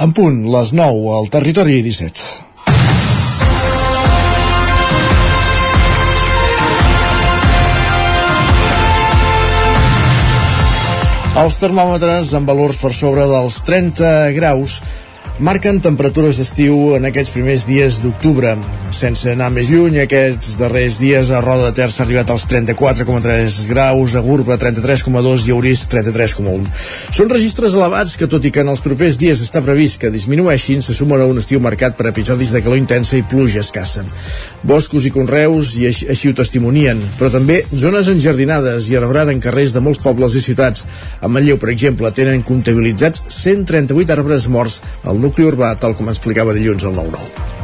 En punt, les 9 al territori 17. Els termòmetres amb valors per sobre dels 30 graus marquen temperatures d'estiu en aquests primers dies d'octubre. Sense anar més lluny, aquests darrers dies a Roda de Ter s'ha arribat als 34,3 graus, a Gurba 33,2 i a Urís 33,1. Són registres elevats que, tot i que en els propers dies està previst que disminueixin, se sumen a un estiu marcat per episodis de calor intensa i pluja escassa. Boscos i conreus i així, així ho testimonien, però també zones enjardinades i arbrada en carrers de molts pobles i ciutats. A Manlleu, per exemple, tenen comptabilitzats 138 arbres morts nucli nucli urbà, tal com explicava dilluns el 9-9.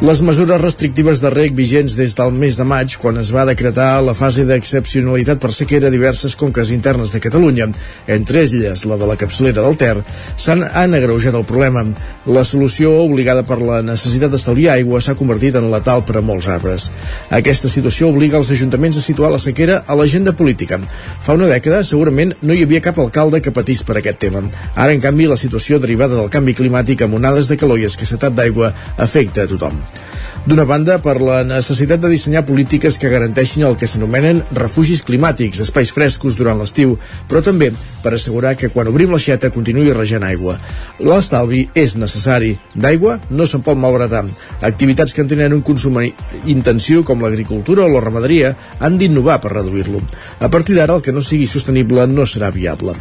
Les mesures restrictives de reg vigents des del mes de maig, quan es va decretar la fase d'excepcionalitat per sequera a diverses conques internes de Catalunya, entre elles la de la capçalera del Ter, s'han han agreujat el problema. La solució, obligada per la necessitat d'estalviar aigua, s'ha convertit en letal per a molts arbres. Aquesta situació obliga els ajuntaments a situar la sequera a l'agenda política. Fa una dècada, segurament, no hi havia cap alcalde que patís per aquest tema. Ara, en canvi, la situació derivada del canvi climàtic amb onades de calor i escassetat d'aigua afecta a tothom. D'una banda, per la necessitat de dissenyar polítiques que garanteixin el que s'anomenen refugis climàtics, espais frescos durant l'estiu, però també per assegurar que quan obrim l'aixeta continuï regent aigua. L'estalvi és necessari. D'aigua no se'n pot moure tant. Activitats que en tenen un consum intensiu, com l'agricultura o la ramaderia, han d'innovar per reduir-lo. A partir d'ara, el que no sigui sostenible no serà viable.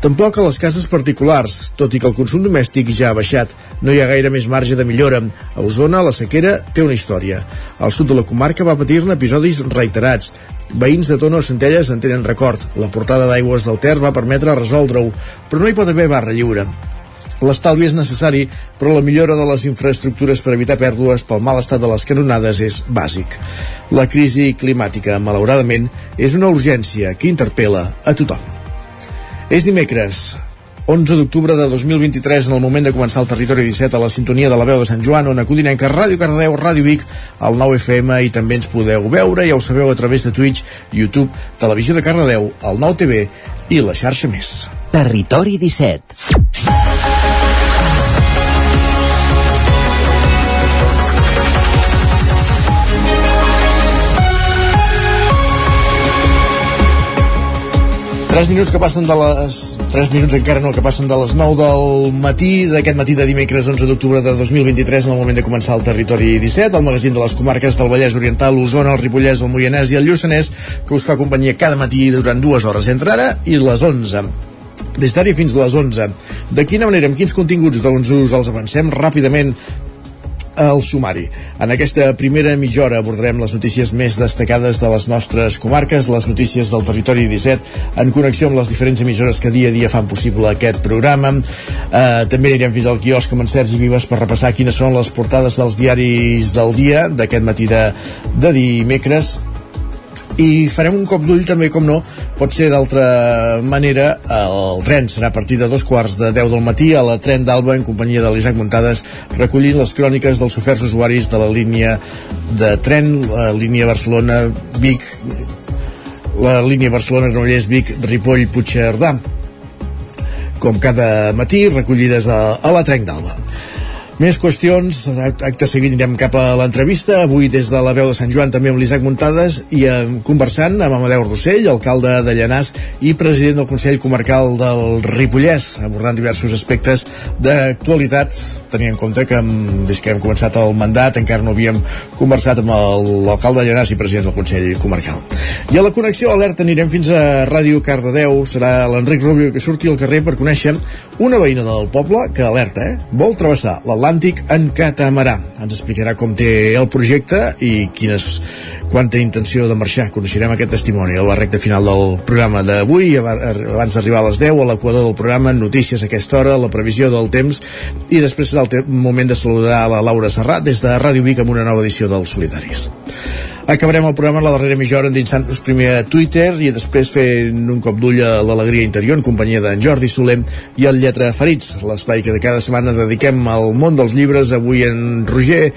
Tampoc a les cases particulars, tot i que el consum domèstic ja ha baixat. No hi ha gaire més marge de millora. A Osona, la sequera té una història. Al sud de la comarca va patir-ne episodis reiterats. Veïns de Tono o Centelles en tenen record. La portada d'aigües del Ter va permetre resoldre-ho, però no hi pot haver barra lliure. L'estalvi és necessari, però la millora de les infraestructures per evitar pèrdues pel mal estat de les canonades és bàsic. La crisi climàtica, malauradament, és una urgència que interpel·la a tothom. És dimecres, 11 d'octubre de 2023, en el moment de començar el Territori 17 a la sintonia de la veu de Sant Joan, on Codinenca, Ràdio Cardedeu, Ràdio Vic, el 9 FM, i també ens podeu veure, ja ho sabeu, a través de Twitch, YouTube, Televisió de Cardedeu, el 9 TV i la xarxa més. Territori 17. 3 minuts que passen de les... 3 minuts encara no, que passen de les 9 del matí d'aquest matí de dimecres 11 d'octubre de 2023 en el moment de començar el Territori 17, el magazín de les comarques del Vallès Oriental, l'Osona, el Ripollès, el Moianès i el Lluçanès, que us fa companyia cada matí durant dues hores entre ara i les 11 des d'ara fins a les 11. De quina manera, amb quins continguts? Doncs us els avancem ràpidament el sumari. En aquesta primera mitja hora abordarem les notícies més destacades de les nostres comarques, les notícies del territori 17, en connexió amb les diferents emissores que dia a dia fan possible aquest programa. Eh, també anirem fins al quiosc amb en Sergi Vives per repassar quines són les portades dels diaris del dia d'aquest matí de, de dimecres i farem un cop d'ull també, com no, pot ser d'altra manera, el tren serà a partir de dos quarts de 10 del matí a la tren d'Alba en companyia de l'Isaac Muntades recollint les cròniques dels oferts usuaris de la línia de tren, la línia Barcelona-Vic la línia Barcelona-Granollers-Vic Ripoll-Puigcerdà com cada matí recollides a, a la tren d'Alba més qüestions, acte seguit anirem cap a l'entrevista, avui des de la veu de Sant Joan també amb l'Isaac Muntades i eh, conversant amb Amadeu Rossell, alcalde de Llanàs i president del Consell Comarcal del Ripollès, abordant diversos aspectes d'actualitat, tenint en compte que des que hem començat el mandat encara no havíem conversat amb l'alcalde de Llanàs i president del Consell Comarcal. I a la connexió alerta anirem fins a Ràdio Cardedeu, serà l'Enric Rubio que surti al carrer per conèixer una veïna del poble que alerta, eh? vol travessar l'Atlàntic en catamarà. Ens explicarà com té el projecte i quines, quan té intenció de marxar. Coneixerem aquest testimoni a la recta final del programa d'avui, abans d'arribar a les 10, a l'equador del programa, notícies a aquesta hora, la previsió del temps, i després serà el moment de saludar a la Laura Serrat des de Ràdio Vic amb una nova edició dels Solidaris. Acabarem el programa en la darrera mitja hora endinsant-nos primer a Twitter i després fent un cop d'ull a l'alegria interior en companyia d'en Jordi Soler i el Lletra Ferits, l'espai que de cada setmana dediquem al món dels llibres. Avui en Roger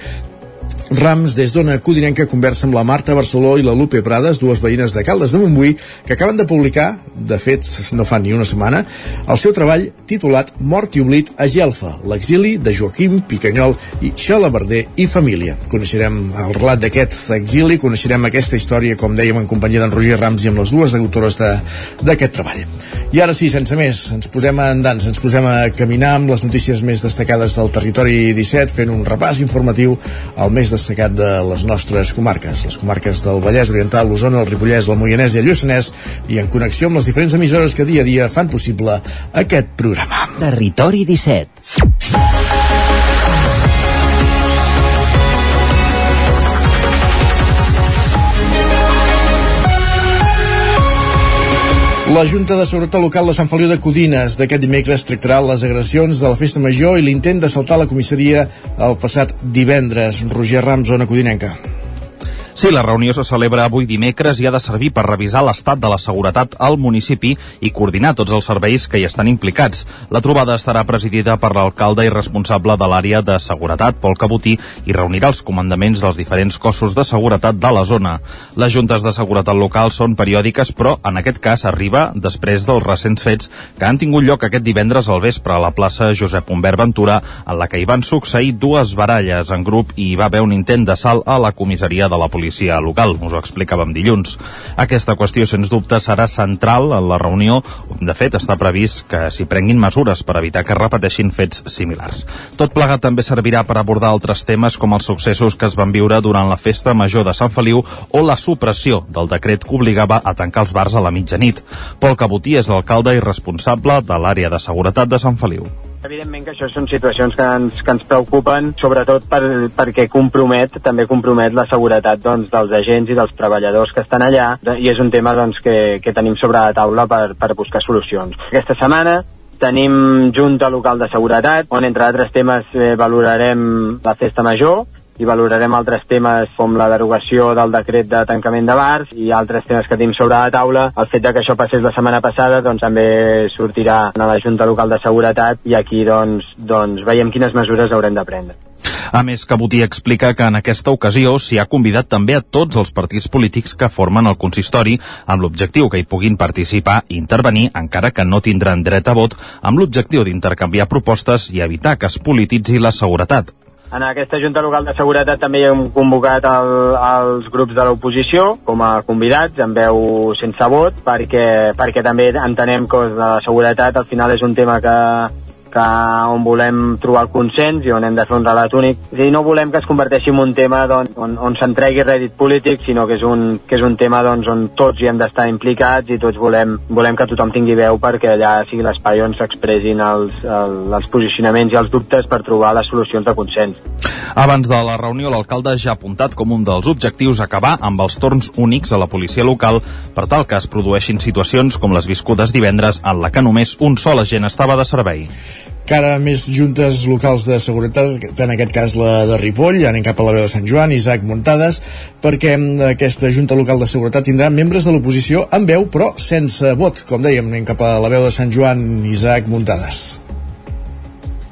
Rams, des d'Ona Codinenca, conversa amb la Marta Barceló i la Lupe Prades, dues veïnes de Caldes de Montbui, que acaben de publicar, de fet no fa ni una setmana, el seu treball titulat Mort i oblit a Gelfa, l'exili de Joaquim Picanyol i Xalabarder i família. Coneixerem el relat d'aquest exili, coneixerem aquesta història, com dèiem, en companyia d'en Roger Rams i amb les dues autores d'aquest treball. I ara sí, sense més, ens posem a andans, ens posem a caminar amb les notícies més destacades del territori 17, fent un repàs informatiu al més destacat de les nostres comarques, les comarques del Vallès Oriental, l'Osona, el Ripollès, el Moianès i el Lluçanès, i en connexió amb les diferents emissores que dia a dia fan possible aquest programa. Territori 17. La Junta de Seguretat Local de Sant Feliu de Codines d'aquest dimecres tractarà les agressions de la Festa Major i l'intent d'assaltar la comissaria el passat divendres. Roger Ram, zona codinenca. Sí, la reunió se celebra avui dimecres i ha de servir per revisar l'estat de la seguretat al municipi i coordinar tots els serveis que hi estan implicats. La trobada estarà presidida per l'alcalde i responsable de l'àrea de seguretat, Pol Cabotí, i reunirà els comandaments dels diferents cossos de seguretat de la zona. Les juntes de seguretat local són periòdiques, però en aquest cas arriba després dels recents fets que han tingut lloc aquest divendres al vespre a la plaça Josep Humbert Ventura, en la que hi van succeir dues baralles en grup i hi va haver un intent d'assalt a la comissaria de la policia policia local, us ho explicàvem dilluns. Aquesta qüestió, sens dubte, serà central en la reunió. De fet, està previst que s'hi prenguin mesures per evitar que repeteixin fets similars. Tot plegat també servirà per abordar altres temes com els successos que es van viure durant la festa major de Sant Feliu o la supressió del decret que obligava a tancar els bars a la mitjanit. Pol Cabotí és l'alcalde i responsable de l'àrea de seguretat de Sant Feliu. Evidentment que això són situacions que ens, que ens preocupen, sobretot per, perquè compromet, també compromet la seguretat doncs, dels agents i dels treballadors que estan allà, i és un tema doncs, que, que tenim sobre la taula per, per buscar solucions. Aquesta setmana tenim Junta Local de Seguretat, on entre altres temes eh, valorarem la festa major, i valorarem altres temes com la derogació del decret de tancament de bars i altres temes que tenim sobre la taula. El fet de que això passés la setmana passada doncs, també sortirà a la Junta Local de Seguretat i aquí doncs, doncs veiem quines mesures haurem de prendre. A més, Cabotí explica que en aquesta ocasió s'hi ha convidat també a tots els partits polítics que formen el consistori amb l'objectiu que hi puguin participar i intervenir, encara que no tindran dret a vot, amb l'objectiu d'intercanviar propostes i evitar que es polititzi la seguretat. En aquesta Junta Local de Seguretat també hem convocat el, els grups de l'oposició com a convidats, en veu sense vot, perquè, perquè també entenem que la seguretat al final és un tema que, que on volem trobar el consens i on hem de fer un relat únic. És a dir, no volem que es converteixi en un tema doncs, on, on s'entregui rèdit polític, sinó que és un, que és un tema doncs, on tots hi hem d'estar implicats i tots volem, volem que tothom tingui veu perquè allà sigui l'espai on s'expressin els, el, els posicionaments i els dubtes per trobar les solucions de consens. Abans de la reunió, l'alcalde ja ha apuntat com un dels objectius acabar amb els torns únics a la policia local per tal que es produeixin situacions com les viscudes divendres en la que només un sol agent estava de servei cara més juntes locals de seguretat, en aquest cas la de Ripoll, anem cap a la veu de Sant Joan, Isaac Muntades, perquè aquesta junta local de seguretat tindrà membres de l'oposició amb veu, però sense vot. Com dèiem, anem cap a la veu de Sant Joan, Isaac Muntades.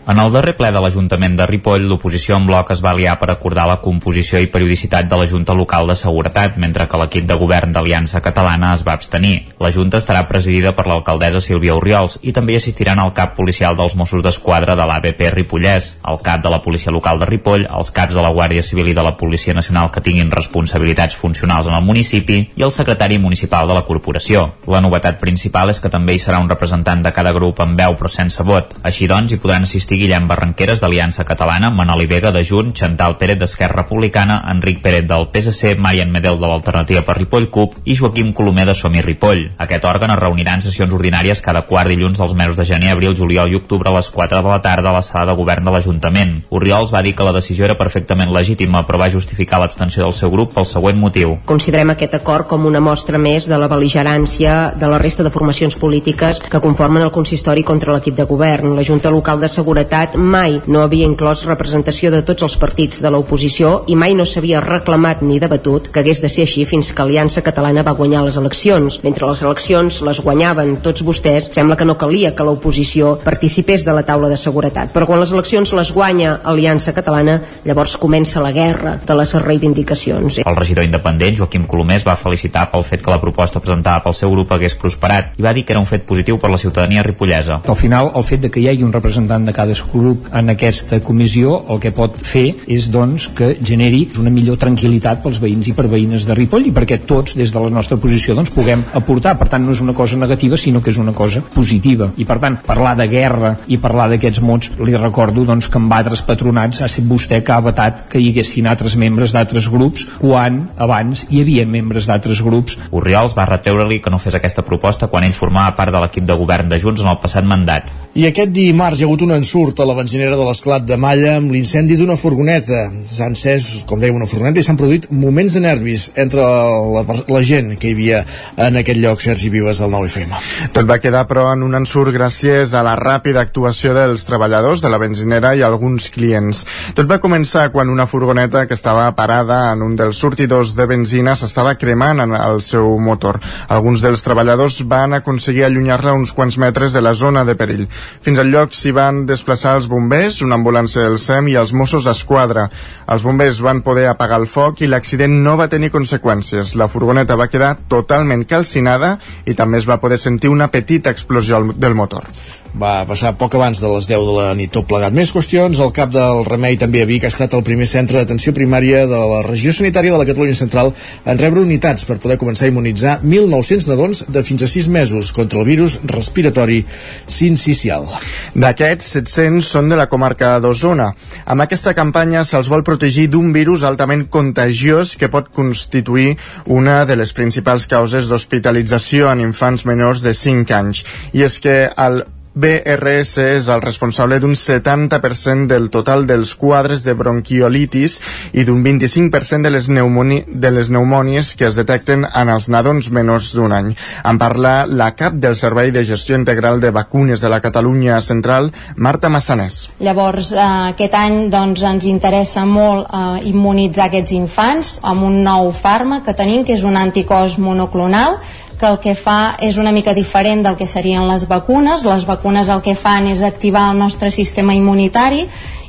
En el darrer ple de l'Ajuntament de Ripoll, l'oposició en bloc es va aliar per acordar la composició i periodicitat de la Junta Local de Seguretat, mentre que l'equip de govern d'Aliança Catalana es va abstenir. La Junta estarà presidida per l'alcaldessa Sílvia Oriols i també hi assistiran el cap policial dels Mossos d'Esquadra de l'ABP Ripollès, el cap de la Policia Local de Ripoll, els caps de la Guàrdia Civil i de la Policia Nacional que tinguin responsabilitats funcionals en el municipi i el secretari municipal de la corporació. La novetat principal és que també hi serà un representant de cada grup amb veu però sense vot. Així doncs, hi podran assistir Agustí Guillem Barranqueres d'Aliança Catalana, Manoli Vega de Junt, Chantal Pérez d'Esquerra Republicana, Enric Pérez del PSC, Marian Medel de l'Alternativa per Ripoll CUP i Joaquim Colomer de Somi Ripoll. Aquest òrgan es reunirà en sessions ordinàries cada quart dilluns dels mesos de gener, abril, juliol i octubre a les 4 de la tarda a la sala de govern de l'Ajuntament. Oriols va dir que la decisió era perfectament legítima, però va justificar l'abstenció del seu grup pel següent motiu. Considerem aquest acord com una mostra més de la beligerància de la resta de formacions polítiques que conformen el consistori contra l'equip de govern. La Junta Local de Seguretat Seguretat mai no havia inclòs representació de tots els partits de l'oposició i mai no s'havia reclamat ni debatut que hagués de ser així fins que Aliança Catalana va guanyar les eleccions. Mentre les eleccions les guanyaven tots vostès, sembla que no calia que l'oposició participés de la taula de seguretat. Però quan les eleccions les guanya Aliança Catalana, llavors comença la guerra de les reivindicacions. El regidor independent, Joaquim Colomés, va felicitar pel fet que la proposta presentada pel seu grup hagués prosperat i va dir que era un fet positiu per la ciutadania ripollesa. Al final, el fet de que hi hagi un representant de cada grup en aquesta comissió el que pot fer és doncs que generi una millor tranquil·litat pels veïns i per veïnes de Ripoll i perquè tots des de la nostra posició doncs puguem aportar. Per tant, no és una cosa negativa sinó que és una cosa positiva. I per tant, parlar de guerra i parlar d'aquests mots li recordo doncs, que en altres patronats ha estat vostè que ha vetat que hi haguessin altres membres d'altres grups quan abans hi havia membres d'altres grups. Oriols va retreure-li que no fes aquesta proposta quan ell formava part de l'equip de govern de Junts en el passat mandat. I aquest dimarts hi ha hagut un ensurt a la benzinera de l'esclat de Malla amb l'incendi d'una furgoneta. S'ha encès, com dèiem, una furgoneta i s'han produït moments de nervis entre la, la gent que hi havia en aquest lloc, Sergi Vives, del 9FM. Tot va quedar, però, en un ensurt gràcies a la ràpida actuació dels treballadors de la benzinera i alguns clients. Tot va començar quan una furgoneta que estava parada en un dels sortidors de benzina s'estava cremant en el seu motor. Alguns dels treballadors van aconseguir allunyar-la uns quants metres de la zona de perill. Fins al lloc s'hi van desplaçar els bombers, una ambulància del SEM i els Mossos d'Esquadra. Els bombers van poder apagar el foc i l'accident no va tenir conseqüències. La furgoneta va quedar totalment calcinada i també es va poder sentir una petita explosió del motor va passar poc abans de les 10 de la nit tot plegat. Més qüestions, el cap del Remei també a Vic ha estat el primer centre d'atenció primària de la regió sanitària de la Catalunya Central en rebre unitats per poder començar a immunitzar 1.900 nadons de fins a 6 mesos contra el virus respiratori sincicial. D'aquests, 700 són de la comarca d'Osona. Amb aquesta campanya se'ls vol protegir d'un virus altament contagiós que pot constituir una de les principals causes d'hospitalització en infants menors de 5 anys. I és que el BRS és el responsable d'un 70% del total dels quadres de bronquiolitis i d'un 25% de les, pneumoni de les pneumònies que es detecten en els nadons menors d'un any. En parla la cap del Servei de Gestió Integral de Vacunes de la Catalunya Central, Marta Massanès. Llavors, eh, aquest any doncs, ens interessa molt eh, immunitzar aquests infants amb un nou fàrmac que tenim, que és un anticòs monoclonal, que el que fa és una mica diferent del que serien les vacunes. Les vacunes el que fan és activar el nostre sistema immunitari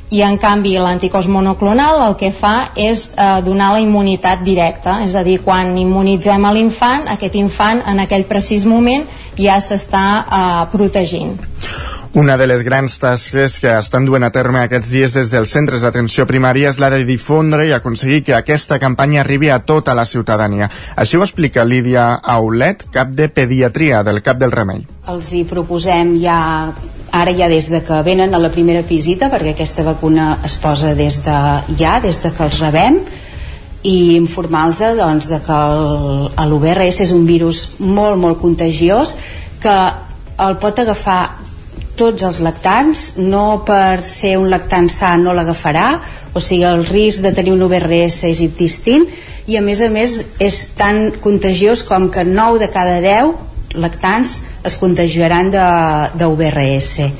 i en canvi l'anticòs monoclonal el que fa és eh, donar la immunitat directa, és a dir, quan immunitzem a l'infant, aquest infant en aquell precís moment ja s'està eh, protegint. Una de les grans tasques que estan duent a terme aquests dies des dels centres d'atenció primària és la de difondre i aconseguir que aquesta campanya arribi a tota la ciutadania. Així ho explica Lídia Aulet, cap de pediatria del Cap del Remei. Els hi proposem ja ara ja des de que venen a la primera visita perquè aquesta vacuna es posa des de ja, des de que els rebem i informar-los doncs, de que l'UVRS és un virus molt molt contagiós que el pot agafar tots els lactants, no per ser un lactant sa no l'agafarà, o sigui, el risc de tenir un UVRS és distint i a més a més és tan contagiós com que 9 de cada 10 lactants es contagiaran de, de UVRS.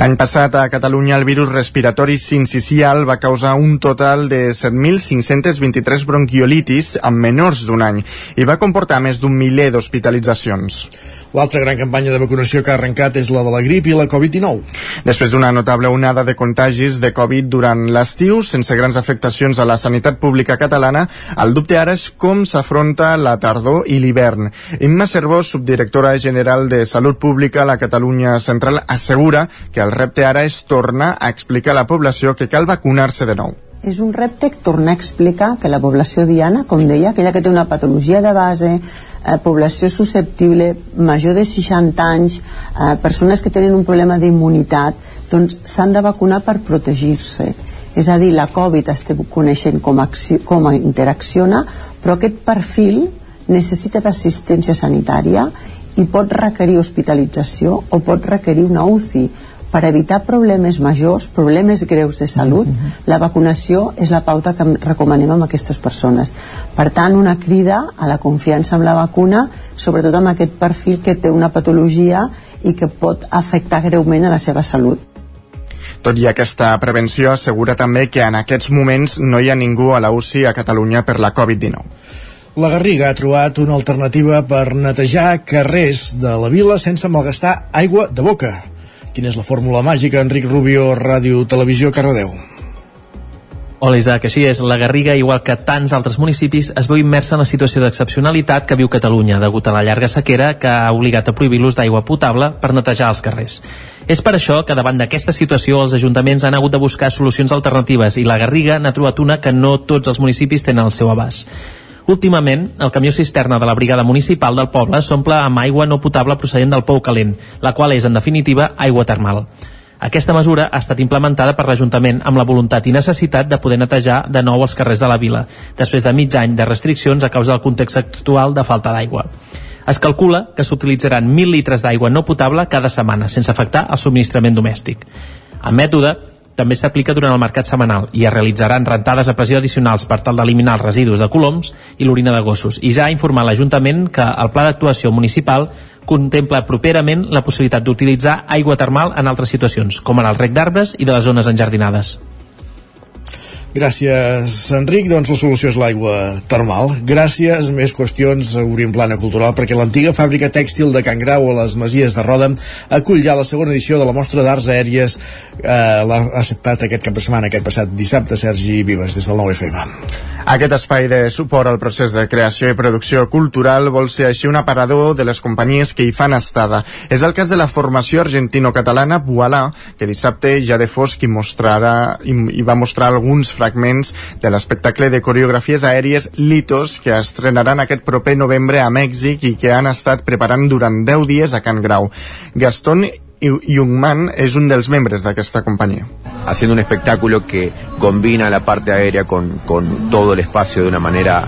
L'any passat a Catalunya el virus respiratori sincicial va causar un total de 7.523 bronquiolitis en menors d'un any i va comportar més d'un miler d'hospitalitzacions. L'altra gran campanya de vacunació que ha arrencat és la de la grip i la Covid-19. Després d'una notable onada de contagis de Covid durant l'estiu, sense grans afectacions a la sanitat pública catalana, el dubte ara és com s'afronta la tardor i l'hivern. Imma Cervó, subdirectora general de Salut Pública a la Catalunya Central, assegura que el repte ara és tornar a explicar a la població que cal vacunar-se de nou és un repte tornar a explicar que la població diana, com deia, aquella que té una patologia de base, eh, població susceptible, major de 60 anys, eh, persones que tenen un problema d'immunitat, doncs s'han de vacunar per protegir-se. És a dir, la Covid estem coneixent com, acció, com interacciona, però aquest perfil necessita d'assistència sanitària i pot requerir hospitalització o pot requerir una UCI per evitar problemes majors, problemes greus de salut, mm -hmm. la vacunació és la pauta que recomanem amb aquestes persones. Per tant, una crida a la confiança amb la vacuna, sobretot amb aquest perfil que té una patologia i que pot afectar greument a la seva salut. Tot i aquesta prevenció, assegura també que en aquests moments no hi ha ningú a la UCI a Catalunya per la Covid-19. La Garriga ha trobat una alternativa per netejar carrers de la vila sense malgastar aigua de boca. Quina és la fórmula màgica, Enric Rubio, Ràdio Televisió, Cardedeu? Hola Isaac, així és. La Garriga, igual que tants altres municipis, es veu immersa en la situació d'excepcionalitat que viu Catalunya, degut a la llarga sequera que ha obligat a prohibir l'ús d'aigua potable per netejar els carrers. És per això que davant d'aquesta situació els ajuntaments han hagut de buscar solucions alternatives i la Garriga n'ha trobat una que no tots els municipis tenen al seu abast. Últimament, el camió cisterna de la brigada municipal del poble s'omple amb aigua no potable procedent del pou calent, la qual és, en definitiva, aigua termal. Aquesta mesura ha estat implementada per l'Ajuntament amb la voluntat i necessitat de poder netejar de nou els carrers de la vila, després de mig any de restriccions a causa del context actual de falta d'aigua. Es calcula que s'utilitzaran 1.000 litres d'aigua no potable cada setmana, sense afectar el subministrament domèstic. El mètode també s'aplica durant el mercat setmanal i es realitzaran rentades a pressió addicionals per tal d'eliminar els residus de coloms i l'orina de gossos. I ja ha informat l'Ajuntament que el pla d'actuació municipal contempla properament la possibilitat d'utilitzar aigua termal en altres situacions, com en el rec d'arbres i de les zones enjardinades. Gràcies, Enric. Doncs la solució és l'aigua termal. Gràcies. Més qüestions obrim plana cultural perquè l'antiga fàbrica tèxtil de Can Grau a les Masies de Roda acull ja la segona edició de la mostra d'arts aèries eh, l'ha acceptat aquest cap de setmana, aquest passat dissabte, Sergi Vives, des del 9FM. Aquest espai de suport al procés de creació i producció cultural vol ser així un aparador de les companyies que hi fan estada. És el cas de la formació argentino-catalana Voilà, que dissabte ja de fosc hi, mostrarà, i, i va mostrar alguns fragments de l'espectacle de coreografies aèries Litos que estrenaran aquest proper novembre a Mèxic i que han estat preparant durant 10 dies a Can Grau. Gastón Jungman es un dels membres d'aquesta companyia. Haciendo un espectáculo que combina la parte aérea con, con todo el espacio de una manera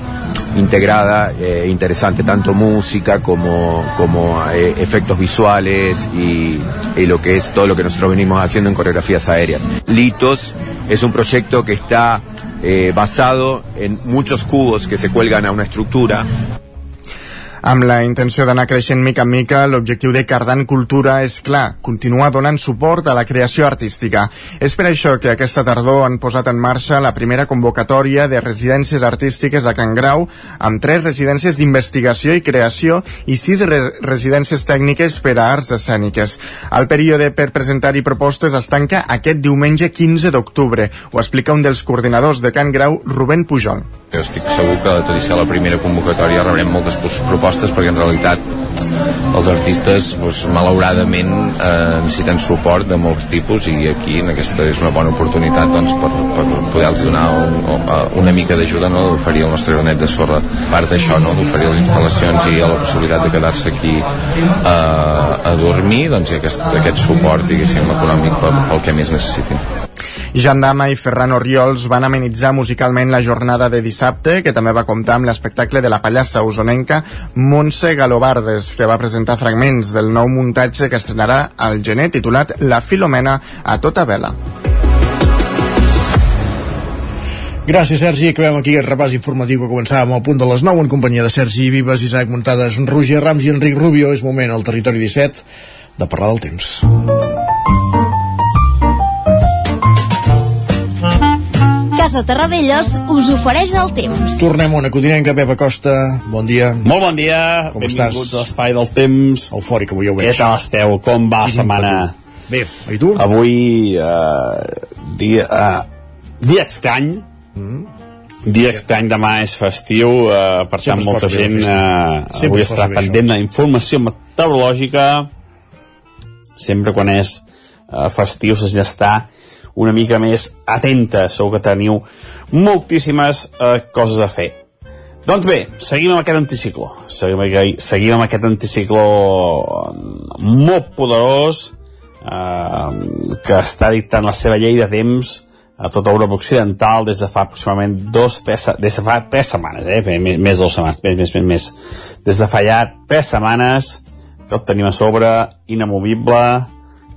integrada, eh, interesante, tanto música como, como eh, efectos visuales y, y, lo que es todo lo que nosotros venimos haciendo en coreografías aéreas. Litos es un proyecto que está eh, basado en muchos cubos que se cuelgan a una estructura amb la intenció d'anar creixent mica en mica, l'objectiu de Cardan Cultura és clar, continuar donant suport a la creació artística. És per això que aquesta tardor han posat en marxa la primera convocatòria de residències artístiques a Can Grau, amb tres residències d'investigació i creació i sis re residències tècniques per a arts escèniques. El període per presentar-hi propostes es tanca aquest diumenge 15 d'octubre. Ho explica un dels coordinadors de Can Grau, Rubén Pujol. Jo estic segur que tot i ser la primera convocatòria rebrem moltes propostes perquè en realitat els artistes doncs, malauradament eh, necessiten suport de molts tipus i aquí en aquesta és una bona oportunitat doncs, per, per poder-los donar un, una mica d'ajuda no? d'oferir el nostre granet de sorra a part d'això, no? d'oferir les instal·lacions i la possibilitat de quedar-se aquí eh, a dormir doncs, i aquest, aquest suport diguéssim econòmic pel, pel que més necessitin Jan i Ferran Oriols van amenitzar musicalment la jornada de dissabte, que també va comptar amb l'espectacle de la pallassa usonenca Montse Galobardes, que va presentar fragments del nou muntatge que estrenarà al gener titulat La Filomena a tota vela. Gràcies, Sergi. Acabem aquí el repàs informatiu que començàvem al punt de les 9 en companyia de Sergi Vives, Isaac Muntades, Roger Rams i Enric Rubio. És moment al territori 17 de parlar del temps. Casa Terradellos us ofereix el temps. Tornem a una codinenca, Pep Acosta. Bon dia. Molt bon dia. Com Benvinguts estàs? a l'espai del temps. Eufòric, avui ja ho veig. Què tal esteu? Com va la setmana? Bé, i tu? Avui, uh, dia, uh, dia estrany. Mm. Dia estrany, demà és festiu, uh, per Sempre tant molta gent uh, Sempre avui estarà pendent això. d'informació meteorològica. Sempre quan és uh, festiu s'ha d'estar una mica més atenta. Segur que teniu moltíssimes uh, coses a fer. Doncs bé, seguim amb aquest anticicló. Seguim, seguim amb aquest anticicló molt poderós eh, que està dictant la seva llei de temps a tota Europa Occidental des de fa aproximadament dos, tres, des de fa tres setmanes, eh? Més, més dues setmanes, més, més, més, més. Des de fa ja tres setmanes que el tenim a sobre, inamovible,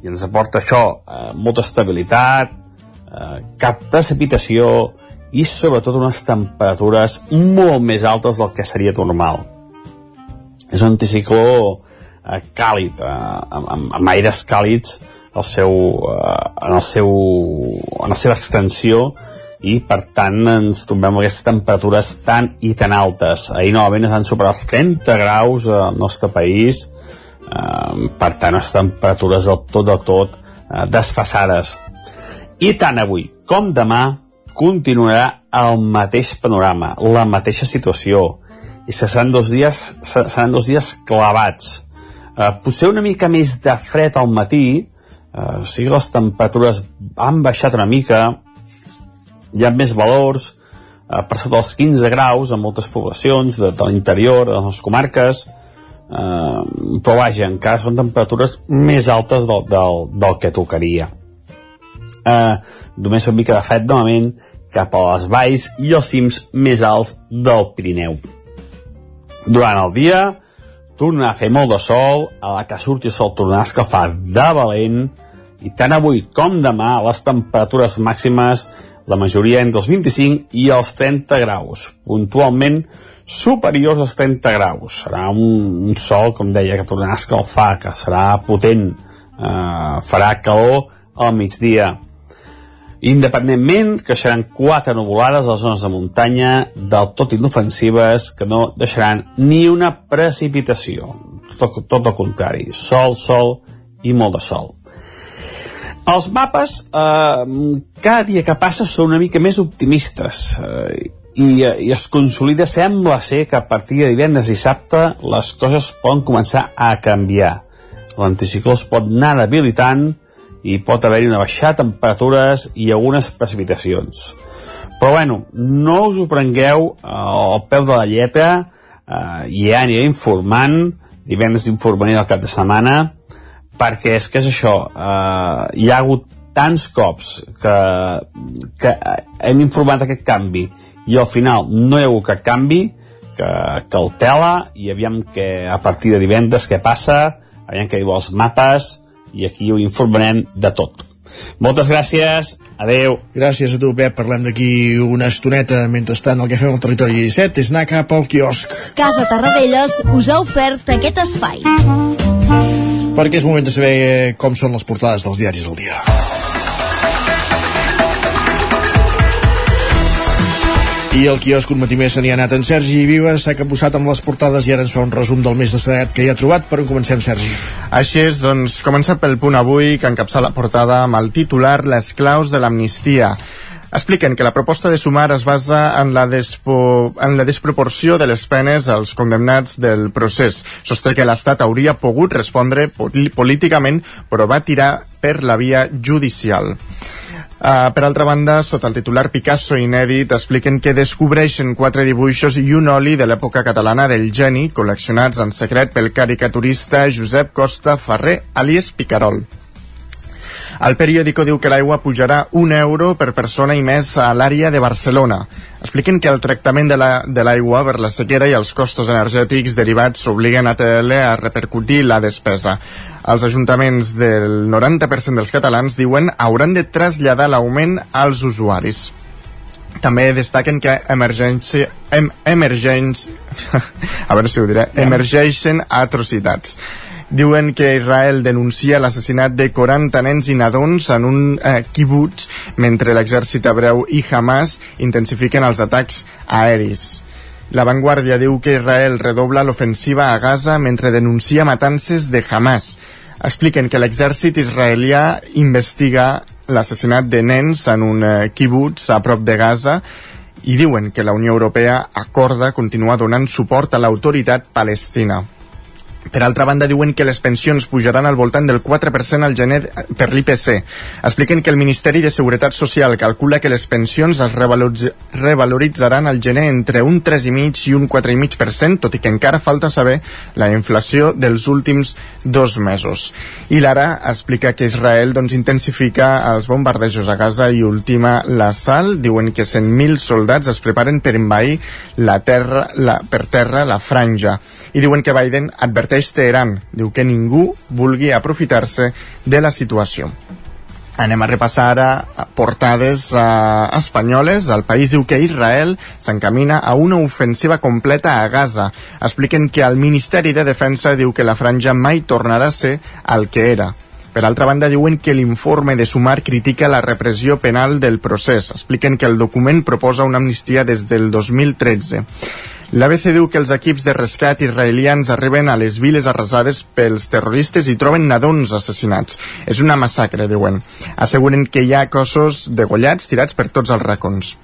i ens aporta això, eh, molta estabilitat, eh, cap precipitació i sobretot unes temperatures molt més altes del que seria normal. És un anticicló eh, càlid, eh, amb, amb, aires càlids el seu, eh, en, el seu, en la seva extensió i per tant ens trobem amb aquestes temperatures tan i tan altes ahir novament es van superar els 30 graus al nostre país eh, per tant les temperatures del tot del tot eh, desfassades. I tant avui com demà continuarà el mateix panorama, la mateixa situació. I seran dos dies, seran dos dies clavats. Eh, potser una mica més de fred al matí. Eh, o sigui les temperatures han baixat una mica. Hi ha més valors eh, per sota dels 15 graus en moltes poblacions de, de l'interior, de les comarques. eh, però vaja, encara són temperatures més altes del, del, del que tocaria. Eh, només una mica de fred novament cap a les valls i els cims més alts del Pirineu. Durant el dia tornarà a fer molt de sol a la que surti el sol tornarà a escalfar de valent i tant avui com demà les temperatures màximes la majoria entre els 25 i els 30 graus, puntualment superiors als 30 graus. Serà un, un sol, com deia, que tornarà a escalfar, que serà potent, eh, farà calor al migdia. Independentment, creixeran quatre nuvolades a les zones de muntanya del tot inofensives que no deixaran ni una precipitació. Tot, tot el contrari, sol, sol i molt de sol. Els mapes, eh, cada dia que passa, són una mica més optimistes eh, i, i es consolida, sembla ser que a partir de divendres i dissabte les coses poden començar a canviar. L'anticicló es pot anar debilitant i pot haver-hi una baixada de temperatures i algunes precipitacions. Però bueno, no us ho prengueu eh, al peu de la lletra, eh, ja aniré informant, divendres informaré del cap de setmana, perquè és que és això, eh, hi ha hagut tants cops que, que hem informat aquest canvi i al final no hi ha hagut cap canvi que, que el tela i aviam que a partir de divendres què passa, aviam què diu els mapes i aquí ho informarem de tot. Moltes gràcies, adeu. Gràcies a tu, Pep. Parlem d'aquí una estoneta. Mentrestant, el que fem al territori 17 és anar cap al quiosc. Casa Tarradellas us ha ofert aquest espai perquè és moment de saber com són les portades dels diaris del dia. I el quiosc un matí més se n'hi ha anat en Sergi Vives, s'ha capbussat amb les portades i ara ens fa un resum del mes de segat que hi ha trobat. Per on comencem, Sergi? Així és, doncs, comença pel punt avui que encapça la portada amb el titular Les claus de l'amnistia expliquen que la proposta de sumar es basa en la, despo... en la desproporció de les penes als condemnats del procés. Sosté que l'Estat hauria pogut respondre políticament, però va tirar per la via judicial. Uh, per altra banda, sota el titular Picasso inèdit, expliquen que descobreixen quatre dibuixos i un oli de l'època catalana del geni, col·leccionats en secret pel caricaturista Josep Costa Ferrer, alias Picarol. El periòdico diu que l'aigua pujarà un euro per persona i més a l'àrea de Barcelona. Expliquen que el tractament de l'aigua la, per la sequera i els costos energètics derivats obliguen a TL a repercutir la despesa. Els ajuntaments del 90% dels catalans diuen hauran de traslladar l'augment als usuaris. També destaquen que emergència, em, emergents, a veure si ho diré, emergeixen atrocitats diuen que Israel denuncia l'assassinat de 40 nens i nadons en un eh, kibbutz mentre l'exèrcit hebreu i Hamas intensifiquen els atacs aeris. La Vanguardia diu que Israel redobla l'ofensiva a Gaza mentre denuncia matances de Hamas. Expliquen que l'exèrcit israelià investiga l'assassinat de nens en un eh, kibbutz a prop de Gaza i diuen que la Unió Europea acorda continuar donant suport a l'autoritat palestina. Per altra banda, diuen que les pensions pujaran al voltant del 4% al gener per l'IPC. Expliquen que el Ministeri de Seguretat Social calcula que les pensions es revaloritzaran al gener entre un 3,5 i un 4,5%, tot i que encara falta saber la inflació dels últims dos mesos. I l'ara explica que Israel doncs, intensifica els bombardejos a Gaza i ultima l'assalt. Diuen que 100.000 soldats es preparen per envair la terra, la, per terra la franja. I diuen que Biden adverteix adverteix Teheran. Diu que ningú vulgui aprofitar-se de la situació. Anem a repassar ara portades eh, espanyoles. El país diu que Israel s'encamina a una ofensiva completa a Gaza. Expliquen que el Ministeri de Defensa diu que la franja mai tornarà a ser el que era. Per altra banda, diuen que l'informe de Sumar critica la repressió penal del procés. Expliquen que el document proposa una amnistia des del 2013. L'ABC diu que els equips de rescat israelians arriben a les viles arrasades pels terroristes i troben nadons assassinats. És una massacre, diuen. Asseguren que hi ha cossos degollats tirats per tots els racons.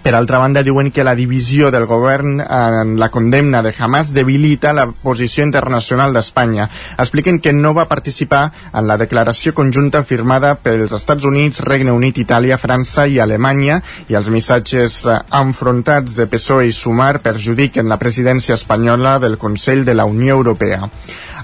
Per altra banda, diuen que la divisió del govern en la condemna de Hamas debilita la posició internacional d'Espanya. Expliquen que no va participar en la declaració conjunta firmada pels Estats Units, Regne Unit, Itàlia, França i Alemanya i els missatges eh, enfrontats de PSOE i Sumar perjudiquen la presidència espanyola del Consell de la Unió Europea.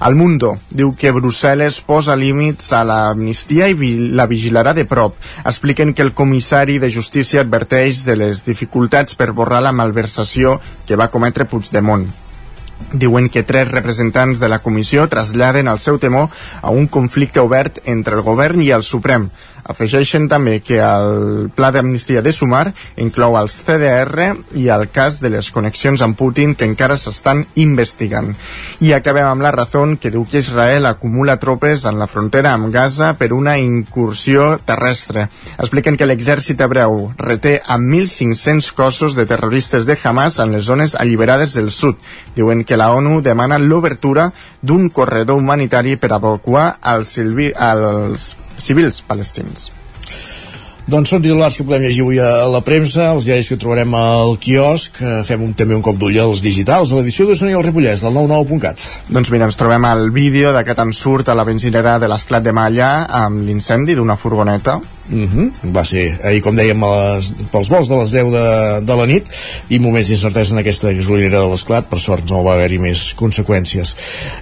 El Mundo diu que Brussel·les posa límits a l'amnistia i la vigilarà de prop. Expliquen que el comissari de Justícia adverteix de les dificultats per borrar la malversació que va cometre Puigdemont. Diuen que tres representants de la comissió traslladen el seu temor a un conflicte obert entre el govern i el Suprem. Afegeixen també que el pla d'amnistia de Sumar inclou els CDR i el cas de les connexions amb Putin que encara s'estan investigant. I acabem amb la raó que diu que Israel acumula tropes en la frontera amb Gaza per una incursió terrestre. Expliquen que l'exèrcit hebreu reté a 1.500 cossos de terroristes de Hamas en les zones alliberades del sud. Diuen que la ONU demana l'obertura d'un corredor humanitari per evacuar els, els civils palestins. Doncs són titulars que podem llegir avui a la premsa, els diaris que trobarem al quiosc, eh, fem un, també un cop d'ull als digitals, a l'edició de Sony Ripollès, del 99.cat. Doncs mira, ens trobem el vídeo d'aquest ensurt a la benzinera de l'Esclat de Malla amb l'incendi d'una furgoneta. Mm -hmm. Va ser ahir, com dèiem, les, pels vols de les 10 de, de la nit i moments d'incertesa en aquesta gasolinera de l'Esclat, per sort no va haver-hi més conseqüències.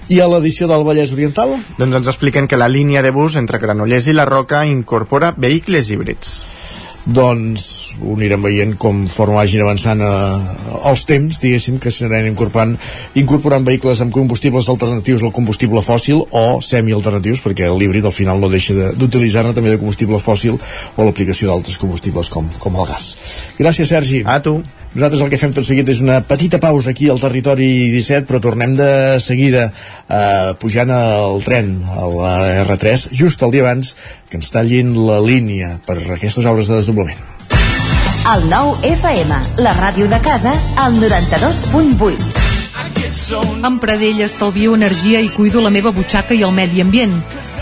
I a l'edició del Vallès Oriental? Doncs ens expliquen que la línia de bus entre Granollers i la Roca incorpora vehicles híbrids doncs ho anirem veient conforme vagin avançant eh, els temps, diguéssim, que s'aniran incorporant, incorporant vehicles amb combustibles alternatius al combustible fòssil o semi-alternatius, perquè l'híbrid al final no deixa d'utilitzar-ne també de combustible fòssil o l'aplicació d'altres combustibles com, com el gas. Gràcies, Sergi. A tu. Nosaltres el que fem tot seguit és una petita pausa aquí al territori 17, però tornem de seguida eh, pujant al tren, a la R3, just el dia abans que ens tallin la línia per aquestes obres de desdoblament. El nou FM, la ràdio de casa, al 92.8. Amb Pradell estalvio energia i cuido la meva butxaca i el medi ambient.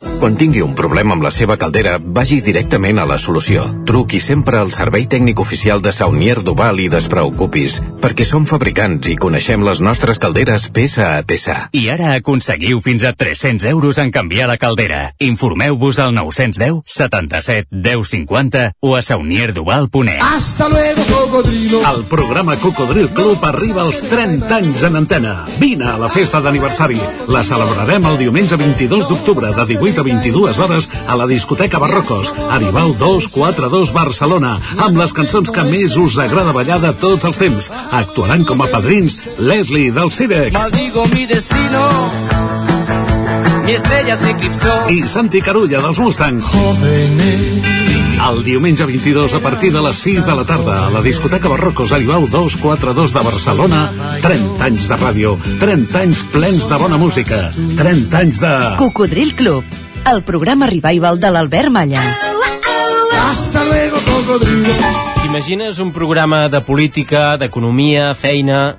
Quan tingui un problema amb la seva caldera, vagi directament a la solució. Truqui sempre al servei tècnic oficial de Saunier Duval i despreocupis, perquè som fabricants i coneixem les nostres calderes peça a peça. I ara aconseguiu fins a 300 euros en canviar la caldera. Informeu-vos al 910 77 10 50 o a saunierduval.es. Hasta luego, cocodrilo. El programa Cocodril Club arriba als 30 anys en antena. Vine a la festa d'aniversari. La celebrarem el diumenge 22 d'octubre de 18 a 22 hores a la discoteca Barrocos, Aribau 242 Barcelona, amb les cançons que més us agrada ballar de tots els temps. Actuaran com a padrins Leslie del Cirex. Maldigo mi destino. Mi estrella se eclipsó. I Santi Carulla dels Mustang. El diumenge 22 a partir de les 6 de la tarda a la discoteca Barrocos Aribau 242 de Barcelona 30 anys de ràdio 30 anys plens de bona música 30 anys de... Cocodril Club el programa Revival de l'Albert Malla. Hasta luego, cocodrilo. T'imagines un programa de política, d'economia, feina...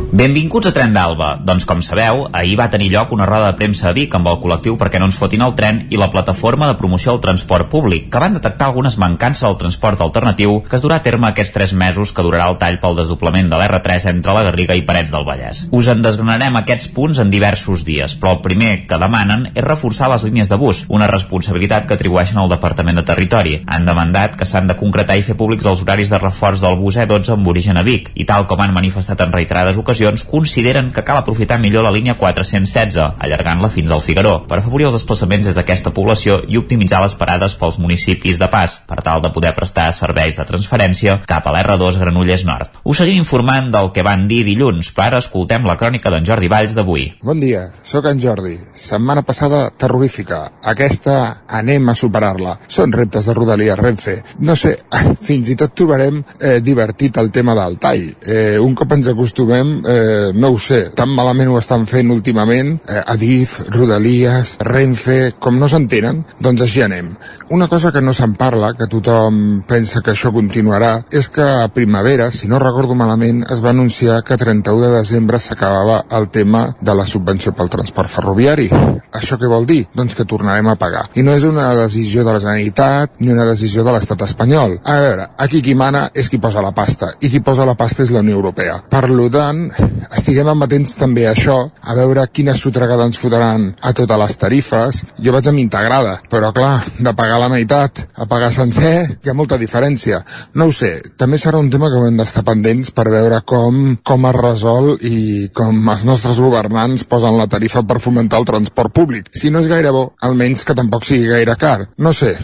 Benvinguts a Tren d'Alba. Doncs com sabeu, ahir va tenir lloc una roda de premsa a Vic amb el col·lectiu perquè no ens fotin el tren i la plataforma de promoció del transport públic, que van detectar algunes mancances al transport alternatiu que es durà a terme aquests tres mesos que durarà el tall pel desdoblament de l'R3 entre la Garriga i Parets del Vallès. Us en desgranarem aquests punts en diversos dies, però el primer que demanen és reforçar les línies de bus, una responsabilitat que atribueixen al Departament de Territori. Han demandat que s'han de concretar i fer públics els horaris de reforç del bus E12 amb origen a Vic, i tal com han manifestat en reiterades ocasions, consideren que cal aprofitar millor la línia 416, allargant-la fins al Figaró, per afavorir els desplaçaments des d'aquesta població i optimitzar les parades pels municipis de pas, per tal de poder prestar serveis de transferència cap a l'R2 Granollers Nord. Us seguim informant del que van dir dilluns, però ara escoltem la crònica d'en Jordi Valls d'avui. Bon dia, sóc en Jordi. Setmana passada terrorífica. Aquesta anem a superar-la. Són reptes de Rodalia Renfe. No sé, fins i tot trobarem eh, divertit el tema del tall. Eh, un cop ens acostumem, eh, no ho sé, tan malament ho estan fent últimament, eh, Adif, Rodalies, Renfe, com no s'entenen, doncs així anem. Una cosa que no se'n parla, que tothom pensa que això continuarà, és que a primavera, si no recordo malament, es va anunciar que 31 de desembre s'acabava el tema de la subvenció pel transport ferroviari. Això què vol dir? Doncs que tornarem a pagar. I no és una decisió de la Generalitat ni una decisió de l'estat espanyol. A veure, aquí qui mana és qui posa la pasta, i qui posa la pasta és la Unió Europea. Per tant, estiguem amatents també a això, a veure quina sotregada ens fotran a totes les tarifes. Jo vaig amb integrada, però clar, de pagar la meitat a pagar sencer, hi ha molta diferència. No ho sé, també serà un tema que hem d'estar pendents per veure com, com es resol i com els nostres governants posen la tarifa per fomentar el transport públic. Si no és gaire bo, almenys que tampoc sigui gaire car. No sé,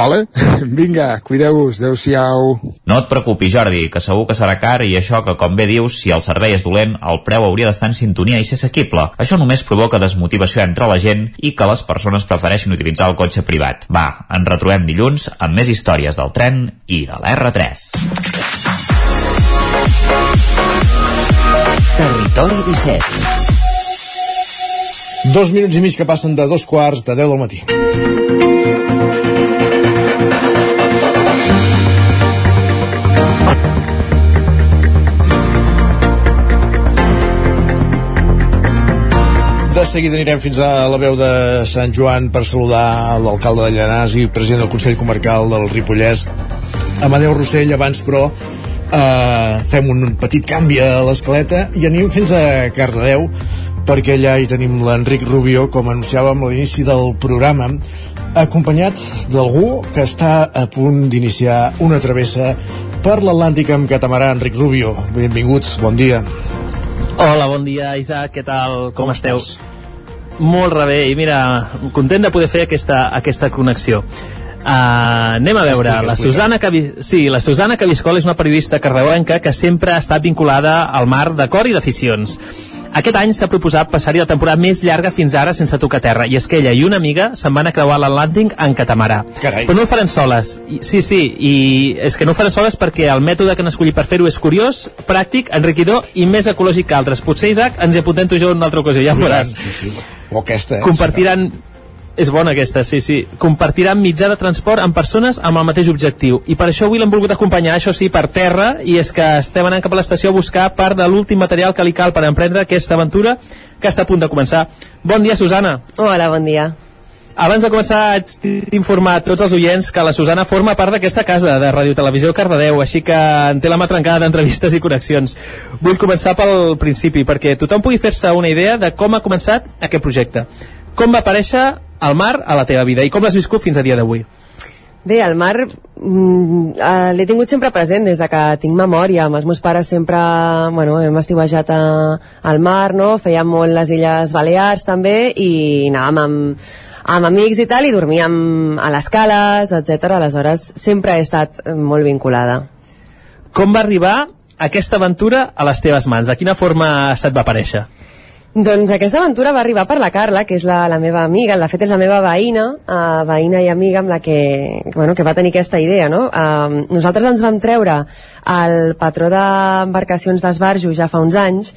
vale? Vinga, cuideu-vos, adeu-siau. No et preocupis, Jordi, que segur que serà car i això que, com bé dius, si el servei és dolent, el preu hauria d'estar en sintonia i ser assequible. Això només provoca desmotivació entre la gent i que les persones prefereixin utilitzar el cotxe privat. Va, ens retrobem dilluns amb més històries del tren i de l'R3. Territori 17 Dos minuts i mig que passen de dos quarts de 10 del matí. De seguida anirem fins a la veu de Sant Joan per saludar l'alcalde de Llanàs i president del Consell Comarcal del Ripollès, Amadeu Rossell. Abans, però, eh, fem un petit canvi a l'escaleta i anem fins a Cardedeu perquè allà hi tenim l'Enric Rubio, com anunciàvem a l'inici del programa, acompanyat d'algú que està a punt d'iniciar una travessa per l'Atlàntic amb catamarà. Enric Rubio, benvinguts, bon dia. Hola, bon dia, Isaac, què tal? Com, Com esteu? estàs? Molt rebé, i mira, content de poder fer aquesta, aquesta connexió. Uh, anem a veure, Explica, la. Susana, Cavi... sí, la Susana Caviscol és una periodista carreuenca que sempre ha estat vinculada al mar de cor i d'aficions. Aquest any s'ha proposat passar-hi la temporada més llarga fins ara sense tocar terra, i és que ella i una amiga se'n van a creuar l'Atlàntic en catamarà. Carai. Però no ho faran soles. I, sí, sí, i és que no ho faran soles perquè el mètode que han escollit per fer-ho és curiós, pràctic, enriquidor i més ecològic que altres. Potser, Isaac, ens hi apuntem tu jo en una altra ocasió, ja ho veuràs. Sí, sí. O aquesta, eh? Compartiran és bona aquesta, sí, sí. Compartiran mitjà de transport amb persones amb el mateix objectiu. I per això avui l'hem volgut acompanyar, això sí, per terra, i és que estem anant cap a l'estació a buscar part de l'últim material que li cal per emprendre aquesta aventura que està a punt de començar. Bon dia, Susana. Hola, bon dia. Abans de començar, haig d'informar a tots els oients que la Susana forma part d'aquesta casa de Ràdio Televisió Cardedeu, així que en té la mà trencada d'entrevistes i connexions. Vull començar pel principi, perquè tothom pugui fer-se una idea de com ha començat aquest projecte. Com va aparèixer el mar a la teva vida i com l'has viscut fins a dia d'avui? Bé, el mar mm, eh, l'he tingut sempre present des de que tinc memòria. Amb els meus pares sempre bueno, hem estiuejat a, al mar, no? fèiem molt les Illes Balears també i anàvem amb, amb amics i tal i dormíem a les cales, etc. Aleshores sempre he estat molt vinculada. Com va arribar aquesta aventura a les teves mans? De quina forma se't va aparèixer? Doncs aquesta aventura va arribar per la Carla, que és la, la meva amiga, de fet és la meva veïna, uh, veïna i amiga amb la que, bueno, que va tenir aquesta idea, no? Uh, nosaltres ens vam treure el patró d'embarcacions d'esbarjo ja fa uns anys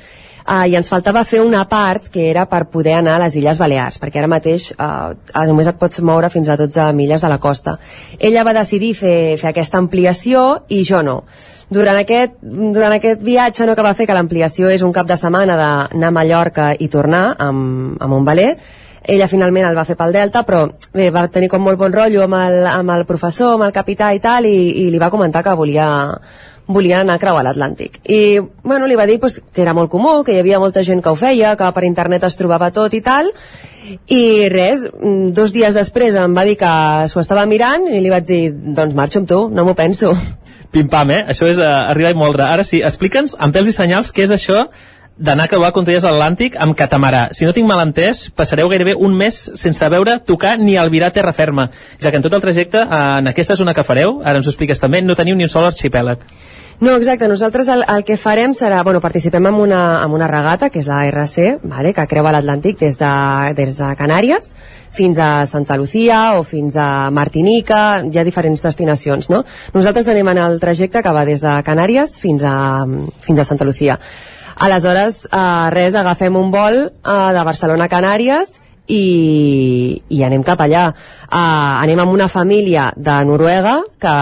uh, i ens faltava fer una part que era per poder anar a les Illes Balears, perquè ara mateix uh, només et pots moure fins a 12 milles de la costa. Ella va decidir fer, fer aquesta ampliació i jo no durant aquest, durant aquest viatge no, que va fer que l'ampliació és un cap de setmana d'anar a Mallorca i tornar amb, amb un valer ella finalment el va fer pel Delta però bé, va tenir com molt bon rotllo amb el, amb el professor, amb el capità i tal i, i li va comentar que volia volia anar a creuar l'Atlàntic. I bueno, li va dir pues, que era molt comú que hi havia molta gent que ho feia, que per internet es trobava tot i tal i res, dos dies després em va dir que s'ho estava mirant i li vaig dir, doncs marxo amb tu, no m'ho penso Pim-pam, eh? Això és uh, arribar i moldre. Ara sí, explica'ns, amb pèls i senyals, què és això d'anar a creuar contraries atlàntic amb catamarà. Si no tinc mal entès, passareu gairebé un mes sense veure, tocar ni albirar terra ferma, ja que en tot el trajecte, en aquesta zona que fareu, ara ens ho expliques també, no teniu ni un sol arxipèlag. No, exacte. Nosaltres el, el que farem serà... Bueno, participem en una, en una regata, que és la RC, vale, que creua l'Atlàntic des, de, des de Canàries fins a Santa Lucía o fins a Martinica, hi ha diferents destinacions, no? Nosaltres anem en el trajecte que va des de Canàries fins a, fins a Santa Lucía. Aleshores, eh, res, agafem un vol eh, de Barcelona a Canàries i, i anem cap allà. Uh, anem amb una família de Noruega que,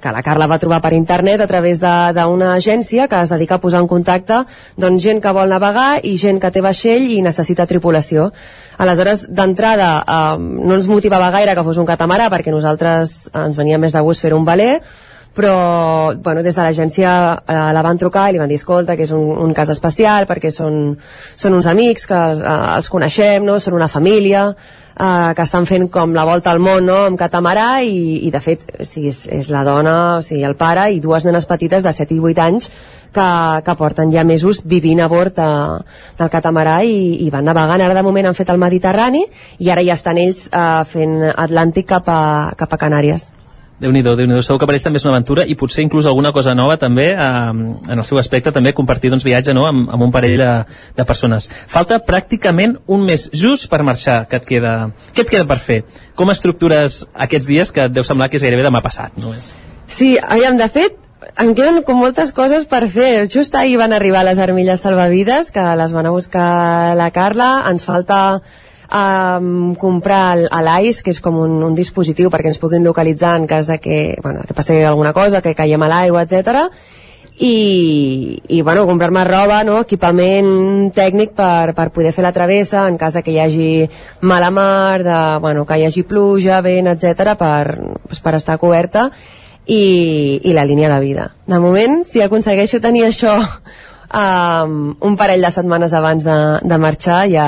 que la Carla va trobar per internet a través d'una agència que es dedica a posar en contacte doncs, gent que vol navegar i gent que té vaixell i necessita tripulació. Aleshores, d'entrada, uh, no ens motivava gaire que fos un catamarà perquè nosaltres ens venia més de gust fer un valer, però bueno, des de l'agència eh, la van trucar i li van dir escolta que és un, un cas especial perquè són, són uns amics que eh, els coneixem, no? són una família eh, que estan fent com la volta al món no? amb catamarà i, i de fet o sigui, és, és la dona, o sigui, el pare i dues nenes petites de 7 i 8 anys que, que porten ja mesos vivint a bord de, del catamarà i, i van navegant, ara de moment han fet el Mediterrani i ara ja estan ells eh, fent Atlàntic cap a, cap a Canàries Déu nhi déu segur que per ells també és una aventura i potser inclús alguna cosa nova també eh, en el seu aspecte, també compartir doncs, viatge no? amb, amb un parell de, de persones. Falta pràcticament un mes just per marxar, que et queda, què et queda per fer? Com estructures aquests dies que et deu semblar que és gairebé demà passat? No és? Sí, aviam, de fet, em queden com moltes coses per fer. Just ahir van arribar les armilles salvavides, que les van a buscar la Carla. Ens falta um, comprar l'AIS, que és com un, un dispositiu perquè ens puguin localitzar en cas de que, bueno, que passi alguna cosa, que caiem a l'aigua, etc. I, i bueno, comprar-me roba, no? equipament tècnic per, per poder fer la travessa en cas de que hi hagi mala mar, de, bueno, que hi hagi pluja, vent, etc per, pues, per estar coberta i, i la línia de vida. De moment, si aconsegueixo tenir això um, un parell de setmanes abans de, de marxar ja,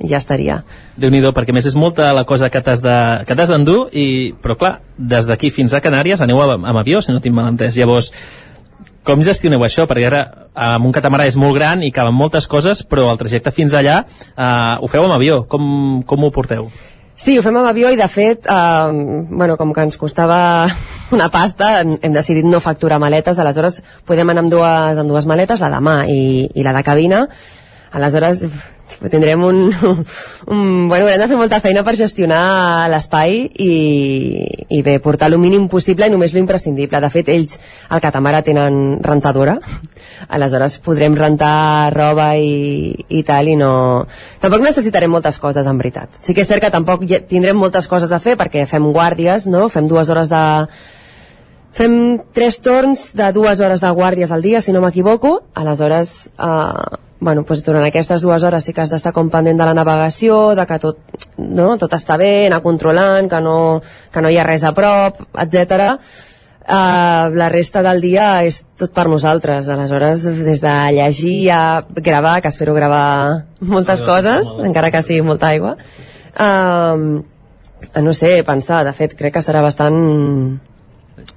ja estaria. déu nhi perquè més és molta la cosa que t'has d'endur, de, i, però clar, des d'aquí fins a Canàries aneu amb, amb avió, si no tinc mal entès. Llavors, com gestioneu això? Perquè ara amb un catamarà és molt gran i caben moltes coses, però el trajecte fins allà uh, ho feu amb avió. Com, com ho porteu? Sí, ho fem amb avió i de fet, eh, bueno, com que ens costava una pasta, hem decidit no facturar maletes, aleshores podem anar amb dues, amb dues maletes, la de mà i, i la de cabina, aleshores tindrem un, un... Bueno, haurem de fer molta feina per gestionar l'espai i, i bé, portar el mínim possible i només l'imprescindible. De fet, ells al catamarà tenen rentadora, aleshores podrem rentar roba i, i tal i no... Tampoc necessitarem moltes coses, en veritat. Sí que és cert que tampoc tindrem moltes coses a fer perquè fem guàrdies, no? Fem dues hores de fem tres torns de dues hores de guàrdies al dia, si no m'equivoco, aleshores eh, bueno, doncs durant aquestes dues hores sí que has d'estar com pendent de la navegació, de que tot, no, tot està bé, anar controlant, que no, que no hi ha res a prop, etc. Uh, la resta del dia és tot per nosaltres. Aleshores des de llegir a gravar, que espero gravar moltes coses, encara que sigui molta aigua. Uh, no sé, pensar, de fet crec que serà bastant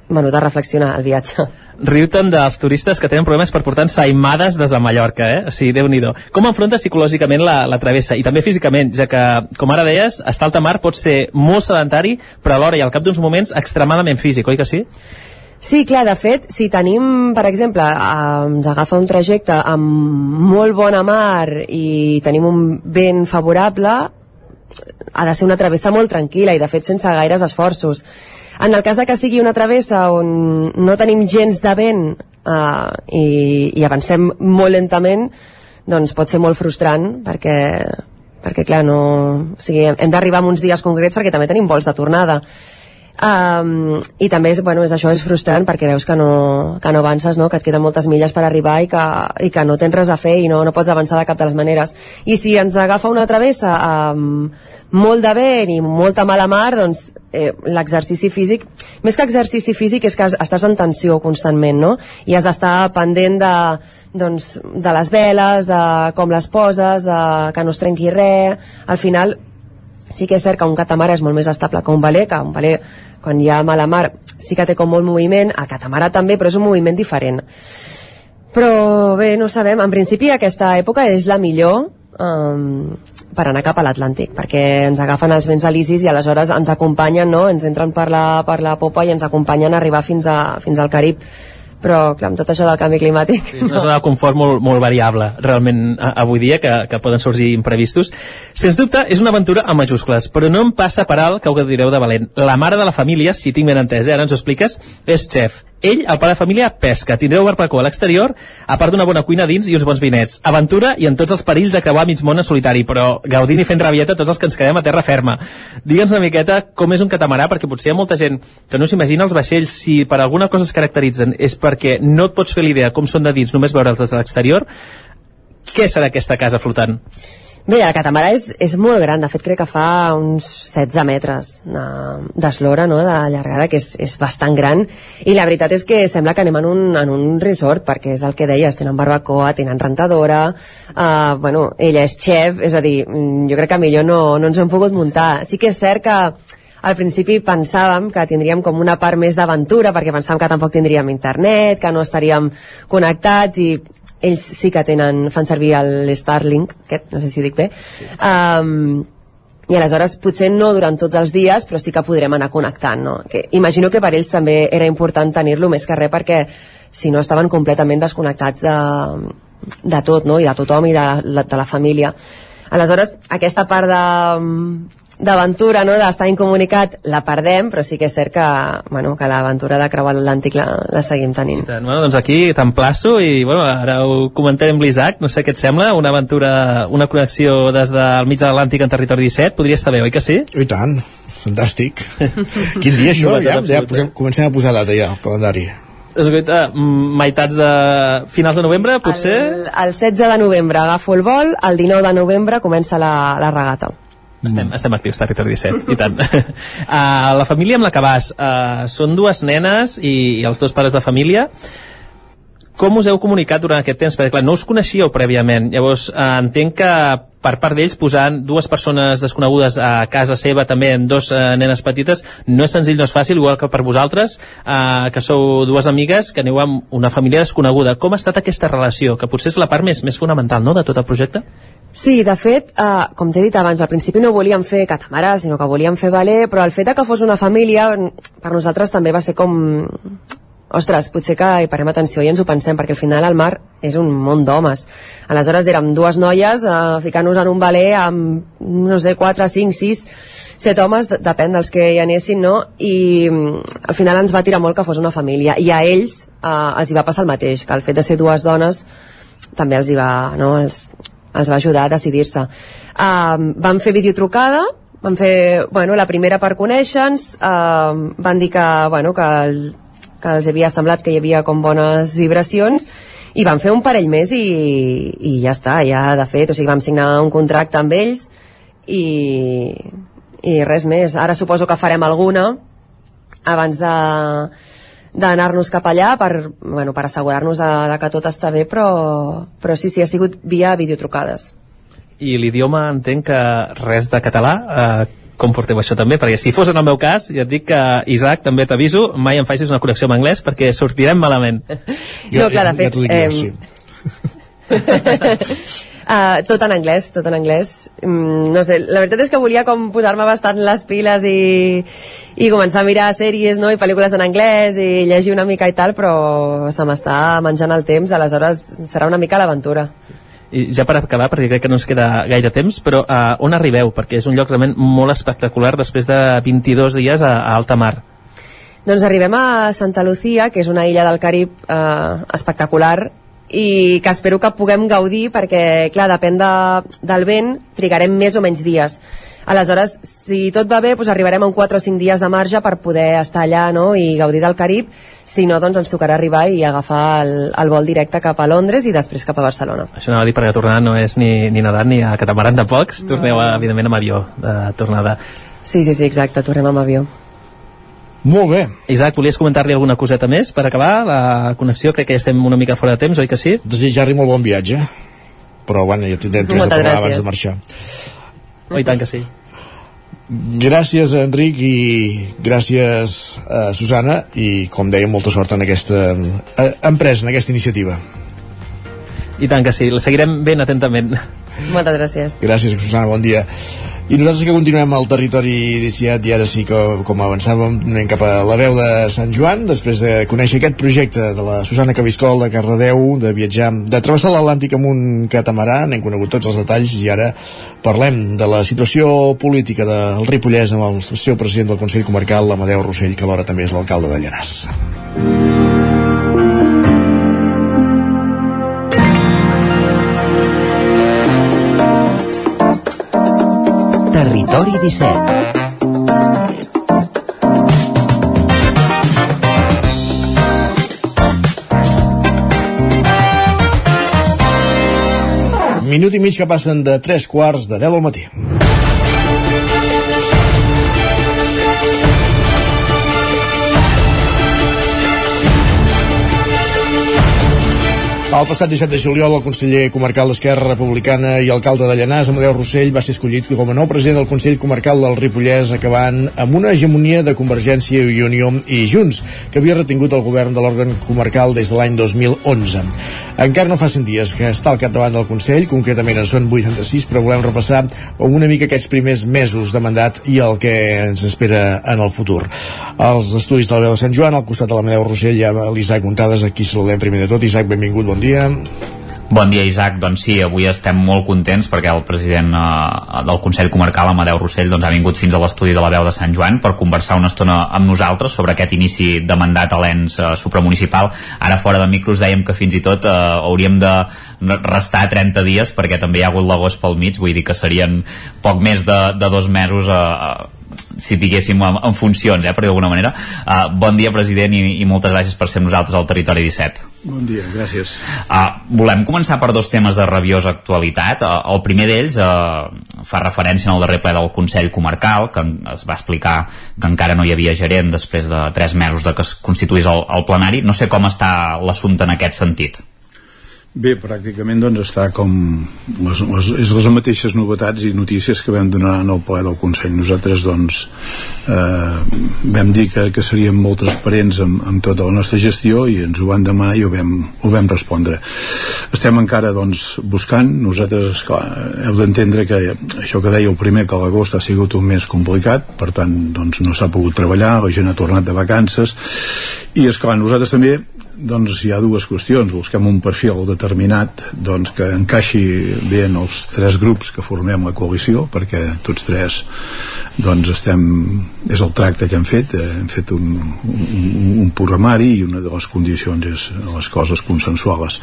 bueno, de reflexionar el viatge riu-te'n dels turistes que tenen problemes per portar ensaïmades des de Mallorca, eh? O sigui, déu nhi Com enfrontes psicològicament la, la travessa? I també físicament, ja que, com ara deies, estar alta mar pot ser molt sedentari, però alhora i al cap d'uns moments extremadament físic, oi que sí? Sí, clar, de fet, si tenim, per exemple, eh, ens agafa un trajecte amb molt bona mar i tenim un vent favorable, ha de ser una travessa molt tranquil·la i de fet sense gaires esforços en el cas de que sigui una travessa on no tenim gens de vent uh, i, i avancem molt lentament, doncs pot ser molt frustrant perquè, perquè clar, no, o sigui, hem d'arribar en uns dies concrets perquè també tenim vols de tornada. Um, i també és, bueno, és això és frustrant perquè veus que no, que no avances no? que et queden moltes milles per arribar i que, i que no tens res a fer i no, no pots avançar de cap de les maneres i si ens agafa una travessa um, molt de vent i molta mala mar, doncs eh, l'exercici físic, més que exercici físic és que estàs en tensió constantment, no? I has d'estar pendent de, doncs, de les veles, de com les poses, de que no es trenqui res. Al final, sí que és cert que un catamara és molt més estable que un valer, que un valer, quan hi ha mala mar, sí que té com molt moviment, el catamara també, però és un moviment diferent. Però bé, no sabem, en principi aquesta època és la millor, um, per anar cap a l'Atlàntic, perquè ens agafen els vents alisis i aleshores ens acompanyen, no? ens entren per la, per la popa i ens acompanyen a arribar fins, a, fins al Carib però clar, amb tot això del canvi climàtic sí, és una zona de confort molt, molt variable realment avui dia que, que poden sorgir imprevistos. Sens dubte és una aventura amb majúscules però no em passa per alt que ho direu de valent la mare de la família, si tinc ben entès, eh, ara ens ho expliques, és xef ell, el pare de família, pesca. Tindreu barbacoa a l'exterior, a part d'una bona cuina dins i uns bons vinets. Aventura i en tots els perills de creuar mig món en solitari, però gaudint i fent rabieta tots els que ens quedem a terra ferma. Digue'ns una miqueta com és un catamarà, perquè potser hi ha molta gent que no s'imagina els vaixells, si per alguna cosa es caracteritzen és perquè no et pots fer l'idea com són de dins, només veure'ls des de l'exterior, què serà aquesta casa flotant? Bé, el catamarà és, és molt gran, de fet crec que fa uns 16 metres d'eslora, no?, de llargada, que és, és bastant gran, i la veritat és que sembla que anem en un, en un resort, perquè és el que deies, tenen barbacoa, tenen rentadora, uh, bueno, ella és xef, és a dir, mm, jo crec que millor no, no ens hem pogut muntar. Sí que és cert que al principi pensàvem que tindríem com una part més d'aventura perquè pensàvem que tampoc tindríem internet, que no estaríem connectats i ells sí que tenen, fan servir el Starlink, aquest, no sé si dic bé, sí. um, i aleshores potser no durant tots els dies, però sí que podrem anar connectant, no? Que imagino que per ells també era important tenir-lo més que res perquè si no estaven completament desconnectats de, de tot, no? I de tothom i de, de la família. Aleshores, aquesta part de, d'aventura, no? d'estar incomunicat, la perdem, però sí que és cert que, bueno, que l'aventura de creuar l'Atlàntic la, la seguim tenint. tant, bueno, doncs aquí t'emplaço i bueno, ara ho comentarem amb l'Isaac, no sé què et sembla, una aventura, una connexió des del mig de l'Atlàntic en territori 17, podria estar bé, oi que sí? I tant, fantàstic. Quin dia això? Ja, ja posem, comencem a posar data ja al calendari escolta, meitats de finals de novembre, potser? El, el 16 de novembre agafo el vol, el 19 de novembre comença la, la regata. Estem, estem actius, Territori 17, i tant. uh, la família amb la que vas, uh, són dues nenes i, i els dos pares de família. Com us heu comunicat durant aquest temps? Perquè, clar, no us coneixíeu prèviament. Llavors, uh, entenc que per part d'ells posant dues persones desconegudes a casa seva també en dos uh, nenes petites no és senzill, no és fàcil, igual que per vosaltres uh, que sou dues amigues que aneu amb una família desconeguda com ha estat aquesta relació, que potser és la part més, més fonamental no, de tot el projecte? Sí, de fet, eh, com t'he dit abans, al principi no volíem fer catamarà, sinó que volíem fer valer, però el fet que fos una família, per nosaltres també va ser com... Ostres, potser que hi parem atenció i ens ho pensem, perquè al final el mar és un món d'homes. Aleshores érem dues noies eh, ficant-nos en un valer amb, no sé, 4, 5, 6, 7 homes, depèn dels que hi anessin, no? I mm, al final ens va tirar molt que fos una família. I a ells eh, els hi va passar el mateix, que el fet de ser dues dones també els hi va, no? Els, els va ajudar a decidir-se. Uh, van fer videotrucada, van fer, bueno, la primera per conèixer-nos, uh, van dir que, bueno, que, el, que els havia semblat que hi havia com bones vibracions i vam fer un parell més i, i ja està, ja de fet, o sigui, vam signar un contracte amb ells i, i res més. Ara suposo que farem alguna abans de d'anar-nos cap allà per, bueno, per assegurar-nos de, de que tot està bé, però, però sí, sí, ha sigut via videotrucades. I l'idioma entenc que res de català, eh, com porteu això també? Perquè si fos en el meu cas, ja et dic que, Isaac, també t'aviso, mai em facis una connexió amb anglès perquè sortirem malament. no, clar, de fet... Ja, ja eh, uh, tot en anglès, tot en anglès. Mm, no sé, la veritat és que volia com posar-me bastant les piles i, i començar a mirar sèries no? i pel·lícules en anglès i llegir una mica i tal, però se m'està menjant el temps, aleshores serà una mica l'aventura. I ja per acabar, perquè crec que no ens queda gaire temps, però uh, on arribeu? Perquè és un lloc realment molt espectacular després de 22 dies a, a alta mar. Doncs arribem a Santa Lucía, que és una illa del Carib eh, espectacular, i que espero que puguem gaudir perquè, clar, depèn de, del vent, trigarem més o menys dies. Aleshores, si tot va bé, doncs arribarem a un 4 o 5 dies de marge per poder estar allà no? i gaudir del Carib. Si no, doncs ens tocarà arribar i agafar el, el vol directe cap a Londres i després cap a Barcelona. Això anava a dir perquè tornar no és ni, ni nedant ni a catamaran de pocs, no. torneu, evidentment, amb avió de tornada. Sí, sí, sí, exacte, tornem amb avió. Molt bé. Isaac, volies comentar-li alguna coseta més per acabar la connexió? Crec que ja estem una mica fora de temps, oi que sí? Desitjar-li molt bon viatge. Però, bueno, ja tindrem temps de parlar abans de marxar. Oh, i tant que sí. Gràcies, Enric, i gràcies, a Susana, i, com deia, molta sort en aquesta eh, empresa, en aquesta iniciativa. I tant que sí, la seguirem ben atentament. Moltes gràcies. Gràcies, Susana, bon dia. I nosaltres que continuem al territori 17 i ara sí que, com avançàvem, anem cap a la veu de Sant Joan, després de conèixer aquest projecte de la Susana Cabiscol de Cardedeu, de viatjar, de travessar l'Atlàntic amb un catamarà, n'hem conegut tots els detalls i ara parlem de la situació política del Ripollès amb el seu president del Consell Comarcal, l'Amadeu Rossell, que alhora també és l'alcalde de Llanàs. Territori 17 Minut i mig que passen de 3 quarts de 10 al matí. El passat 17 de juliol, el conseller comarcal d'Esquerra Republicana i alcalde de Llanàs, Amadeu Rossell, va ser escollit com a nou president del Consell Comarcal del Ripollès, acabant amb una hegemonia de Convergència i Unió i Junts, que havia retingut el govern de l'òrgan comarcal des de l'any 2011. Encara no fa 100 dies que està al capdavant del Consell, concretament en són 86, però volem repassar una mica aquests primers mesos de mandat i el que ens espera en el futur. Els estudis de la veu de Sant Joan, al costat de l'Amadeu Rossell, hi ha l'Isaac Montades, aquí saludem primer de tot. Isaac, benvingut, bon dia. Bon dia, Isaac. Doncs sí, avui estem molt contents perquè el president eh, del Consell Comarcal, Amadeu Rossell, doncs, ha vingut fins a l'estudi de la veu de Sant Joan per conversar una estona amb nosaltres sobre aquest inici de mandat a l'ENS eh, supramunicipal. Ara fora de micros dèiem que fins i tot eh, hauríem de restar 30 dies perquè també hi ha hagut l'agost pel mig, vull dir que serien poc més de, de dos mesos eh, si diguéssim en, en funcions, eh, per d'alguna manera. Uh, bon dia, president, i, i moltes gràcies per ser amb nosaltres al Territori 17. Bon dia, gràcies. Uh, volem començar per dos temes de rabiosa actualitat. Uh, el primer d'ells uh, fa referència al darrer ple del Consell Comarcal, que es va explicar que encara no hi havia gerent després de tres mesos de que es constituís el, el plenari. No sé com està l'assumpte en aquest sentit. Bé, pràcticament doncs està com les, les, és les mateixes novetats i notícies que vam donar en el ple del Consell. Nosaltres doncs eh, vam dir que, que seríem molt transparents amb, amb tota la nostra gestió i ens ho van demanar i ho vam, ho vam respondre. Estem encara doncs buscant, nosaltres esclar, heu d'entendre que això que deia el primer que l'agost ha sigut un mes complicat, per tant doncs no s'ha pogut treballar, la gent ha tornat de vacances i esclar, nosaltres també doncs hi ha dues qüestions. Busquem un perfil determinat doncs, que encaixi bé en els tres grups que formem la coalició perquè tots tres doncs estem, és el tracte que hem fet. Eh, hem fet un, un, un programari i una de les condicions és les coses consensuades.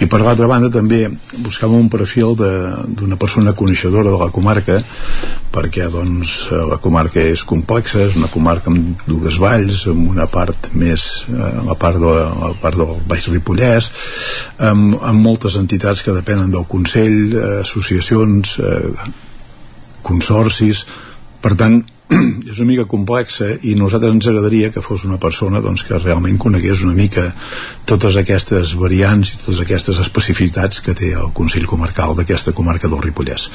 I per l'altra banda també buscàvem un perfil d'una persona coneixedora de la comarca perquè doncs la comarca és complexa, és una comarca amb dues valls, amb una part més eh, la part, de, la part del Baix Ripollès amb, amb moltes entitats que depenen del Consell eh, associacions eh, consorcis. Per tant és una mica complexa i nosaltres ens agradaria que fos una persona doncs, que realment conegués una mica totes aquestes variants i totes aquestes especificitats que té el Consell Comarcal d'aquesta comarca del Ripollès.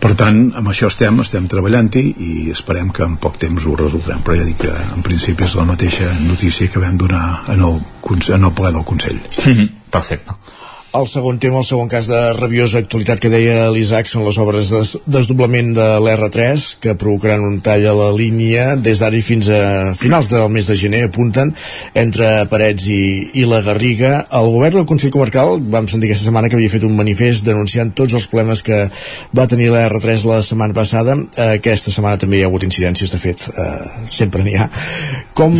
Per tant, amb això estem, estem treballant-hi i esperem que en poc temps ho resoldrem. Però ja dic que en principi és la mateixa notícia que vam donar en el, en el ple del Consell. Perfecte el segon tema, el segon cas de rabiosa actualitat que deia l'Isaac són les obres de desdoblament de l'R3 que provocaran un tall a la línia des d'ara fins a finals del mes de gener apunten entre Parets i, i la Garriga. El govern del Consell Comarcal vam sentir aquesta setmana que havia fet un manifest denunciant tots els problemes que va tenir la R3 la setmana passada. Aquesta setmana també hi ha hagut incidències, de fet, eh, sempre n'hi ha. Com,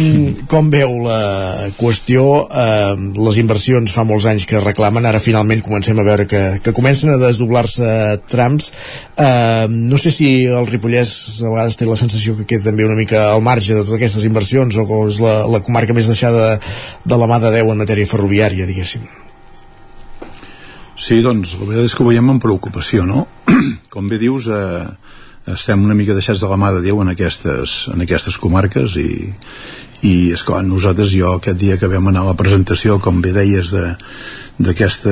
com veu la qüestió? Eh, les inversions fa molts anys que reclamen, ara finalment comencem a veure que, que comencen a desdoblar-se trams eh, no sé si el Ripollès a vegades té la sensació que queda també una mica al marge de totes aquestes inversions o que és la, la comarca més deixada de, de la mà de Déu en matèria ferroviària diguéssim Sí, doncs la veritat és que ho veiem amb preocupació, no? Com bé dius, eh, estem una mica deixats de la mà de Déu en aquestes, en aquestes comarques i, i és clar, nosaltres jo aquest dia que vam anar a la presentació com bé deies d'aquest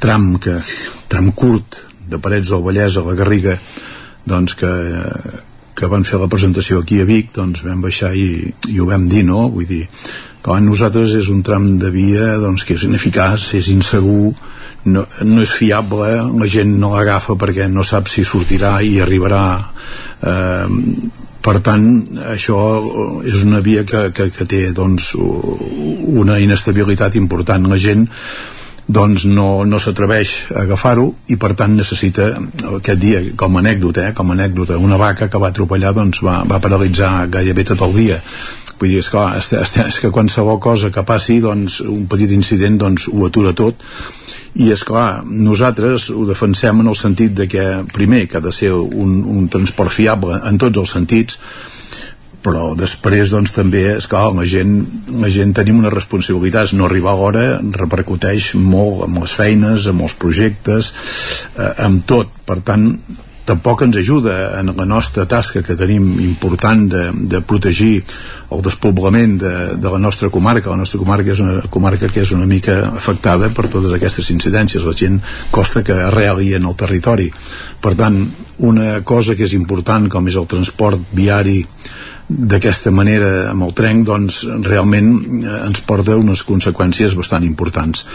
tram que, tram curt de Parets del Vallès a la Garriga doncs que, que van fer la presentació aquí a Vic doncs vam baixar i, i ho vam dir no? vull dir, clar, nosaltres és un tram de via doncs, que és ineficaç és insegur no, no és fiable, la gent no l'agafa perquè no sap si sortirà i arribarà eh, per tant això és una via que, que, que té doncs, una inestabilitat important la gent doncs no, no s'atreveix a agafar-ho i per tant necessita aquest dia com a anècdota, eh, com a anècdota una vaca que va atropellar doncs va, va paralitzar gairebé tot el dia. Vull dir, esclar, és, és, és que qualsevol cosa que passi doncs, un petit incident doncs, ho atura tot. I és clar, nosaltres ho defensem en el sentit de que primer que ha de ser un, un transport fiable en tots els sentits però després doncs també és clar, la gent, la gent tenim una responsabilitat no arribar a l'hora repercuteix molt amb les feines, amb els projectes eh, amb tot, per tant tampoc ens ajuda en la nostra tasca que tenim important de, de protegir el despoblament de, de la nostra comarca. La nostra comarca és una comarca que és una mica afectada per totes aquestes incidències. La gent costa que arreli en el territori. Per tant, una cosa que és important com és el transport viari d'aquesta manera amb el tren doncs realment eh, ens porta unes conseqüències bastant importants.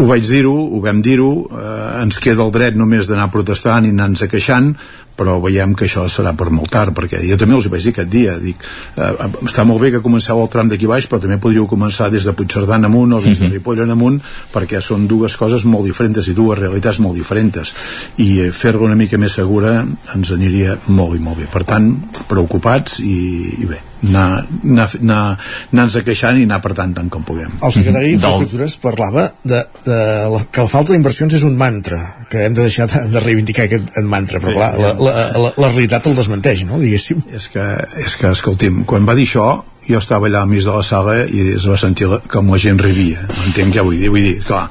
Ho vaig dir-ho, ho vam dir-ho eh, ens queda el dret només d'anar protestant i anar-nos queixant però veiem que això serà per molt tard perquè jo també els vaig dir aquest dia dic, eh, està molt bé que comenceu el tram d'aquí baix però també podríeu començar des de Puigcerdà en amunt o des de Ripoll en amunt perquè són dues coses molt diferents i dues realitats molt diferents. I eh, fer-la una mica més segura ens aniria molt i molt bé. Per tant, preocupats i, i bé anar-nos anar, anar queixant i anar apretant tant com puguem. El secretari d'Infraestructures parlava de, de la, que la falta d'inversions és un mantra, que hem de deixar de, de reivindicar aquest mantra, però clar, la, la, la, la realitat el desmenteix, no?, diguéssim. És que, és que escolti'm, quan va dir això, jo estava allà al mig de la sala i es va sentir la, com la gent rivia entenc què vull dir? Vull dir, clar,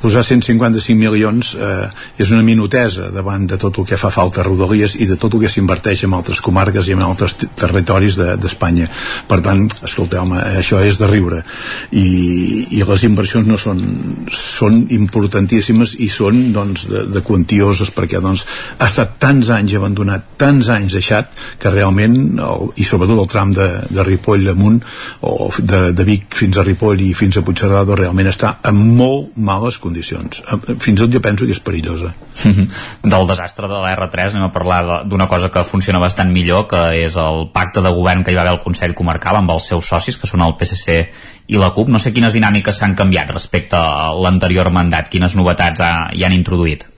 posar 155 milions eh, és una minutesa davant de tot el que fa falta a Rodalies i de tot el que s'inverteix en altres comarques i en altres territoris d'Espanya. De, per tant, escolteu això és de riure. I, i les inversions no són, són importantíssimes i són doncs, de, de quantioses perquè doncs, ha estat tants anys abandonat, tants anys deixat, que realment, el, i sobretot el tram de, de Ripoll amunt o de, de Vic fins a Ripoll i fins a Puigcerdà realment està en molt males condicions. Fins i tot jo penso que és perillosa. Del desastre de la R3 anem a parlar d'una cosa que funciona bastant millor que és el pacte de govern que hi va haver al Consell Comarcal amb els seus socis que són el PSC i la CUP no sé quines dinàmiques s'han canviat respecte a l'anterior mandat. Quines novetats ha, hi han introduït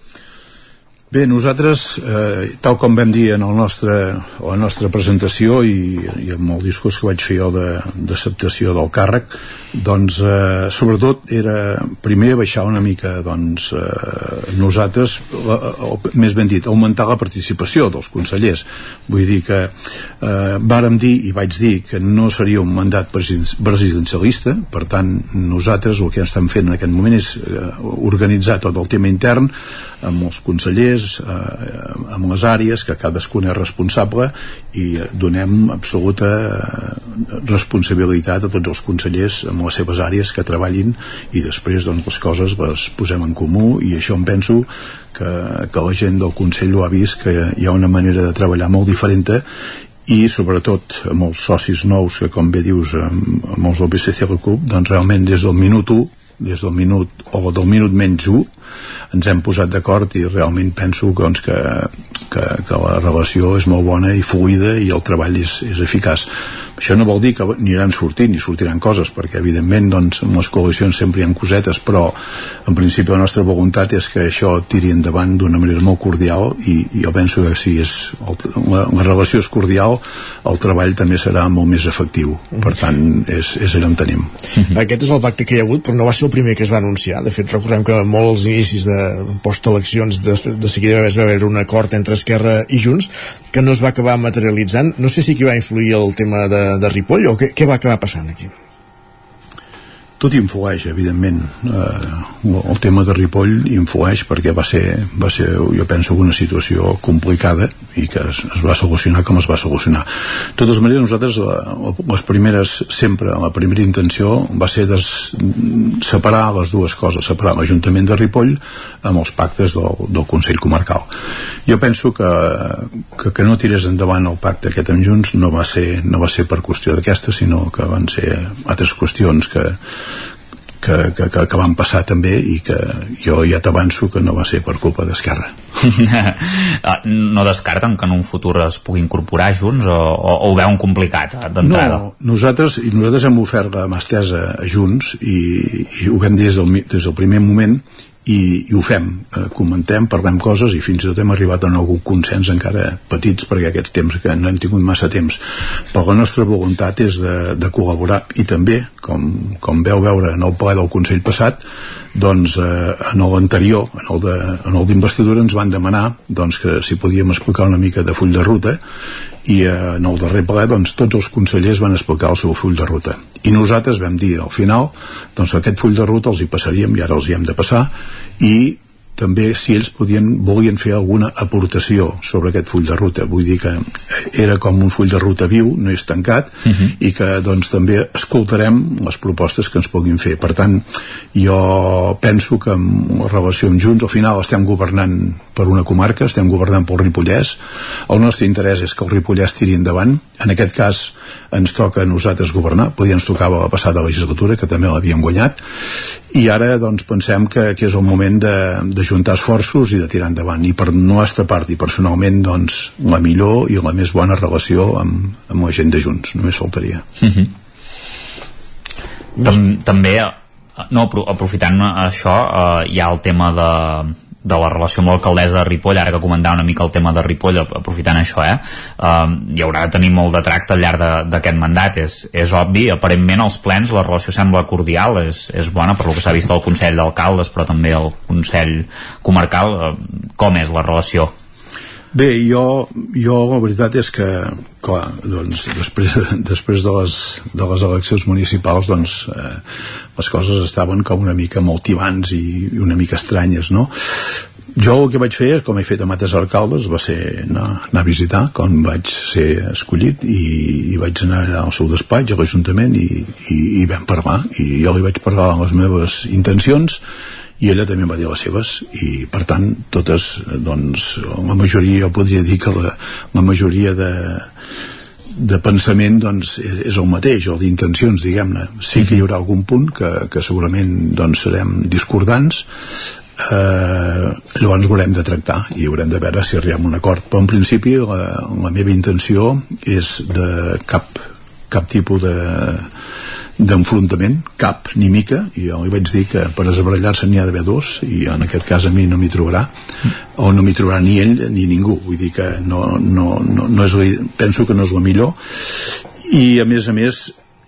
Bé, nosaltres, eh, tal com vam dir en el nostre, la nostra presentació i, i amb el discurs que vaig fer jo d'acceptació de, del càrrec, doncs eh, sobretot era primer baixar una mica doncs, eh, nosaltres, la, o, més ben dit, augmentar la participació dels consellers. Vull dir que eh, vàrem dir i vaig dir que no seria un mandat presidencialista, per tant nosaltres el que estem fent en aquest moment és eh, organitzar tot el tema intern amb els consellers, eh, amb les àrees, que cadascun és responsable i donem absoluta eh, responsabilitat a tots els consellers amb les seves àrees que treballin i després doncs, les coses les posem en comú i això em penso que, que la gent del Consell ho ha vist que hi ha una manera de treballar molt diferent i sobretot amb els socis nous que com bé dius amb, amb els del BCC la CUP doncs realment des del minut 1 des del minut o del minut menys 1 ens hem posat d'acord i realment penso doncs, que, que, que la relació és molt bona i fluida i el treball és, és eficaç això no vol dir que aniran sortint i sortiran coses, perquè evidentment doncs, en les coalicions sempre hi ha cosetes, però en principi la nostra voluntat és que això tiri endavant d'una manera molt cordial i, i jo penso que si és, el, la, la relació és cordial, el treball també serà molt més efectiu. Per tant, és, és allà on tenim. Aquest és el pacte que hi ha hagut, però no va ser el primer que es va anunciar. De fet, recordem que molts inicis de post-eleccions de, de seguida es va haver un acord entre Esquerra i Junts que no es va acabar materialitzant. No sé si aquí va influir el tema de, de Ripoll o què, què va acabar passant aquí? Tot influeix, evidentment. Eh, el tema de Ripoll influeix perquè va ser, va ser, jo penso, una situació complicada i que es, es va solucionar com es va solucionar. De totes maneres, nosaltres, la, les primeres, sempre, la primera intenció va ser des, separar les dues coses, separar l'Ajuntament de Ripoll amb els pactes del, del Consell Comarcal. Jo penso que, que, que no tirés endavant el pacte aquest amb Junts no va ser, no va ser per qüestió d'aquesta, sinó que van ser altres qüestions que, que, que, que, que van passar també i que jo ja t'avanço que no va ser per culpa d'Esquerra ah, no descarten que en un futur es pugui incorporar junts o, o, o ho veuen complicat eh, d'entrada? No, nosaltres, nosaltres hem ofert la mà estesa a Junts i, i ho vam dir des del, des del primer moment i, i ho fem, eh, comentem, parlem coses i fins i tot hem arribat a algun consens encara petits perquè aquests temps que no hem tingut massa temps. Però la nostra voluntat és de, de col·laborar. I també, com, com veu veure en el ple del Consell passat doncs eh, en l'anterior en el d'investidura ens van demanar doncs, que si podíem explicar una mica de full de ruta i eh, en el darrer ple doncs, tots els consellers van explicar el seu full de ruta. I nosaltres vam dir al final doncs aquest full de ruta els hi passaríem i ara els hi hem de passar i també si ells podien, volien fer alguna aportació sobre aquest full de ruta vull dir que era com un full de ruta viu no és tancat uh mhm. -huh. i que doncs també escoltarem les propostes que ens puguin fer per tant jo penso que amb la relació amb Junts al final estem governant per una comarca, estem governant pel Ripollès el nostre interès és que el Ripollès tiri endavant en aquest cas ens toca a nosaltres governar, podia ens tocava la passada legislatura, que també l'havíem guanyat, i ara doncs, pensem que, que és el moment de, de juntar esforços i de tirar endavant. I per nostra part i personalment, doncs, la millor i la més bona relació amb, amb la gent de Junts, només faltaria. Mm -hmm. Tam també no, aprofitant això eh, hi ha el tema de de la relació amb l'alcaldessa de Ripoll, ara que comentava una mica el tema de Ripoll, aprofitant això, eh, uh, hi haurà de tenir molt de tracte al llarg d'aquest mandat, és, és obvi, aparentment als plens la relació sembla cordial, és, és bona per lo que s'ha vist al Consell d'Alcaldes, però també al Consell Comarcal, uh, com és la relació? Bé, jo, jo la veritat és que, clar, doncs, després, després de, les, de les eleccions municipals, doncs, eh, les coses estaven com una mica motivants i, i una mica estranyes, no? Jo el que vaig fer, com he fet amb altres alcaldes, va ser anar, anar a visitar quan vaig ser escollit i, i vaig anar al seu despatx, a l'Ajuntament, i, i, i vam parlar. I jo li vaig parlar les meves intencions i ella també va dir les seves i per tant totes doncs la majoria jo podria dir que la, la majoria de de pensament doncs, és, és el mateix o d'intencions diguem-ne. Sí que hi haurà algun punt que, que segurament doncs, serem discordants eh, llavors ho haurem de tractar i haurem de veure si arribem a un acord. Però en principi la, la meva intenció és de cap, cap tipus de d'enfrontament, cap ni mica i jo li vaig dir que per esbarallar-se n'hi ha d'haver dos i en aquest cas a mi no m'hi trobarà o no m'hi trobarà ni ell ni ningú. Vull dir que no, no, no, no és, penso que no és la millor. I a més a més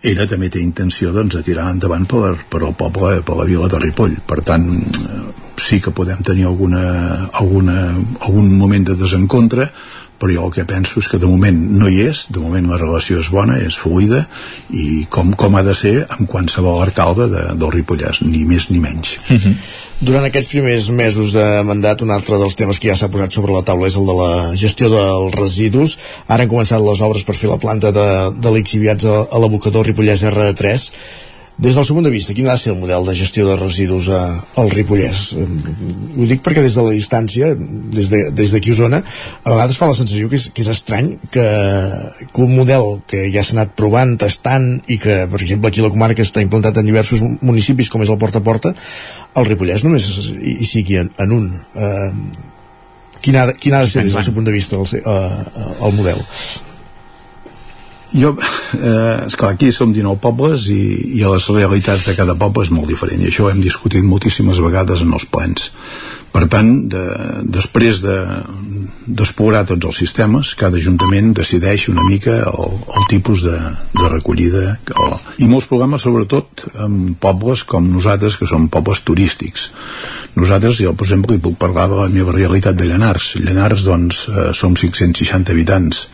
ella també té intenció doncs, de tirar endavant per, per el poble, per la vila de Ripoll. Per tant eh, sí que podem tenir alguna, alguna, algun moment de desencontre però jo el que penso és que de moment no hi és, de moment la relació és bona, és fluida i com, com ha de ser amb qualsevol alcalde de, del Ripollès, ni més ni menys. Uh -huh. Durant aquests primers mesos de mandat, un altre dels temes que ja s'ha posat sobre la taula és el de la gestió dels residus. Ara han començat les obres per fer la planta de, de lixiviats a, a l'abocador Ripollès R3 des del seu punt de vista, quin ha de ser el model de gestió de residus a, al Ripollès? Ho dic perquè des de la distància, des d'aquí de, des Osona, a vegades fa la sensació que és, que és estrany que, que un model que ja s'ha anat provant, tastant, i que, per exemple, aquí a la comarca està implantat en diversos municipis, com és el Porta a Porta, el Ripollès només hi, sigui en, en un. Eh, quin, ha, quin ha de ser, des del seu punt de vista, el, uh, el model? Jo, eh, esclar, aquí som 19 pobles i, i les realitats de cada poble és molt diferent i això ho hem discutit moltíssimes vegades en els plans per tant, de, després de d'explorar tots els sistemes, cada ajuntament decideix una mica el, el tipus de, de recollida o, i molts programes sobretot en pobles com nosaltres que som pobles turístics. Nosaltres, jo per exemple, hi puc parlar de la meva realitat de Llanars. Llanars doncs eh, som 560 habitants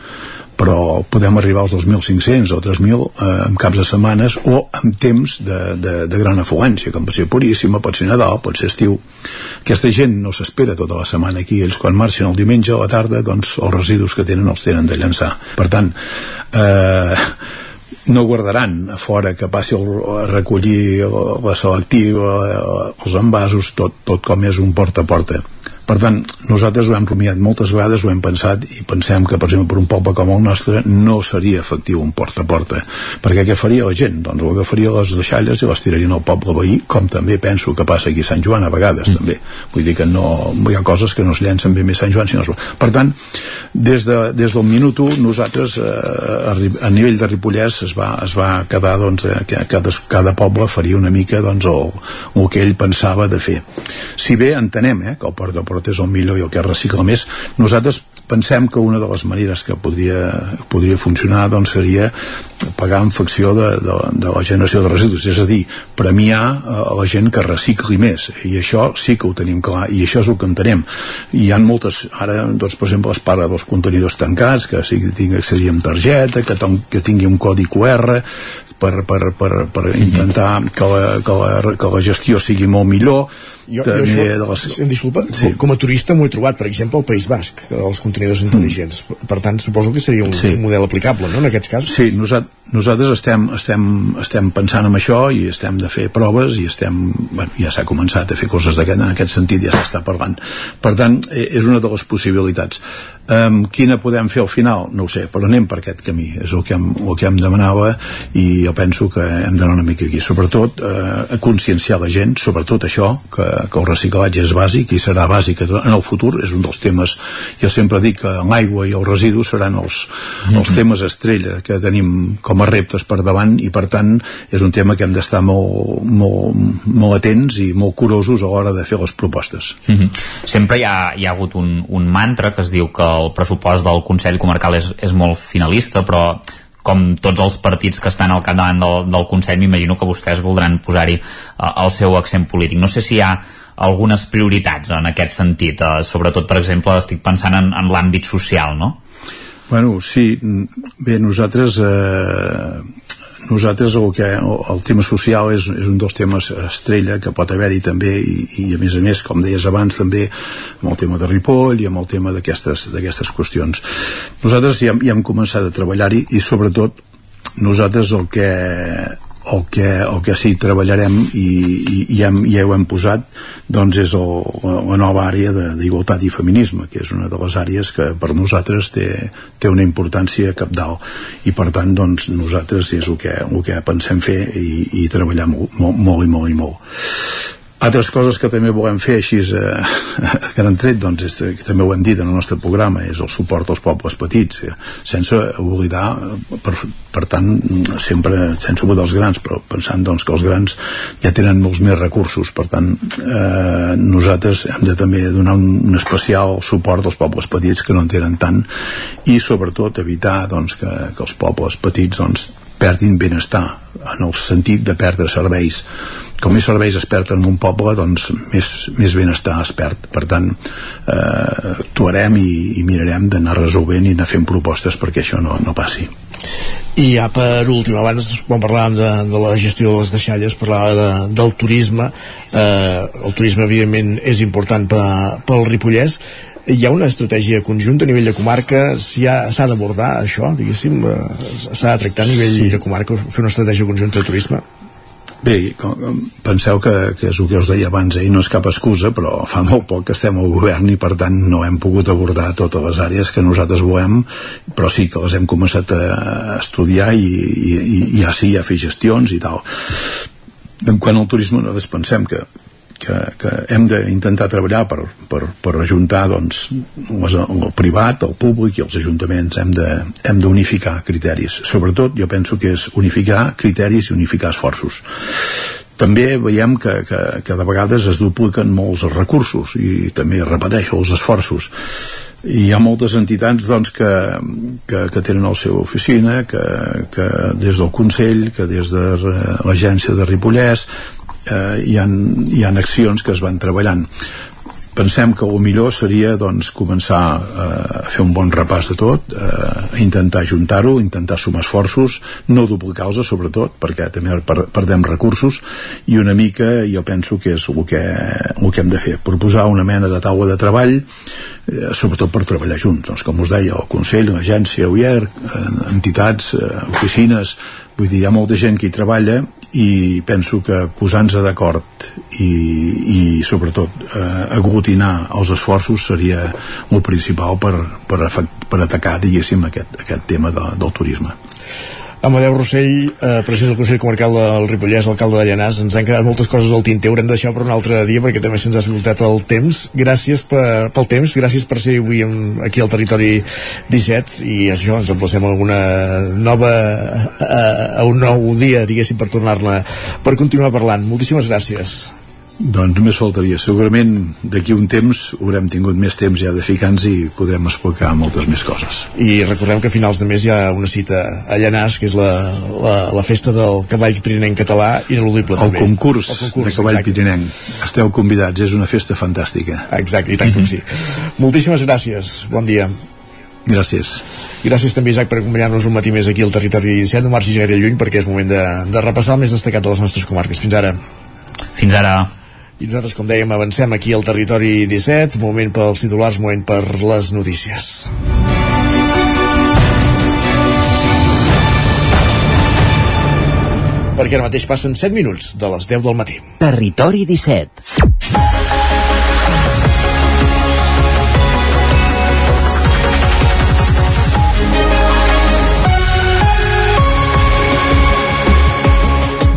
però podem arribar als 2.500 o 3.000 eh, en caps de setmanes o amb temps de, de, de gran afluència, com pot ser Puríssima, pot ser Nadal, pot ser estiu. Aquesta gent no s'espera tota la setmana aquí, ells quan marxen el diumenge a la tarda, doncs els residus que tenen els tenen de llançar. Per tant, eh, no guardaran a fora que passi el, a recollir la selectiva, els envasos, tot, tot com és un porta a porta per tant, nosaltres ho hem rumiat moltes vegades, ho hem pensat i pensem que, per exemple, per un poble com el nostre no seria efectiu un porta a porta perquè què faria la gent? Doncs ho agafaria les deixalles i les tirarien al poble veí com també penso que passa aquí a Sant Joan a vegades mm. també, vull dir que no hi ha coses que no es llencen ben bé a Sant Joan sinó... per tant, des, de, des del minut 1 nosaltres eh, a, a nivell de Ripollès es va, es va quedar doncs, eh, que cada, cada poble faria una mica doncs, el, el que ell pensava de fer si bé entenem eh, que el porta a porta és el millor i el que recicla més. Nosaltres pensem que una de les maneres que podria, podria funcionar doncs, seria pagar en facció de, de, de la generació de residus, és a dir, premiar a la gent que recicli més. I això sí que ho tenim clar i això és el que entenem. Hi han moltes ara, doncs, per exemple, es parla dels contenidors tancats que sí que tingui accedir amb targeta que, que tingui un codi QR per, per, per, per intentar que la, que, la, que la gestió sigui molt millor jo, jo això, de les... em disculpa, sí. com a turista m'ho he trobat, per exemple, al País Basc, els contenidors intel·ligents. Mm. Per tant, suposo que seria un, sí. un model aplicable, no?, en aquests casos. Sí, nosaltres, nosaltres estem, estem, estem pensant en això i estem de fer proves i estem, bueno, ja s'ha començat a fer coses aquest, en aquest sentit, ja s'està parlant. Per tant, eh, és una de les possibilitats. Um, quina podem fer al final? No ho sé, però anem per aquest camí. És el que em, el que em demanava i jo penso que hem d'anar una mica aquí. Sobretot, eh, conscienciar la gent, sobretot això, que, que el reciclatge és bàsic i serà bàsic en el futur. És un dels temes, jo sempre dic que l'aigua i els residus seran els, mm -hmm. els temes estrella que tenim com a reptes per davant i per tant és un tema que hem d'estar molt, molt, molt atents i molt curosos a l'hora de fer les propostes. Mm -hmm. Sempre hi ha, hi ha hagut un, un mantra que es diu que el pressupost del Consell Comarcal és, és molt finalista, però com tots els partits que estan al capdavant del, del Consell, m'imagino que vostès voldran posar-hi uh, el seu accent polític. No sé si hi ha algunes prioritats en aquest sentit, uh, sobretot, per exemple, estic pensant en, en l'àmbit social, no? Bueno, sí, bé, nosaltres eh, nosaltres el, que, el tema social és, és un dels temes estrella que pot haver-hi també i, i a més a més, com deies abans també amb el tema de Ripoll i amb el tema d'aquestes qüestions. Nosaltres ja, ja hem començat a treballar-hi i sobretot nosaltres el que el que, el que sí treballarem i, i, i, hem, ja ho hem posat doncs és el, la nova àrea d'igualtat i feminisme que és una de les àrees que per nosaltres té, té una importància capdalt i per tant doncs nosaltres és el que, el que pensem fer i, i treballar molt, molt, molt i molt i molt altres coses que també volem fer així eh, a gran tret, doncs, és, que també ho hem dit en el nostre programa, és el suport als pobles petits, eh, sense oblidar, per, per tant, sempre sense oblidar els grans, però pensant doncs, que els grans ja tenen molts més recursos, per tant, eh, nosaltres hem de també donar un, un especial suport als pobles petits que no en tenen tant i sobretot evitar doncs, que, que els pobles petits doncs, perdin benestar en el sentit de perdre serveis. Com més serveis es perd en un poble doncs més, més benestar es perd. Per tant eh, actuarem i, i mirarem d'anar resolvent i anar fent propostes perquè això no, no passi. I ja per últim, abans quan parlàvem de, de la gestió de les deixalles parlava de, del turisme. Eh, el turisme evidentment és important pel Ripollès hi ha una estratègia conjunta a nivell de comarca s'ha d'abordar això, diguéssim eh, s'ha de tractar a nivell sí. de comarca fer una estratègia conjunta de turisme Bé, penseu que, que és el que us deia abans, eh, no és cap excusa, però fa molt poc que estem al govern i per tant no hem pogut abordar totes les àrees que nosaltres volem, però sí que les hem començat a estudiar i, i, i ja sí, a fer gestions i tal. En quant al turisme, nosaltres pensem que que, que hem d'intentar treballar per, per, per ajuntar doncs, les, el privat, el públic i els ajuntaments hem d'unificar criteris. Sobretot jo penso que és unificar criteris i unificar esforços. També veiem que, que, que de vegades es dupliquen molts recursos i també repeteixo els esforços. I hi ha moltes entitats doncs, que, que, que tenen la seva oficina que, que des del Consell que des de l'agència de Ripollès eh, hi, ha, hi ha accions que es van treballant. Pensem que el millor seria doncs, començar eh, a fer un bon repàs de tot, eh, intentar ajuntar-ho, intentar sumar esforços, no duplicar-los sobretot, perquè també per, perdem recursos, i una mica jo penso que és el que, el que hem de fer, proposar una mena de taula de treball, eh, sobretot per treballar junts, doncs, com us deia, el Consell, l'agència, UIER, eh, entitats, eh, oficines, vull dir, hi ha molta gent que hi treballa i penso que posant-se d'acord i, i sobretot eh, aglutinar els esforços seria el principal per, per, per atacar diguéssim aquest, aquest tema de, del turisme Amadeu Rossell, eh, president del Consell Comarcal del Ripollès, alcalde de Llanàs, ens han quedat moltes coses al tinter, haurem de deixar per un altre dia perquè també se'ns ha esgotat el temps. Gràcies per, pel temps, gràcies per ser avui aquí al territori 17 i això, ens emplacem a una nova a, a un nou dia, diguéssim, per tornar-la per continuar parlant. Moltíssimes gràcies. Doncs només faltaria. Segurament d'aquí un temps haurem tingut més temps ja de ficar-nos i podrem explicar moltes més coses. I recordem que a finals de mes hi ha una cita a Llanàs, que és la, la, la festa del cavall pirinenc català, ineludible el també. Concurs el concurs de cavall exacte. pirinenc. Esteu convidats, és una festa fantàstica. Exacte, i tant com sí. Moltíssimes gràcies. Bon dia. Gràcies. Gràcies també, Isaac, per acompanyar-nos un matí més aquí al territori 17. No marxis gaire lluny perquè és moment de, de repassar el més destacat de les nostres comarques. Fins ara. Fins ara. I nosaltres, com dèiem, avancem aquí al territori 17, moment pels titulars, moment per les notícies. Perquè ara mateix passen 7 minuts de les 10 del matí. Territori 17.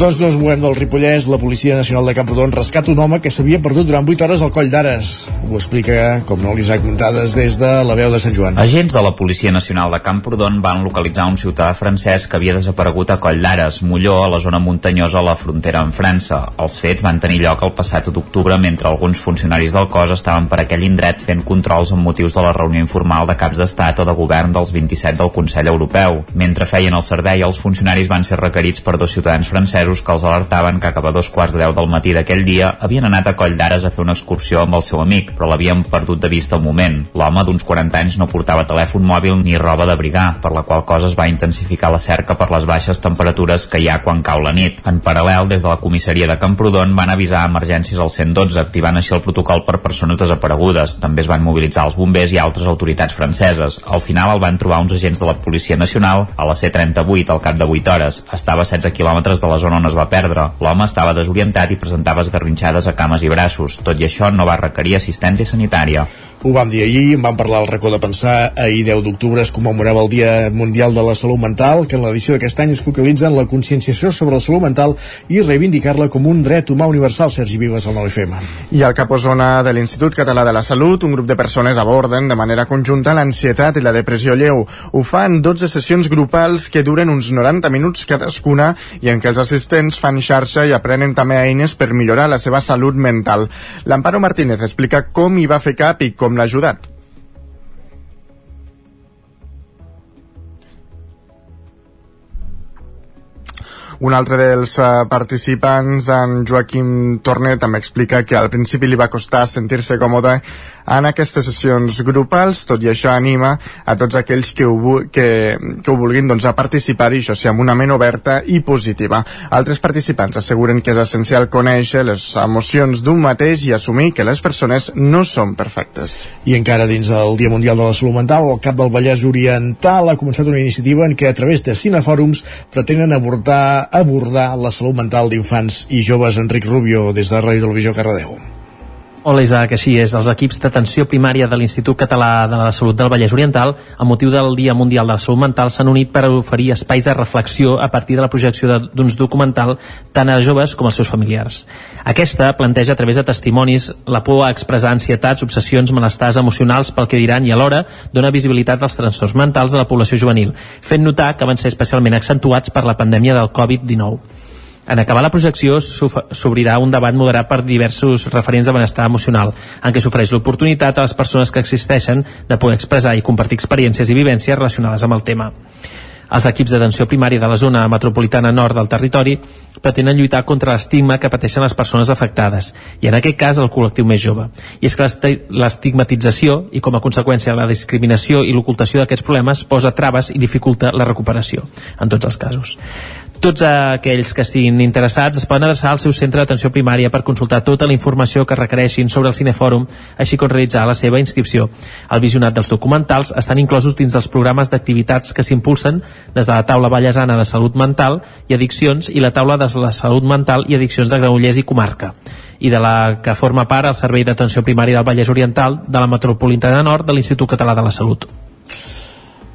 No ens movem del Ripollès, la Policia Nacional de Camprodon rescata un home que s'havia perdut durant 8 hores al Coll d'Ares. Ho explica, com no, l'Isaac Muntades des de la veu de Sant Joan. Agents de la Policia Nacional de Camprodon van localitzar un ciutadà francès que havia desaparegut a Coll d'Ares, Molló, a la zona muntanyosa a la frontera amb França. Els fets van tenir lloc el passat d'octubre mentre alguns funcionaris del cos estaven per aquell indret fent controls amb motius de la reunió informal de caps d'estat o de govern dels 27 del Consell Europeu. Mentre feien el servei, els funcionaris van ser requerits per dos ciutadans francesos francesos que els alertaven que cap a dos quarts de deu del matí d'aquell dia havien anat a Coll d'Ares a fer una excursió amb el seu amic, però l'havien perdut de vista al moment. L'home d'uns 40 anys no portava telèfon mòbil ni roba d'abrigar, per la qual cosa es va intensificar la cerca per les baixes temperatures que hi ha quan cau la nit. En paral·lel, des de la comissaria de Camprodon van avisar emergències al 112, activant així el protocol per persones desaparegudes. També es van mobilitzar els bombers i altres autoritats franceses. Al final el van trobar uns agents de la Policia Nacional a la C-38 al cap de 8 hores. Estava a 16 quilòmetres de la zona persona on es va perdre. L'home estava desorientat i presentava esgarrinxades a cames i braços. Tot i això, no va requerir assistència sanitària. Ho vam dir ahir, en vam parlar al racó de pensar. Ahir 10 d'octubre es commemorava el Dia Mundial de la Salut Mental, que en l'edició d'aquest any es focalitza en la conscienciació sobre la salut mental i reivindicar-la com un dret humà universal. Sergi Vives, al 9FM. I al Caposona de l'Institut Català de la Salut, un grup de persones aborden de manera conjunta l'ansietat i la depressió lleu. Ho fan 12 sessions grupals que duren uns 90 minuts cadascuna i en què els assistents fan xarxa i aprenen també eines per millorar la seva salut mental. L'Amparo Martínez explica com hi va fer cap i com l'ha ajudat. Un altre dels uh, participants, en Joaquim Torner, també explica que al principi li va costar sentir-se còmode en aquestes sessions grupals, tot i això anima a tots aquells que ho, que, que ho vulguin doncs, a participar i això sí, amb una ment oberta i positiva. Altres participants asseguren que és essencial conèixer les emocions d'un mateix i assumir que les persones no són perfectes. I encara dins del Dia Mundial de la Salut Mental, el cap del Vallès Oriental ha començat una iniciativa en què a través de cinefòrums pretenen abordar, abordar la salut mental d'infants i joves. Enric Rubio, des de Ràdio Televisió Cardedeu. Hola Isaac, així és. Els equips d'atenció primària de l'Institut Català de la Salut del Vallès Oriental, a motiu del Dia Mundial de la Salut Mental, s'han unit per oferir espais de reflexió a partir de la projecció d'uns documental tant a joves com als seus familiars. Aquesta planteja a través de testimonis la por a expressar ansietats, obsessions, malestars emocionals pel que diran i alhora dona visibilitat als trastorns mentals de la població juvenil, fent notar que van ser especialment accentuats per la pandèmia del Covid-19. En acabar la projecció s'obrirà un debat moderat per diversos referents de benestar emocional, en què s'ofereix l'oportunitat a les persones que existeixen de poder expressar i compartir experiències i vivències relacionades amb el tema. Els equips d'atenció primària de la zona metropolitana nord del territori pretenen lluitar contra l'estigma que pateixen les persones afectades, i en aquest cas el col·lectiu més jove. I és que l'estigmatització i com a conseqüència la discriminació i l'ocultació d'aquests problemes posa traves i dificulta la recuperació, en tots els casos. Tots aquells que estiguin interessats es poden adreçar al seu centre d'atenció primària per consultar tota la informació que requereixin sobre el Cinefòrum, així com realitzar la seva inscripció. El visionat dels documentals estan inclosos dins dels programes d'activitats que s'impulsen des de la taula ballesana de salut mental i addiccions i la taula de la salut mental i addiccions de Granollers i comarca i de la que forma part el Servei d'Atenció Primària del Vallès Oriental de la Metropolitana Nord de l'Institut Català de la Salut.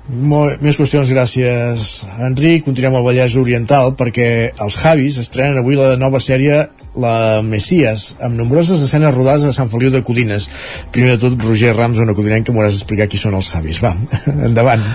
Molt, més qüestions, gràcies Enric. Continuem al Vallès Oriental perquè els Javis estrenen avui la nova sèrie La Messias, amb nombroses escenes rodades a Sant Feliu de Codines. Primer de tot, Roger Rams, una codinenca, que m'hauràs d'explicar qui són els Javis. Va, endavant.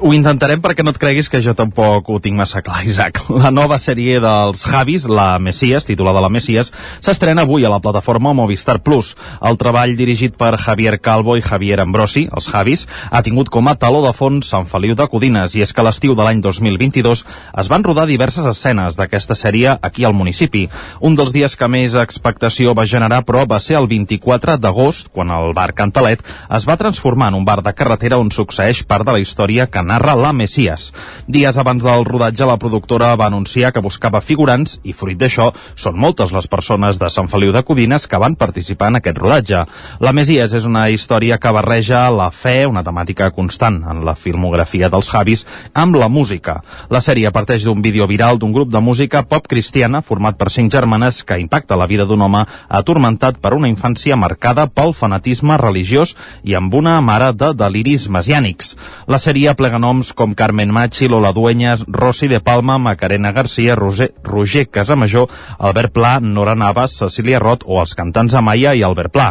Ho intentarem perquè no et creguis que jo tampoc ho tinc massa clar, Isaac. La nova sèrie dels Javis, la Messias, titulada La Messias, s'estrena avui a la plataforma Movistar Plus. El treball dirigit per Javier Calvo i Javier Ambrosi, els Javis, ha tingut com a taló de fons Sant Feliu de Codines i és que l'estiu de l'any 2022 es van rodar diverses escenes d'aquesta sèrie aquí al municipi. Un dels dies que més expectació va generar, però, va ser el 24 d'agost, quan el bar Cantalet es va transformar en un bar de carretera on succeeix part de la història que narra la Messias. Dies abans del rodatge, la productora va anunciar que buscava figurants i, fruit d'això, són moltes les persones de Sant Feliu de Codines que van participar en aquest rodatge. La Messias és una història que barreja la fe, una temàtica constant en la filmografia dels Javis, amb la música. La sèrie parteix d'un vídeo viral d'un grup de música pop cristiana format per cinc germanes que impacta la vida d'un home atormentat per una infància marcada pel fanatisme religiós i amb una mare de deliris mesiànics. La sèrie plega noms com Carmen Machi, Lola Dueñas, Rossi de Palma, Macarena Garcia, Roger, Roger Casamajor, Albert Pla, Nora Navas, Cecília Roth o els cantants Amaya i Albert Pla.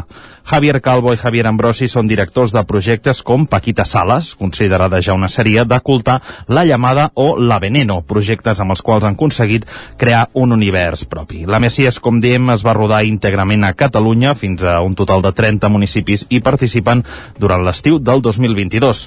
Javier Calvo i Javier Ambrosi són directors de projectes com Paquita Salas, considerada ja una sèrie de culte, La Llamada o La Veneno, projectes amb els quals han aconseguit crear un univers propi. La Messias, com diem, es va rodar íntegrament a Catalunya, fins a un total de 30 municipis i participen durant l'estiu del 2022.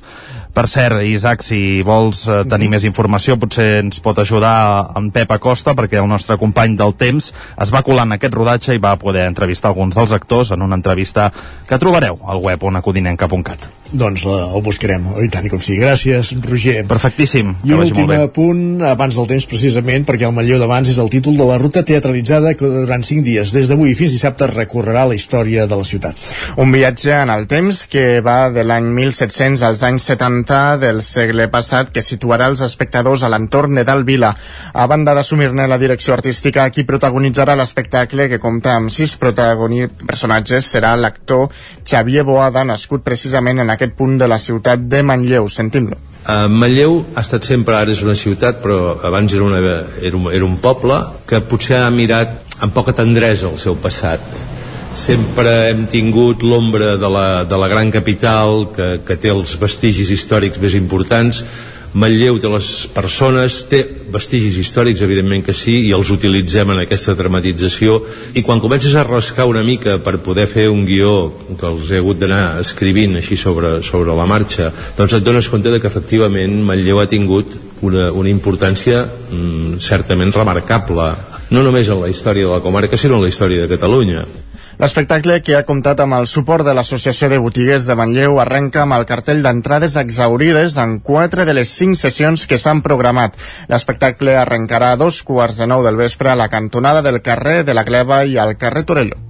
Per cert, Isaac, si vols eh, tenir més informació, potser ens pot ajudar en Pep Acosta, perquè el nostre company del temps es va colar en aquest rodatge i va poder entrevistar alguns dels actors en una entrevista que trobareu al web onacodinenca.cat. doncs la, el buscarem, i tant com sigui. Gràcies, Roger. Perfectíssim. I un últim punt, abans del temps precisament, perquè el Manlleu d'abans és el títol de la ruta teatralitzada que durant 5 dies, des d'avui fins dissabte, recorrerà la història de la ciutat. Un viatge en el temps que va de l'any 1700 als anys 70 del segle passat que situarà els espectadors a l'entorn de Dalt Vila. A banda d'assumir-ne la direcció artística, qui protagonitzarà l'espectacle que compta amb sis personatges serà l'actor Xavier Boada, nascut precisament en aquest punt de la ciutat de Manlleu. Sentim-lo. Uh, Manlleu ha estat sempre, ara és una ciutat, però abans era, una, era, un, era un poble que potser ha mirat amb poca tendresa el seu passat. Sempre hem tingut l'ombra de, la, de la gran capital que, que té els vestigis històrics més importants, Manlleu té les persones, té vestigis històrics, evidentment que sí, i els utilitzem en aquesta dramatització, i quan comences a rascar una mica per poder fer un guió que els he hagut d'anar escrivint així sobre, sobre la marxa, doncs et dones compte de que efectivament Manlleu ha tingut una, una importància mm, certament remarcable, no només en la història de la comarca, sinó en la història de Catalunya. L'espectacle, que ha comptat amb el suport de l'Associació de Botiguers de Manlleu, arrenca amb el cartell d'entrades exaurides en quatre de les cinc sessions que s'han programat. L'espectacle arrencarà a dos quarts de nou del vespre a la cantonada del carrer de la Gleva i al carrer Torelló.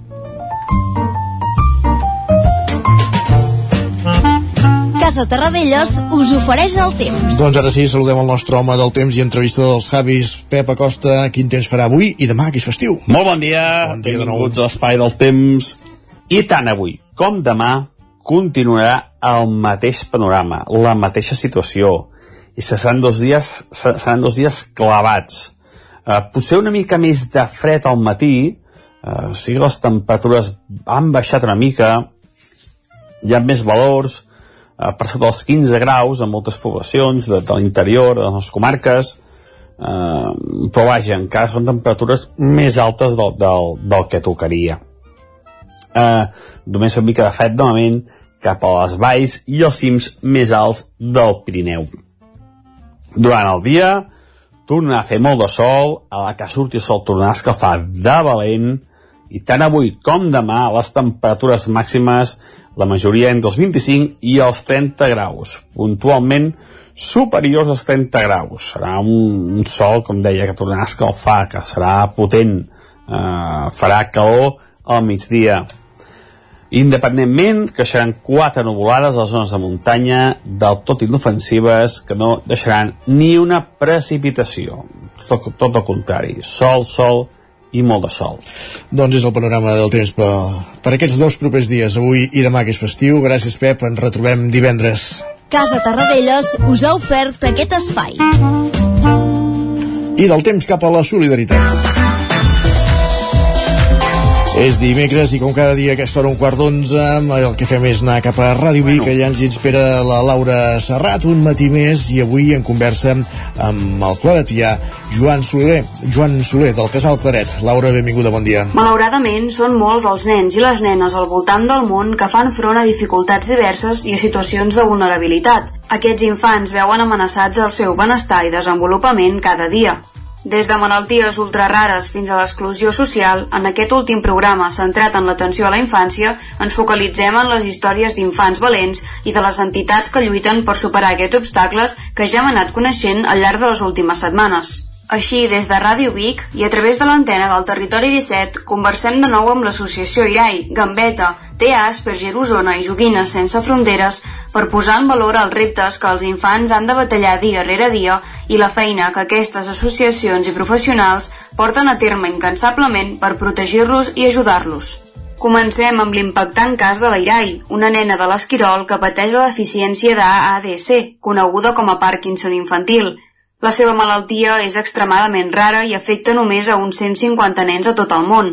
Casa Terradellos us ofereix el temps. Doncs ara sí, saludem el nostre home del temps i entrevista dels Javis, Pep Acosta. Quin temps farà avui i demà, que és festiu? Molt bon dia, bon dia benvinguts a l'Espai del Temps. I tant avui com demà continuarà el mateix panorama, la mateixa situació. I seran dos dies, seran dos dies clavats. Uh, potser una mica més de fred al matí, uh, o sigui, les temperatures han baixat una mica, hi ha més valors, eh, per sota dels 15 graus en moltes poblacions de, de l'interior, de les comarques, eh, però vaja, encara són temperatures més altes del, del, del que tocaria. Eh, només una mica de fred de moment cap a les valls i els cims més alts del Pirineu. Durant el dia tornarà a fer molt de sol, a la que surti el sol tornarà a escalfar de valent, i tant avui com demà les temperatures màximes la majoria entre els 25 i els 30 graus, puntualment superiors als 30 graus. Serà un, un sol, com deia, que tornarà a escalfar, que serà potent, eh, farà calor al migdia. Independentment, que seran quatre nuvolades a les zones de muntanya del tot inofensives que no deixaran ni una precipitació. Tot, tot el contrari, sol, sol, i molt de sol. Doncs és el panorama del temps per, per aquests dos propers dies, avui i demà que és festiu. Gràcies, Pep, ens retrobem divendres. Casa Tarradellas us ha ofert aquest espai. I del temps cap a la solidaritat. És dimecres i com cada dia a aquesta hora un quart d'onze el que fem és anar cap a Ràdio Vic allà ens hi espera la Laura Serrat un matí més i avui en conversa amb el claretià Joan Soler, Joan Soler del Casal Claret. Laura, benvinguda, bon dia. Malauradament són molts els nens i les nenes al voltant del món que fan front a dificultats diverses i a situacions de vulnerabilitat. Aquests infants veuen amenaçats el seu benestar i desenvolupament cada dia. Des de malalties ultrarares fins a l'exclusió social, en aquest últim programa centrat en l'atenció a la infància, ens focalitzem en les històries d'infants valents i de les entitats que lluiten per superar aquests obstacles que ja hem anat coneixent al llarg de les últimes setmanes. Així, des de Ràdio Vic i a través de l'antena del Territori 17, conversem de nou amb l'associació IRAI, Gambeta, TEA, Asperger Osona i Joguines Sense Fronteres per posar en valor els reptes que els infants han de batallar dia rere dia i la feina que aquestes associacions i professionals porten a terme incansablement per protegir-los i ajudar-los. Comencem amb l'impactant cas de l'Irai, una nena de l'Esquirol que pateix la deficiència d'AADC, coneguda com a Parkinson infantil, la seva malaltia és extremadament rara i afecta només a uns 150 nens a tot el món.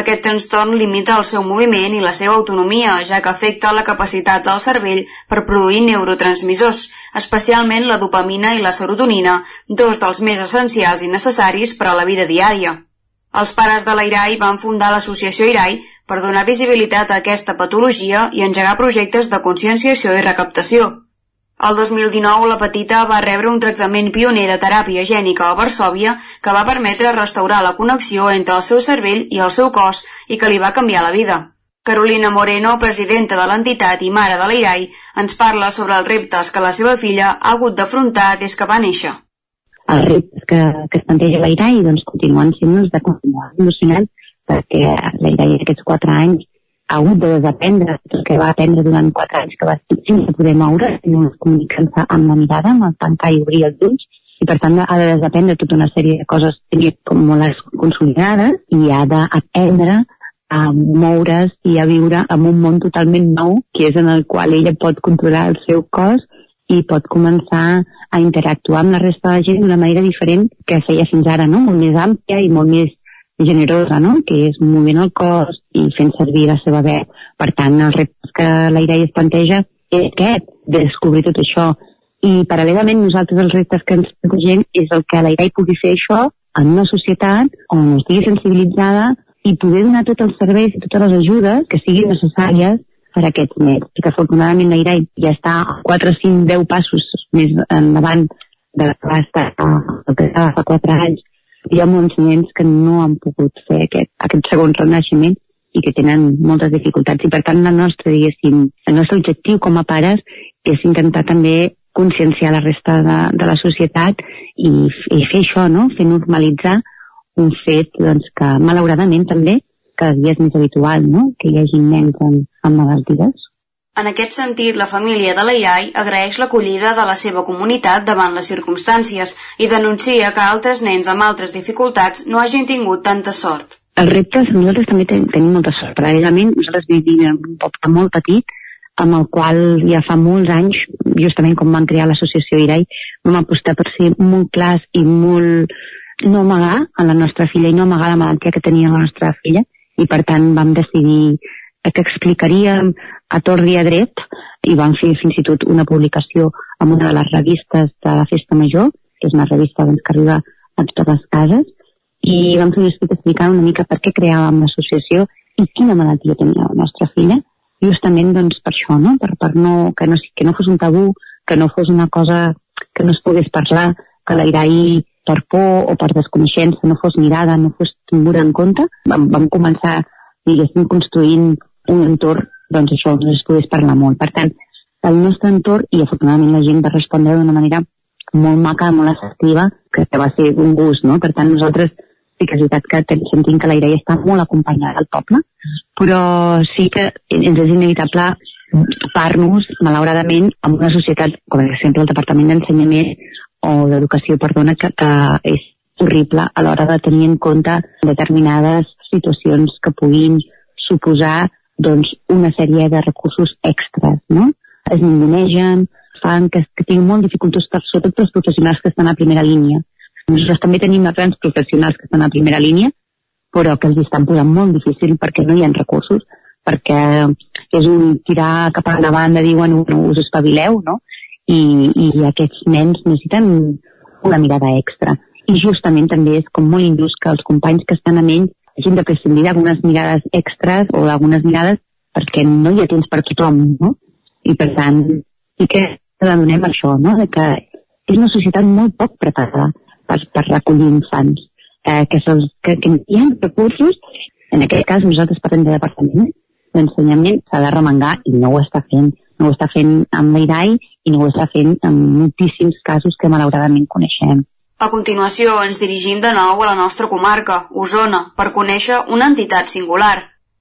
Aquest trastorn limita el seu moviment i la seva autonomia, ja que afecta la capacitat del cervell per produir neurotransmissors, especialment la dopamina i la serotonina, dos dels més essencials i necessaris per a la vida diària. Els pares de l'IRAI van fundar l'associació IRAI per donar visibilitat a aquesta patologia i engegar projectes de conscienciació i recaptació. El 2019 la petita va rebre un tractament pioner de teràpia gènica a Varsòvia que va permetre restaurar la connexió entre el seu cervell i el seu cos i que li va canviar la vida. Carolina Moreno, presidenta de l'entitat i mare de l'IRAI, ens parla sobre els reptes que la seva filla ha hagut d'afrontar des que va néixer. Els reptes que, que es planteja l'IRAI doncs, continuen sent els de continuar evolucionant perquè l'IRAI aquests quatre anys ha hagut de desaprendre el que va aprendre durant quatre anys que va estar sense poder moure, sinó comunicant-se amb la mirada, amb el tancar i obrir els ulls, i per tant ha de desaprendre tota una sèrie de coses com molt consolidades i ha d'aprendre a moure's i a viure en un món totalment nou, que és en el qual ella pot controlar el seu cos i pot començar a interactuar amb la resta de la gent d'una manera diferent que feia fins ara, no? molt més àmplia i molt més generosa, no? que és movent el cos i fent servir la seva veu. Per tant, el repte que la Irai es planteja és aquest, de descobrir tot això. I paral·lelament nosaltres els reptes que ens plantegem és el que la Irai pugui fer això en una societat on estigui sensibilitzada i poder donar tots els serveis i totes les ajudes que siguin necessàries per a aquests nens. Perquè afortunadament la IRAI ja està a 4, 5, 10 passos més endavant de que el que fa 4 anys. Hi ha molts nens que no han pogut fer aquest, aquest segon renaixement i que tenen moltes dificultats. I per tant, la nostra, el nostre objectiu com a pares és intentar també conscienciar la resta de, de la societat i, i fer això, no? fer normalitzar un fet doncs, que malauradament també cada dia és més habitual no? que hi hagi nens amb, amb malalties. En aquest sentit, la família de la IAI agraeix l'acollida de la seva comunitat davant les circumstàncies i denuncia que altres nens amb altres dificultats no hagin tingut tanta sort. Els reptes, nosaltres també ten tenim molta sort. Paral·lelament, nosaltres vivim en un poble molt petit, amb el qual ja fa molts anys, justament com van crear l'associació IRAI, vam apostar per ser molt clars i molt no amagar a la nostra filla i no amagar la malaltia que tenia la nostra filla i per tant vam decidir que explicaríem a tort i a dret i vam fer fins i tot una publicació en una de les revistes de la Festa Major, que és una revista doncs, que arriba a totes les cases, i vam fer un escrit explicant una mica per què creàvem l'associació i quina malaltia tenia la nostra filla, justament doncs, per això, no? Per, per no, que, no, que no fos un tabú, que no fos una cosa que no es pogués parlar, que l'Irai per por o per desconeixença no fos mirada, no fos tinguda en compte, vam, vam començar, diguéssim, construint un entorn, doncs això, no es pogués parlar molt. Per tant, el nostre entorn, i afortunadament la gent va respondre d'una manera molt maca, molt assertiva, que va ser un gust, no? Per tant, nosaltres sí que és veritat que sentim que la idea està molt acompanyada al poble, però sí que ens és inevitable par-nos, malauradament, amb una societat, com per exemple el Departament d'Ensenyament o d'educació, perdona, que, que és horrible a l'hora de tenir en compte determinades situacions que puguin suposar doncs, una sèrie de recursos extras, no? Es ningunegen, fan que, que tinguin molt dificultats, per, sobretot els professionals que estan a primera línia. Nosaltres també tenim grans professionals que estan a primera línia, però que els estan posant molt difícil perquè no hi ha recursos, perquè és un tirar cap a una banda, diuen, no, us espavileu, no? i, i aquests nens necessiten una mirada extra. I justament també és com molt injust que els companys que estan amb ells hagin de prescindir d'algunes mirades extras o d'algunes mirades perquè no hi ha temps per tothom, no? I per tant, sí que donem això, no? De que és una societat molt poc preparada per, per recollir infants, eh, que, són, que, que hi ha recursos, en aquest cas nosaltres parlem de departament d'ensenyament, s'ha de remengar i no ho està fent no ho està fent amb l'IDAI i no ho està fent en moltíssims casos que malauradament coneixem. A continuació ens dirigim de nou a la nostra comarca, Osona, per conèixer una entitat singular.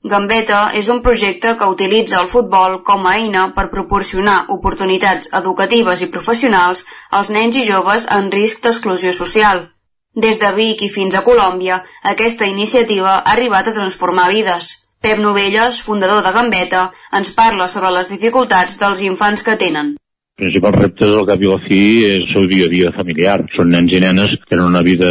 Gambeta és un projecte que utilitza el futbol com a eina per proporcionar oportunitats educatives i professionals als nens i joves en risc d'exclusió social. Des de Vic i fins a Colòmbia, aquesta iniciativa ha arribat a transformar vides. Pep Novelles, fundador de Gambeta, ens parla sobre les dificultats dels infants que tenen principal repte del cap i la fi és el seu dia a dia familiar. Són nens i nenes que tenen una vida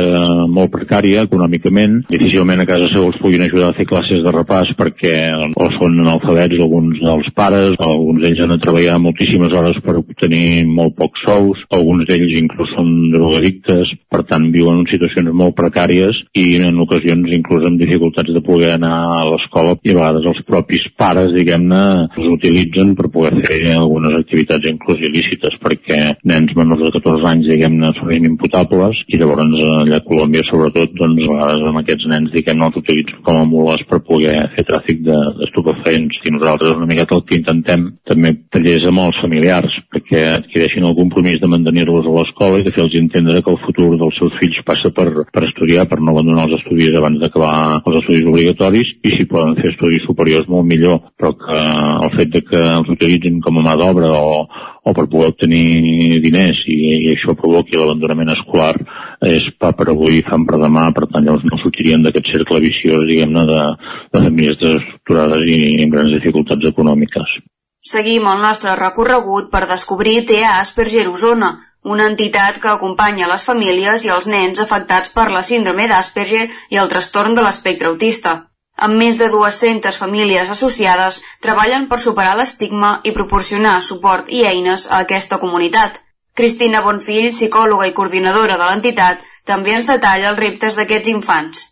molt precària econòmicament. Difícilment a casa seu els puguin ajudar a fer classes de repàs perquè o són analfabets alguns dels pares, alguns d'ells han de treballar moltíssimes hores per obtenir molt pocs sous, alguns d'ells inclús són drogadictes, per tant viuen en situacions molt precàries i en ocasions inclús amb dificultats de poder anar a l'escola i a vegades els propis pares, diguem-ne, els utilitzen per poder fer algunes activitats inclusives il·lícites perquè nens menors de 14 anys diguem-ne són inimputables i llavors allà a Colòmbia sobretot doncs a vegades amb aquests nens diguem-ne els utilitzen com a mules per poder fer tràfic d'estupefaents. De, i nosaltres una miqueta el que intentem també tallers amb els familiars perquè adquireixin el compromís de mantenir-los a l'escola i de fer-los entendre que el futur dels seus fills passa per, per estudiar, per no abandonar els estudis abans d'acabar els estudis obligatoris i si poden fer estudis superiors molt millor, però que el fet de que els utilitzin com a mà d'obra o, o per poder obtenir diners i, i això provoqui l'abandonament escolar és pa per avui i fam per demà, per tant llavors no sortirien d'aquest cercle viciós, diguem-ne, de, de famílies desestructurades i amb grans dificultats econòmiques. Seguim el nostre recorregut per descobrir TEA Asperger Osona, una entitat que acompanya les famílies i els nens afectats per la síndrome d'Asperger i el trastorn de l'espectre autista. Amb més de 200 famílies associades, treballen per superar l'estigma i proporcionar suport i eines a aquesta comunitat. Cristina Bonfill, psicòloga i coordinadora de l'entitat, també ens detalla els reptes d'aquests infants.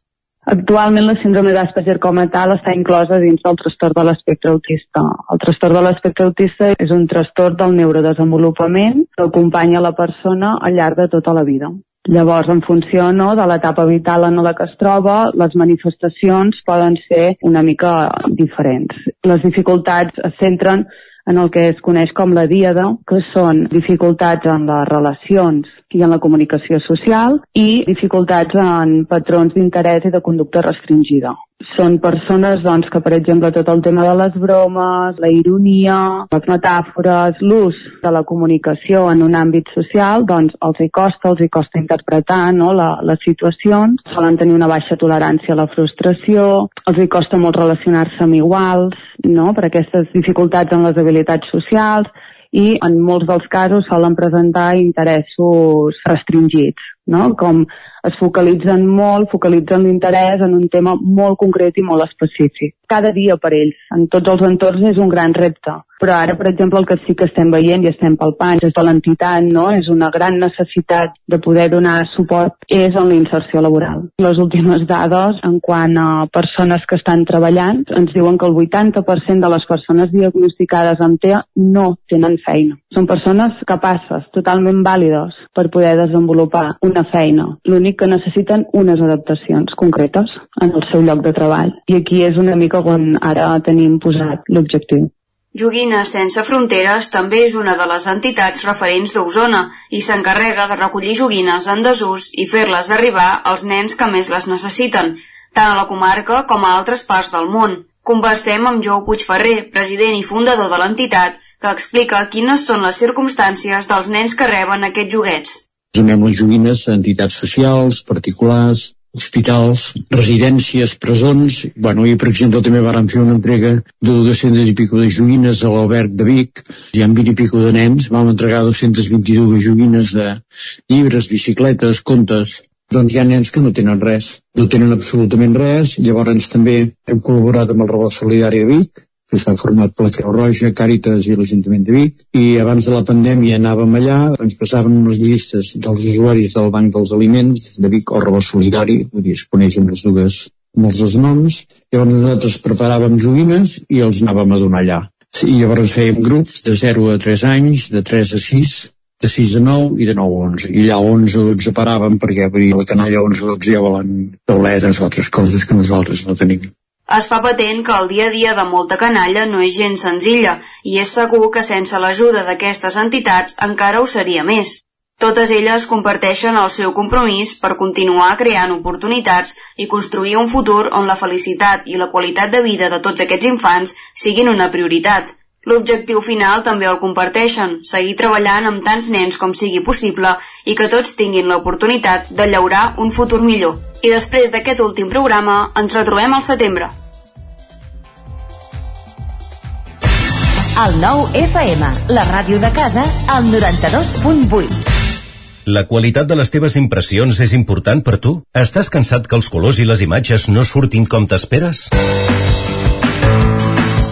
Actualment la síndrome d'Asperger com a tal està inclosa dins del trastorn de l'espectre autista. El trastorn de l'espectre autista és un trastorn del neurodesenvolupament que acompanya la persona al llarg de tota la vida. Llavors, en funció no, de l'etapa vital en la que es troba, les manifestacions poden ser una mica diferents. Les dificultats es centren en el que es coneix com la díada, que són dificultats en les relacions i en la comunicació social i dificultats en patrons d'interès i de conducta restringida. Són persones doncs, que, per exemple, tot el tema de les bromes, la ironia, les metàfores, l'ús de la comunicació en un àmbit social, doncs els hi costa, els hi costa interpretar no, la, les situacions, solen tenir una baixa tolerància a la frustració, els hi costa molt relacionar-se amb iguals, no, per aquestes dificultats en les habilitats socials, i en molts dels casos solen presentar interessos restringits, no? com es focalitzen molt, focalitzen l'interès en un tema molt concret i molt específic. Cada dia per ells, en tots els entorns, és un gran repte. Però ara, per exemple, el que sí que estem veient i estem palpant des de l'entitat, no? és una gran necessitat de poder donar suport, és en la inserció laboral. Les últimes dades, en quant a persones que estan treballant, ens diuen que el 80% de les persones diagnosticades amb TEA no tenen feina. Són persones capaces, totalment vàlides, per poder desenvolupar una feina. L'únic que necessiten unes adaptacions concretes en el seu lloc de treball. I aquí és una mica on ara tenim posat l'objectiu. Joguines Sense Fronteres també és una de les entitats referents d'Osona i s'encarrega de recollir joguines en desús i fer-les arribar als nens que més les necessiten, tant a la comarca com a altres parts del món. Conversem amb Jou Puigferrer, president i fundador de l'entitat, que explica quines són les circumstàncies dels nens que reben aquests joguets. Donem les joguines a entitats socials, particulars, hospitals, residències, presons. Bueno, i per exemple també vàrem fer una entrega de 200 i pico de joguines a l'Alberg de Vic. Hi ha 20 i pico de nens. Vam entregar 222 joguines de llibres, bicicletes, contes. Doncs hi ha nens que no tenen res, no tenen absolutament res. Llavors també hem col·laborat amb el Rebot Solidari de Vic, que s'ha format per la Creu Roja, Càritas i l'Ajuntament de Vic, i abans de la pandèmia anàvem allà, ens passaven unes llistes dels usuaris del Banc dels Aliments, de Vic o Rebot Solidari, vull dir, es coneixen les dues, amb els dos noms, llavors nosaltres preparàvem joguines i els anàvem a donar allà. I llavors fèiem grups de 0 a 3 anys, de 3 a 6, de 6 a 9 i de 9 a 11. I allà 11 a 12 paràvem perquè vull dir, la canalla 11 a 12 ja volen tauletes o altres coses que nosaltres no tenim. Es fa patent que el dia a dia de molta canalla no és gens senzilla i és segur que sense l'ajuda d'aquestes entitats encara ho seria més. Totes elles comparteixen el seu compromís per continuar creant oportunitats i construir un futur on la felicitat i la qualitat de vida de tots aquests infants siguin una prioritat. L'objectiu final també el comparteixen, seguir treballant amb tants nens com sigui possible i que tots tinguin l'oportunitat de llaurar un futur millor. I després d'aquest últim programa ens retrobem al setembre. El nou FM, la ràdio de casa, al 92.8. La qualitat de les teves impressions és important per tu? Estàs cansat que els colors i les imatges no surtin com t'esperes?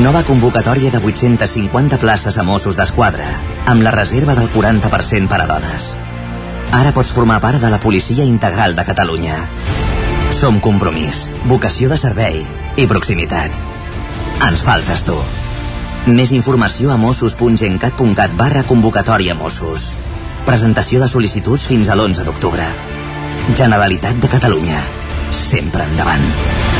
Nova convocatòria de 850 places a Mossos d'Esquadra, amb la reserva del 40% per a dones. Ara pots formar part de la Policia Integral de Catalunya. Som compromís, vocació de servei i proximitat. Ens faltes tu. Més informació a mossos.gencat.cat barra convocatòria Mossos. Presentació de sol·licituds fins a l'11 d'octubre. Generalitat de Catalunya. Sempre endavant.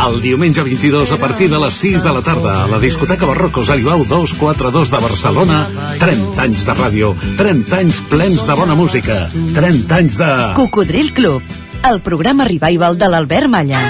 El diumenge 22 a partir de les 6 de la tarda a la discoteca Barrocos Aribau 242 de Barcelona 30 anys de ràdio 30 anys plens de bona música 30 anys de... Cocodril Club, el programa revival de l'Albert Malla.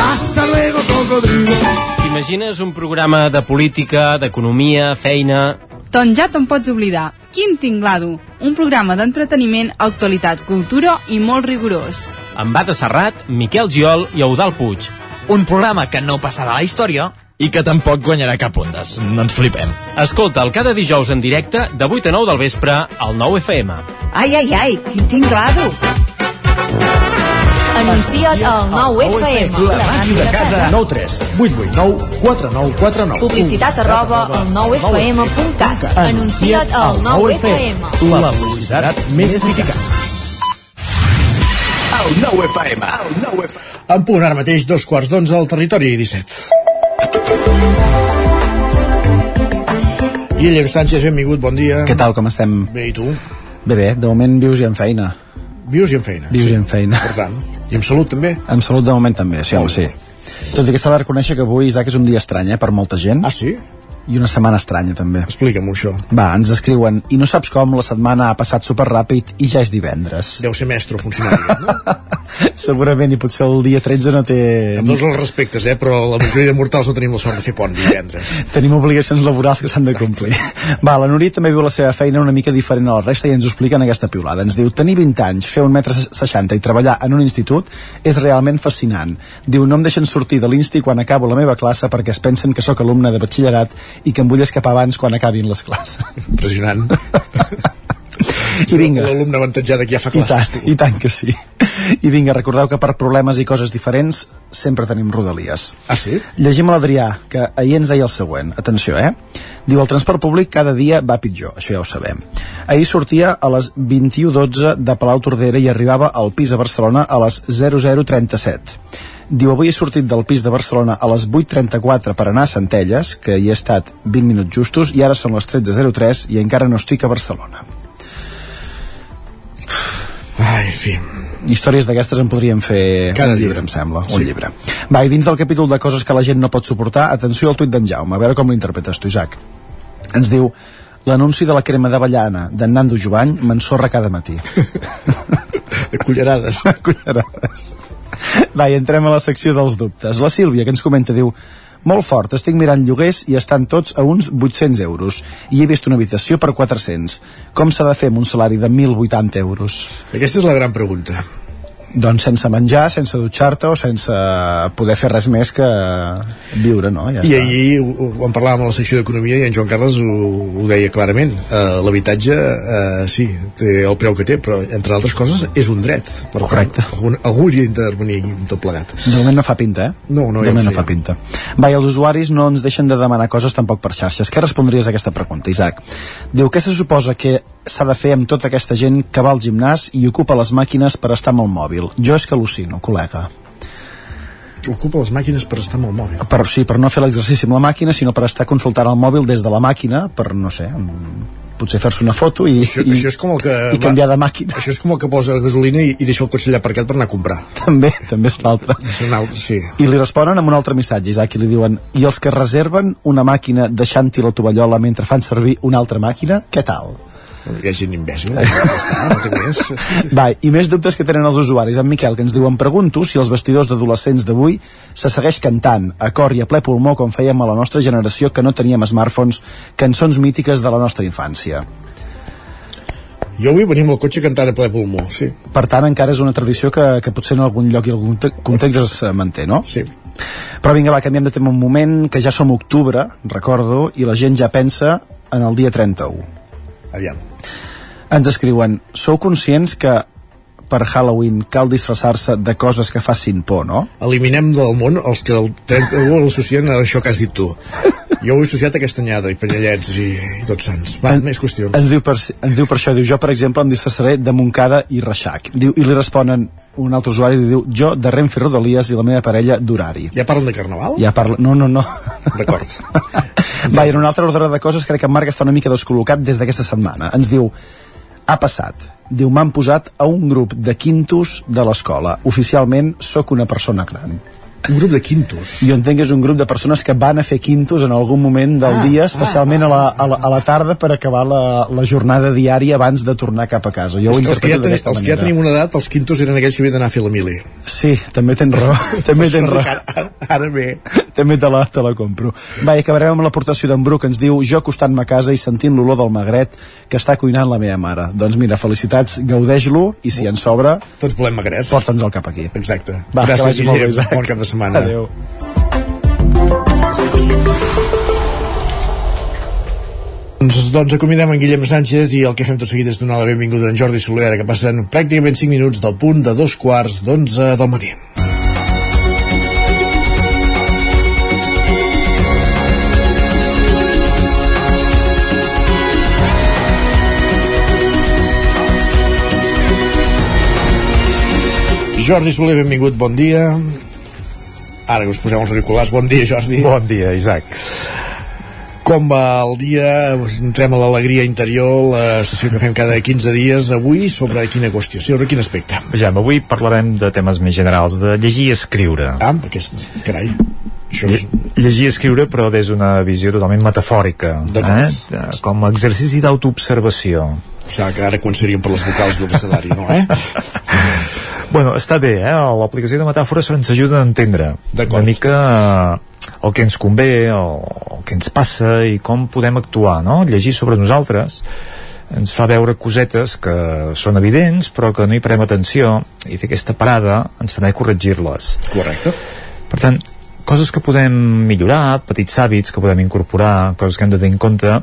Hasta luego, cocodrilo. T'imagines un programa de política, d'economia, feina... Doncs ja te'n pots oblidar. Quin tinglado! Un programa d'entreteniment, actualitat, cultura i molt rigorós. Amb Bata Serrat, Miquel Giol i Eudal Puig. Un programa que no passarà a la història i que tampoc guanyarà cap ondes. No ens flipem. Escolta'l cada dijous en directe de 8 a 9 del vespre al 9 FM. Ai, ai, ai, quin tinglado! Anuncia't al 9FM. La màquina de casa. 9 3 8 8 9 4 9 4 9. Publicitat arroba al 9FM.cat. Anuncia't al 9FM. La publicitat més eficaç. El 9 FM. El 9 FM. En punt ara mateix dos quarts d'onze al territori 17. Guillem Sánchez, benvingut, bon dia. Què tal, com estem? Bé, i tu? Bé, bé, de moment vius i en feina. Vius i en feina. Vius i en feina. Per tant, i amb salut també? En salut de moment també, sí, home, sí. Tot i que s'ha de reconèixer que avui, Isaac, és un dia estrany, eh, per molta gent. Ah, sí? I una setmana estranya, també. Explica'm això. Va, ens escriuen, i no saps com, la setmana ha passat superràpid i ja és divendres. Deu ser mestre funcionari, no? Segurament, i potser el dia 13 no té... Amb tots els respectes, eh? Però la majoria de mortals no tenim la sort de fer pont divendres. Tenim obligacions laborals que s'han de complir. Va, la Núria també viu la seva feina una mica diferent a la resta i ens ho explica en aquesta piulada. Ens diu, tenir 20 anys, fer un metre 60 i treballar en un institut és realment fascinant. Diu, no em deixen sortir de l'insti quan acabo la meva classe perquè es pensen que sóc alumne de batxillerat i que em vull escapar abans quan acabin les classes. Impressionant. I vinga. L'alumne avantatjat que ja fa I classes, tant, I tant que sí. I vinga, recordeu que per problemes i coses diferents sempre tenim rodalies. Ah, sí? Llegim a l'Adrià, que ahir ens deia el següent. Atenció, eh? Diu, el transport públic cada dia va pitjor, això ja ho sabem. Ahir sortia a les 21.12 de Palau Tordera i arribava al pis a Barcelona a les 0037. Diu, avui he sortit del pis de Barcelona a les 8.34 per anar a Centelles, que hi he estat 20 minuts justos, i ara són les 13.03 i encara no estic a Barcelona. Ai, en fi. Històries d'aquestes en podríem fer Cada un dia. llibre, em sembla, Sí. un llibre. Va, i dins del capítol de coses que la gent no pot suportar, atenció al tuit d'en Jaume, a veure com l'interpretes tu, Isaac. Ens diu, l'anunci de la crema d'avellana d'en Nando Jovany m'ensorra cada matí. De cullerades. cullerades. Va, i entrem a la secció dels dubtes. La Sílvia, que ens comenta, diu molt fort, estic mirant lloguers i estan tots a uns 800 euros i he vist una habitació per 400 com s'ha de fer amb un salari de 1.080 euros? Aquesta és la gran pregunta. Doncs sense menjar, sense dutxar-te o sense poder fer res més que viure, no? Ja I està. ahir en parlàvem a la secció d'Economia i en Joan Carles ho, ho deia clarament. Uh, L'habitatge, uh, sí, té el preu que té, però entre altres coses és un dret. Per Correcte. Tant, algú, algú hauria d'intervenir tot plegat. De moment no fa pinta, eh? No, no, de ja moment no fa pinta. Va, i els usuaris no ens deixen de demanar coses tampoc per xarxes. Què respondries a aquesta pregunta, Isaac? Diu, què se suposa que s'ha de fer amb tota aquesta gent que va al gimnàs i ocupa les màquines per estar amb el mòbil? Jo és que al·lucino, col·lega ocupa les màquines per estar amb el mòbil. Per, sí, per no fer l'exercici amb la màquina, sinó per estar consultant el mòbil des de la màquina, per, no sé, potser fer-se una foto i, això, i, això és com el que i canviar de màquina. Això és com el que posa gasolina i, i deixa el cotxe allà aparcat per anar a comprar. També, també és l'altre. Sí. I li responen amb un altre missatge, Isaac, i li diuen i els que reserven una màquina deixant-hi la tovallola mentre fan servir una altra màquina, què tal? Hi ha gent imbècil no, Va, i més dubtes que tenen els usuaris en Miquel que ens diu em pregunto si els vestidors d'adolescents d'avui se segueix cantant a cor i a ple pulmó com fèiem a la nostra generació que no teníem smartphones cançons mítiques de la nostra infància jo avui venim al cotxe cantant a ple pulmó, sí. Per tant, encara és una tradició que, que potser en algun lloc i algun context es manté, no? Sí. Però vinga, va, canviem de tema un moment, que ja som octubre, recordo, i la gent ja pensa en el dia 31. Aviam. Ens escriuen, sou conscients que per Halloween cal disfressar-se de coses que facin por, no? Eliminem del món els que el 31 l'associen a això que has dit tu. Jo ho he associat a castanyada i panyallets i, i tots sants. Va, en, més qüestions. Ens diu, per, ens diu per això, diu, jo per exemple em disfressaré de Montcada i Reixac. Diu, I li responen un altre usuari i diu, jo de Renfe Rodalies i la meva parella d'horari. Ja parlen de carnaval? Ja parla... No, no, no. D'acord. Va, i en un altre ordre de coses crec que en Marc està una mica descol·locat des d'aquesta setmana. Ens diu, ha passat. Diu, m'han posat a un grup de quintos de l'escola. Oficialment sóc una persona gran. Un grup de quintos. Jo entenc que és un grup de persones que van a fer quintos en algun moment del ah, dia, especialment ah, ah, a, la, a, la, a la tarda per acabar la, la jornada diària abans de tornar cap a casa. Jo ho els que, ja ten, els que ja tenim una edat, els quintos eren aquells que havien d'anar a fer la mili. Sí, també tens raó. també tens raó. Ara, ara bé. també te la, te la compro. Va, i acabarem amb l'aportació d'en Bru que ens diu jo acostant-me a casa i sentint l'olor del magret que està cuinant la meva mare. Doncs mira, felicitats, gaudeix-lo i si en sobra... Tots volem magret. Porta'ns el cap aquí. Exacte. Va, Gràcies, Guillem. Bon cap de setmana. Adéu. Doncs, doncs acomidem en Guillem Sánchez i el que fem tot seguit és donar la benvinguda a en Jordi Soler que passen pràcticament 5 minuts del punt de dos quarts d'onze del matí. Jordi Soler, benvingut, bon dia. Ara que us posem els auriculars. Bon dia, Jordi. Bon dia, Isaac. Com va el dia? Entrem a l'alegria interior, la sessió que fem cada 15 dies. Avui, sobre quina qüestió? Sobre quin aspecte? Vejam, avui parlarem de temes més generals, de llegir i escriure. Ah, aquest, carai. Això és... Llegir i escriure, però des d'una visió totalment metafòrica. Eh? Com a exercici d'autoobservació. Sigui, que ara seríem per les vocals del abecedari, no, eh? Bueno, està bé, eh? L'aplicació de metàfores ens ajuda a entendre una mica eh, el que ens convé, el, el que ens passa i com podem actuar, no? Llegir sobre nosaltres ens fa veure cosetes que són evidents però que no hi parem atenció i fer aquesta parada ens permet corregir-les. Correcte. Per tant, coses que podem millorar, petits hàbits que podem incorporar, coses que hem de tenir en compte,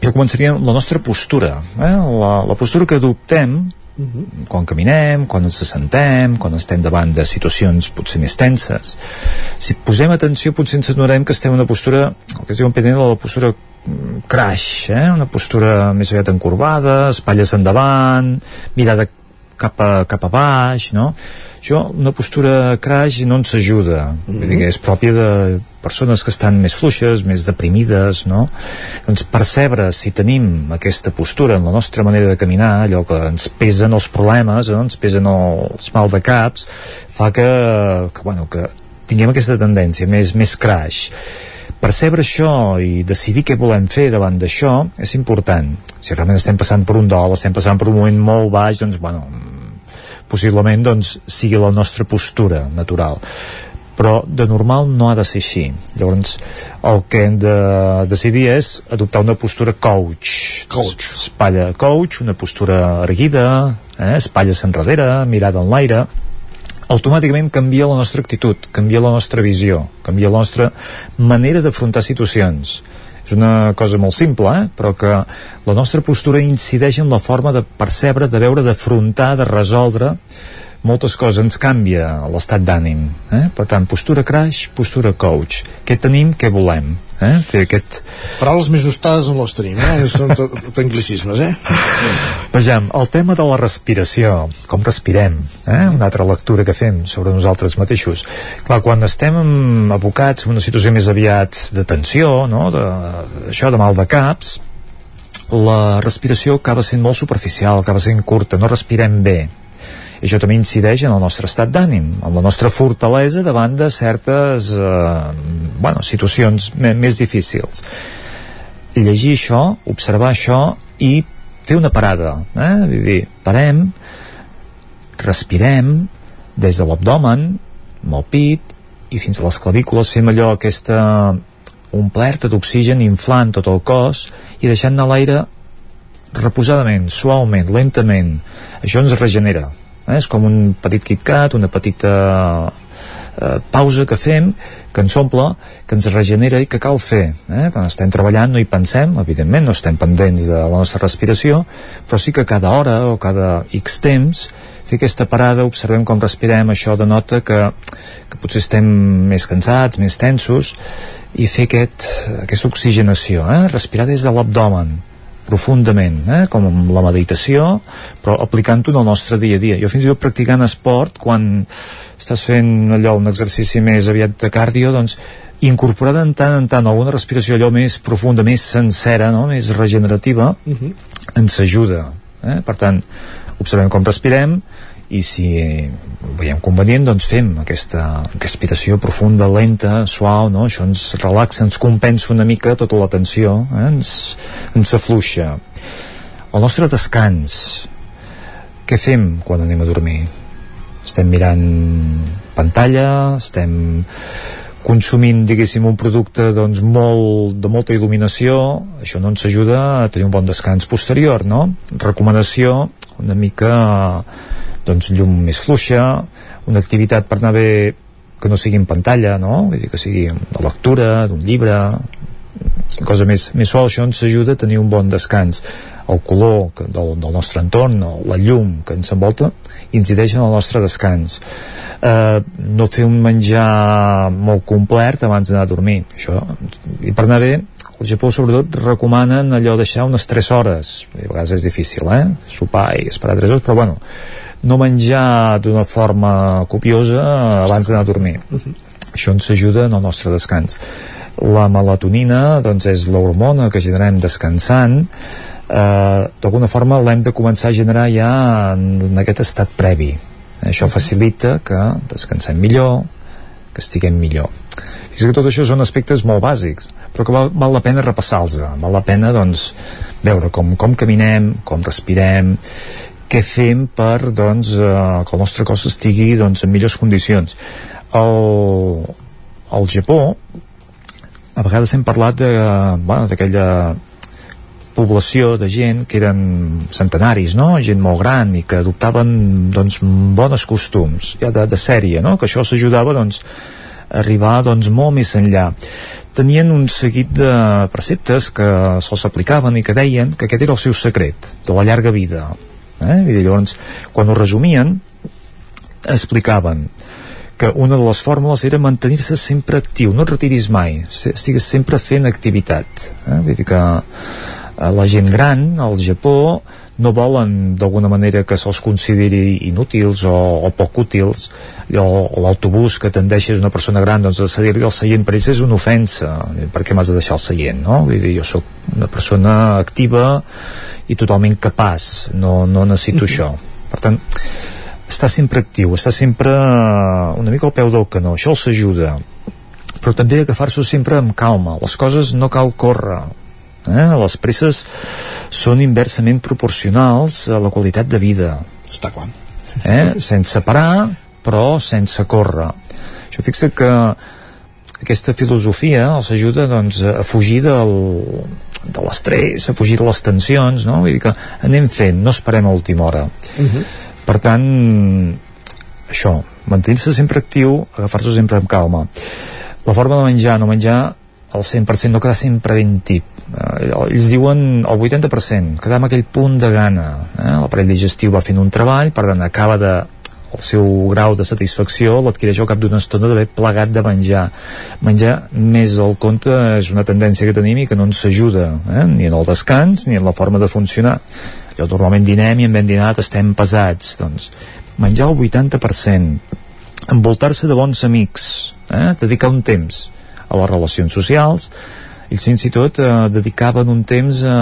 jo començaria la nostra postura, eh? la, la postura que adoptem Uh -huh. quan caminem, quan ens assentem quan estem davant de situacions potser més tenses si posem atenció potser ens adonarem que estem en una postura el que es diu en PNL la postura mm, crash, eh? una postura més aviat encorbada, espatlles endavant mirada cap a, cap a baix no? això, una postura crash no ens ajuda mm -hmm. dir, és pròpia de persones que estan més fluixes, més deprimides no? doncs percebre si tenim aquesta postura en la nostra manera de caminar allò que ens pesen els problemes no? ens pesen els mal de caps fa que, que, bueno, que tinguem aquesta tendència més, més crash percebre això i decidir què volem fer davant d'això és important si realment estem passant per un dol estem passant per un moment molt baix doncs bueno, possiblement doncs, sigui la nostra postura natural però de normal no ha de ser així llavors el que hem de decidir és adoptar una postura coach coach espatlla coach, una postura erguida eh? espatlles enrere, mirada en l'aire automàticament canvia la nostra actitud, canvia la nostra visió, canvia la nostra manera d'afrontar situacions. És una cosa molt simple, eh? però que la nostra postura incideix en la forma de percebre, de veure, d'afrontar, de resoldre moltes coses, ens canvia l'estat d'ànim. Eh? Per tant, postura crash, postura coach. Què tenim, què volem? Eh? Fer aquest... Paraules més justades no les tenim, eh? Són tot, tot anglicismes, eh? Vejam, el tema de la respiració, com respirem, eh? una altra lectura que fem sobre nosaltres mateixos. Clar, quan estem abocats en una situació més aviat de tensió, no? de, això de mal de caps, la respiració acaba sent molt superficial, acaba sent curta, no respirem bé, i això també incideix en el nostre estat d'ànim, en la nostra fortalesa davant de certes eh, bueno, situacions més difícils. Llegir això, observar això i fer una parada, eh? Vull dir, parem, respirem des de l'abdomen, amb el pit, i fins a les clavícules fem allò, aquesta omplerta d'oxigen inflant tot el cos i deixant anar l'aire reposadament, suaument, lentament. Això ens regenera, eh? és com un petit KitKat, una petita eh, pausa que fem, que ens omple, que ens regenera i que cal fer. Eh? Quan estem treballant no hi pensem, evidentment no estem pendents de la nostra respiració, però sí que cada hora o cada X temps fer aquesta parada, observem com respirem, això denota que, que potser estem més cansats, més tensos, i fer aquest, aquesta oxigenació, eh? respirar des de l'abdomen, profundament, eh? com amb la meditació, però aplicant-ho en el nostre dia a dia. Jo fins i tot practicant esport, quan estàs fent allò, un exercici més aviat de cardio, doncs incorporar de tant en tant alguna respiració allò més profunda, més sencera, no? més regenerativa, uh -huh. ens ajuda. Eh? Per tant, observem com respirem, i si veiem convenient doncs fem aquesta respiració profunda, lenta, suau no? això ens relaxa, ens compensa una mica tota la tensió, eh? ens, ens afluixa el nostre descans què fem quan anem a dormir? estem mirant pantalla estem consumint, diguéssim, un producte doncs, molt, de molta il·luminació, això no ens ajuda a tenir un bon descans posterior, no? Recomanació una mica doncs llum més fluixa, una activitat per anar bé que no sigui en pantalla, no? Vull dir que sigui de lectura, d'un llibre, cosa més, més suau, això ens ajuda a tenir un bon descans. El color que, del, del nostre entorn, la llum que ens envolta, incideix en el nostre descans. Eh, no fer un menjar molt complet abans d'anar a dormir. Això, I per anar bé, el Japó sobretot recomanen allò deixar unes 3 hores. A vegades és difícil, eh? Sopar i esperar 3 hores, però bueno, no menjar d'una forma copiosa abans d'anar a dormir. Uh -huh. Això ens ajuda en el nostre descans. La melatonina doncs, és l'hormona que generem descansant eh, d'alguna forma l'hem de començar a generar ja en, en aquest estat previ. Això facilita que descansem millor, que estiguem millor. Fins que tot això són aspectes molt bàsics, però que val, val la pena repassar-los. Val la pena, doncs, veure com, com caminem, com respirem, què fem per doncs, eh, que el nostre cos estigui doncs, en millors condicions. El, al Japó a vegades hem parlat d'aquella bueno, població de gent que eren centenaris, no? gent molt gran i que adoptaven doncs, bones costums ja de, de sèrie, no? que això s'ajudava doncs, a arribar doncs, molt més enllà tenien un seguit de preceptes que se'ls aplicaven i que deien que aquest era el seu secret de la llarga vida Eh? I llavors, quan ho resumien, explicaven que una de les fórmules era mantenir-se sempre actiu, no et retiris mai, estigues sempre fent activitat. Eh? Vull dir que eh, la gent gran al Japó no volen d'alguna manera que se'ls consideri inútils o, o poc útils. L'autobús que tendeixes una persona gran doncs, a cedir-li el seient per ells és una ofensa. Per què m'has de deixar el seient no? Vull dir, jo sóc una persona activa i totalment capaç. No, no necessito uh -huh. això. Per tant està sempre actiu, està sempre una mica al peu del canó, això els ajuda. Però també agafar-s'ho sempre amb calma. Les coses no cal córrer eh? les presses són inversament proporcionals a la qualitat de vida està clar eh? sense parar però sense córrer això fixa que aquesta filosofia els ajuda doncs, a fugir del, de l'estrès, a fugir de les tensions, no? Vull dir que anem fent, no esperem a última hora. Uh -huh. Per tant, això, mantenir-se sempre actiu, agafar-se sempre amb calma. La forma de menjar, no menjar el 100%, no quedar sempre ben tip. Eh, ells diuen el 80%, quedar amb aquell punt de gana. Eh? L'aparell digestiu va fent un treball, per tant, acaba de el seu grau de satisfacció l'adquireix al cap d'una estona d'haver plegat de menjar menjar més al compte és una tendència que tenim i que no ens ajuda eh? ni en el descans ni en la forma de funcionar allò normalment dinem i en ben dinat estem pesats doncs menjar el 80% envoltar-se de bons amics eh? dedicar un temps a les relacions socials ells fins i tot eh, dedicaven un temps eh,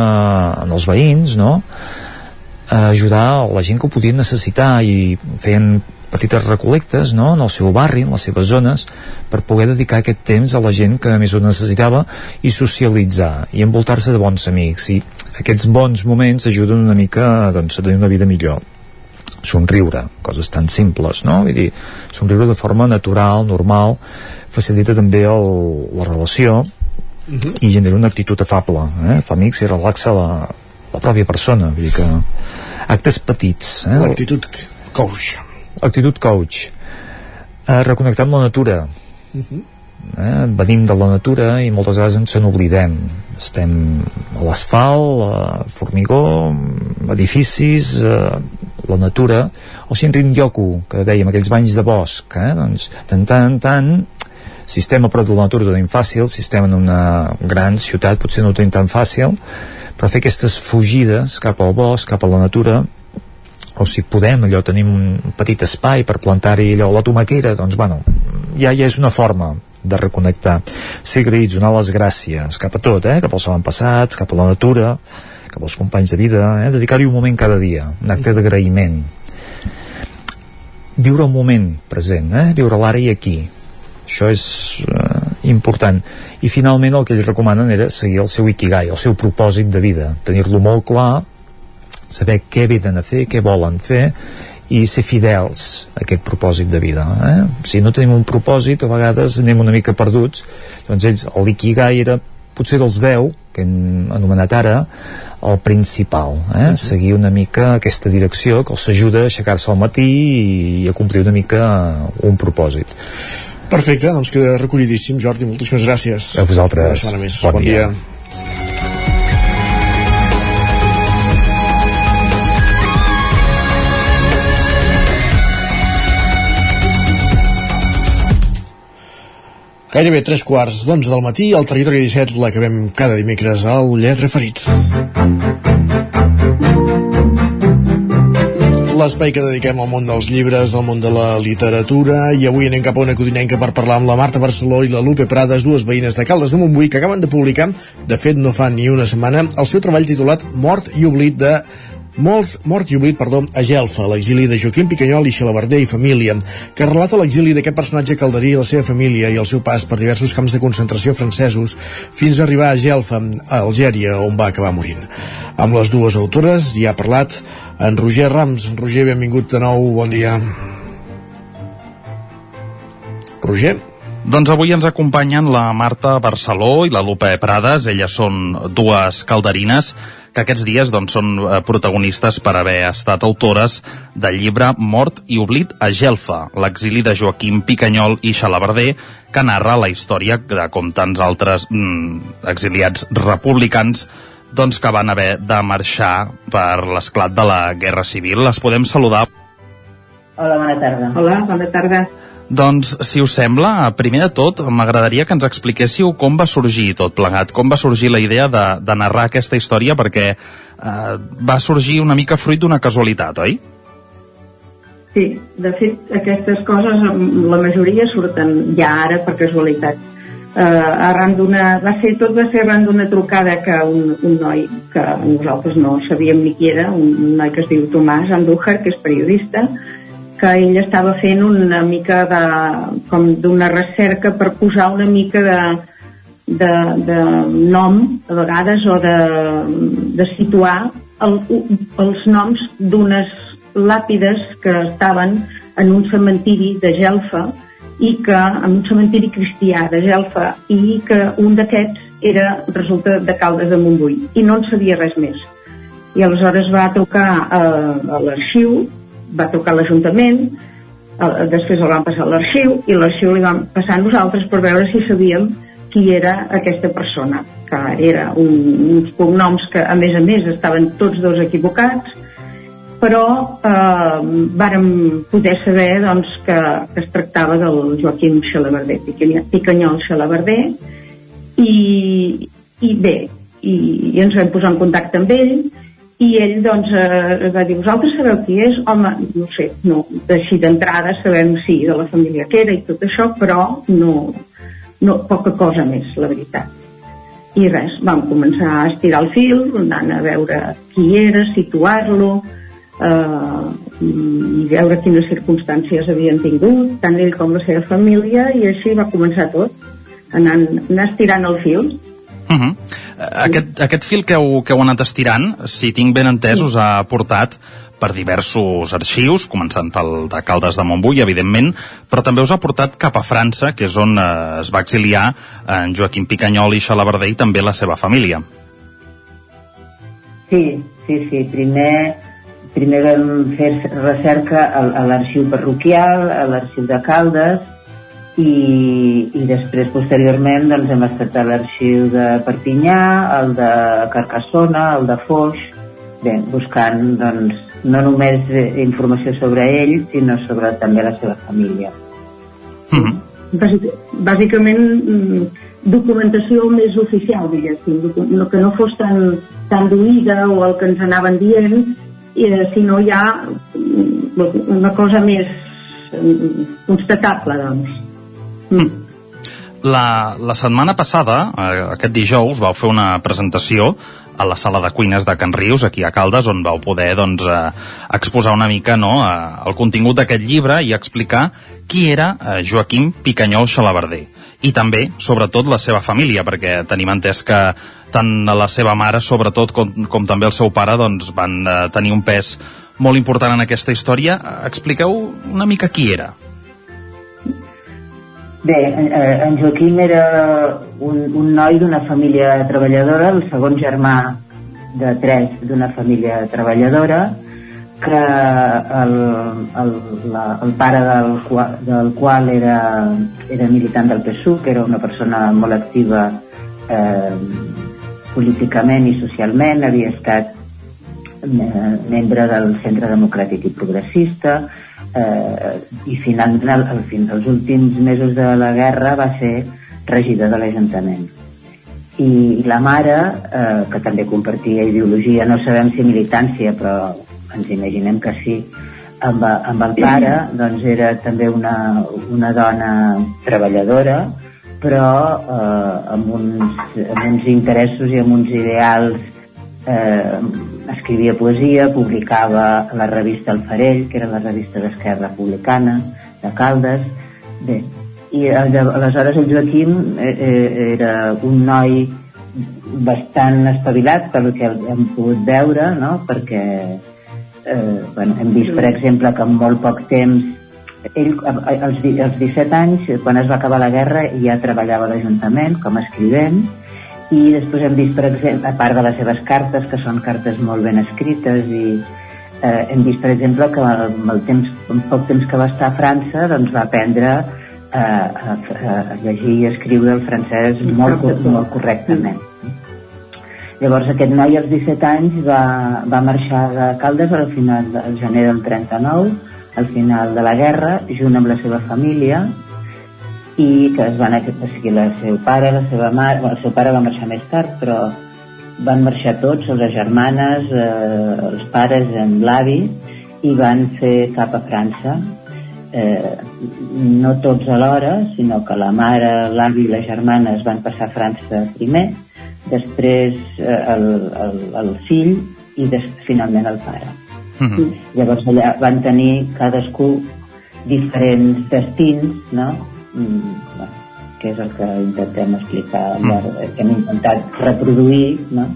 en els veïns no? a ajudar la gent que ho podien necessitar i feien petites recolectes no? en el seu barri, en les seves zones per poder dedicar aquest temps a la gent que més ho necessitava i socialitzar i envoltar-se de bons amics i aquests bons moments ajuden una mica doncs, a tenir una vida millor somriure, coses tan simples no? Vull dir, somriure de forma natural, normal facilita també el, la relació uh -huh. i genera una actitud afable eh? fa amics i relaxa la, la pròpia persona vull dir que actes petits eh? l'actitud coach actitud coach eh, reconnectar amb la natura uh -huh. eh? venim de la natura i moltes vegades ens n'oblidem estem a l'asfalt a formigó edificis eh, la natura o Shinrin Yoku que dèiem aquells banys de bosc eh? doncs tant tant tant si estem a prop de la natura ho tenim fàcil si estem en una gran ciutat potser no ho tenim tan fàcil però fer aquestes fugides cap al bosc, cap a la natura o si podem, allò, tenim un petit espai per plantar-hi allò, la tomaquera, doncs, bueno, ja, ja és una forma de reconnectar. Agraïts, donar les gràcies cap a tot, eh? cap als passats, cap a la natura, cap als companys de vida, eh? dedicar-hi un moment cada dia, un acte d'agraïment. Viure el moment present, eh? viure l'ara i aquí. Això és eh, important i finalment el que ells recomanen era seguir el seu ikigai, el seu propòsit de vida tenir-lo molt clar saber què venen a fer, què volen fer i ser fidels a aquest propòsit de vida eh? si no tenim un propòsit a vegades anem una mica perduts doncs ells, l'ikigai era potser dels 10 que hem anomenat ara el principal, eh? seguir una mica aquesta direcció que els ajuda a aixecar-se al matí i a complir una mica un propòsit Perfecte, doncs queda recollidíssim, Jordi, moltíssimes gràcies. A vosaltres. Una més. Bon, bon dia. dia. Gairebé tres quarts d'onze del matí, al territori 17 l'acabem cada dimecres al Lletra Ferits l'espai que dediquem al món dels llibres, al món de la literatura, i avui anem cap a una codinenca per parlar amb la Marta Barceló i la Lupe Prades, dues veïnes de Caldes de Montbui, que acaben de publicar, de fet no fa ni una setmana, el seu treball titulat Mort i oblit de Molts, mort i oblit, perdó, a Gelfa, l'exili de Joaquim Picanyol i Xalabarder i família, que relata l'exili d'aquest personatge calderí i la seva família i el seu pas per diversos camps de concentració francesos fins a arribar a Gelfa, a Algèria, on va acabar morint. Amb les dues autores hi ha parlat en Roger Rams. Roger, benvingut de nou, bon dia. Roger? Doncs avui ens acompanyen la Marta Barceló i la Lupe Prades. Elles són dues calderines que aquests dies doncs, són eh, protagonistes per haver estat autores del llibre Mort i oblit a Gelfa, l'exili de Joaquim Picanyol i Xalabarder, que narra la història de com tants altres mm, exiliats republicans doncs, que van haver de marxar per l'esclat de la Guerra Civil. Les podem saludar. Hola, bona tarda. Hola, bona tarda. Doncs, si us sembla, primer de tot, m'agradaria que ens expliquéssiu com va sorgir tot plegat, com va sorgir la idea de, de narrar aquesta història, perquè eh, va sorgir una mica fruit d'una casualitat, oi? Sí, de fet, aquestes coses, la majoria surten ja ara per casualitat. Eh, arran d'una... Va ser, tot va ser arran d'una trucada que un, un noi, que nosaltres no sabíem ni qui era, un, un noi que es diu Tomàs Andújar, que és periodista, que ell estava fent una mica de, com d'una recerca per posar una mica de, de, de nom a vegades o de, de situar el, els noms d'unes làpides que estaven en un cementiri de Gelfa i que en un cementiri cristià de Gelfa i que un d'aquests era, resulta, de Caldes de Montbui i no en sabia res més. I aleshores va trucar a, a l'arxiu va trucar a l'Ajuntament després el van passar a l'arxiu i l'arxiu li van passar a nosaltres per veure si sabíem qui era aquesta persona que era un, uns cognoms que a més a més estaven tots dos equivocats però eh, vàrem poder saber doncs, que, que es tractava del Joaquim Xalabarder, Picanyol Xalabarder, i, i bé, i, i ens vam posar en contacte amb ell, i ell doncs eh, va dir, vosaltres sabeu qui és? Home, no sé, no, així d'entrada sabem sí, de la família que era i tot això, però no, no, poca cosa més, la veritat. I res, vam començar a estirar el fil, anant a veure qui era, situar-lo, eh, i veure quines circumstàncies havien tingut, tant ell com la seva família, i així va començar tot, anant, anar estirant el fil. Uh -huh. aquest, aquest fil que heu, que heu anat estirant, si tinc ben entès, us ha portat per diversos arxius, començant pel de Caldes de Montbui, evidentment, però també us ha portat cap a França, que és on eh, es va exiliar en Joaquim Picanyol i Xalabarder i també la seva família. Sí, sí, sí. Primer primer vam fer recerca a, a l'arxiu parroquial, a l'arxiu de Caldes, i, i després posteriorment doncs, hem estat a l'arxiu de Perpinyà, el de Carcassona, el de Foix, bé, buscant doncs, no només informació sobre ell, sinó sobre també la seva família. Mm -hmm. Bàsic, bàsicament mm, documentació més oficial, diguéssim, no, que no fos tan, tan duïda o el que ens anaven dient, eh, sinó ja mm, una cosa més mm, constatable, doncs. Mm. La, la setmana passada, eh, aquest dijous, vau fer una presentació a la sala de cuines de Can Rius, aquí a Caldes, on vau poder doncs, eh, exposar una mica no, eh, el contingut d'aquest llibre i explicar qui era eh, Joaquim Picanyol Xalabarder i també, sobretot, la seva família, perquè tenim entès que tant la seva mare, sobretot, com, com també el seu pare, doncs, van eh, tenir un pes molt important en aquesta història. Expliqueu una mica qui era. Bé, eh, en Joaquim era un, un noi d'una família treballadora, el segon germà de tres d'una família treballadora, que el, el, la, el pare del, del qual era, era militant del PSUC, era una persona molt activa eh, políticament i socialment, havia estat eh, membre del Centre Democràtic i Progressista eh, i finalment al, al fin dels últims mesos de la guerra va ser regidor de l'Ajuntament. I la mare, eh, que també compartia ideologia, no sabem si militància, però ens imaginem que sí, amb, amb el pare doncs era també una, una dona treballadora però eh, amb, uns, amb uns interessos i amb uns ideals eh, escrivia poesia, publicava la revista El Farell, que era la revista d'Esquerra Republicana de Caldes bé, i aleshores el Joaquim eh, eh, era un noi bastant espavilat pel que hem pogut veure no? perquè eh, bueno, hem vist, per exemple, que en molt poc temps ell, als, als 17 anys, quan es va acabar la guerra, ja treballava a l'Ajuntament com a escrivent, i després hem vist, per exemple, a part de les seves cartes, que són cartes molt ben escrites, i eh, hem vist, per exemple, que amb el temps, en poc temps que va estar a França, doncs va aprendre eh, a, a, a llegir i escriure el francès molt, molt correctament. Llavors aquest noi als 17 anys va, va marxar de Caldes al final del gener del 39, al final de la guerra, junt amb la seva família, i que es van, o sigui, el seu pare, la seva mare, bueno, el seu pare va marxar més tard, però van marxar tots, les germanes, eh, els pares, en l'avi, i van fer cap a França. Eh, no tots alhora, sinó que la mare, l'avi i les germanes van passar a França primer, després eh, el, el, el fill i des, finalment el pare. Mhm. -huh. Llavors allà van tenir cadascú diferents destins, no? Mm, bueno, que és el que intentem explicar, -huh. que hem intentat reproduir no?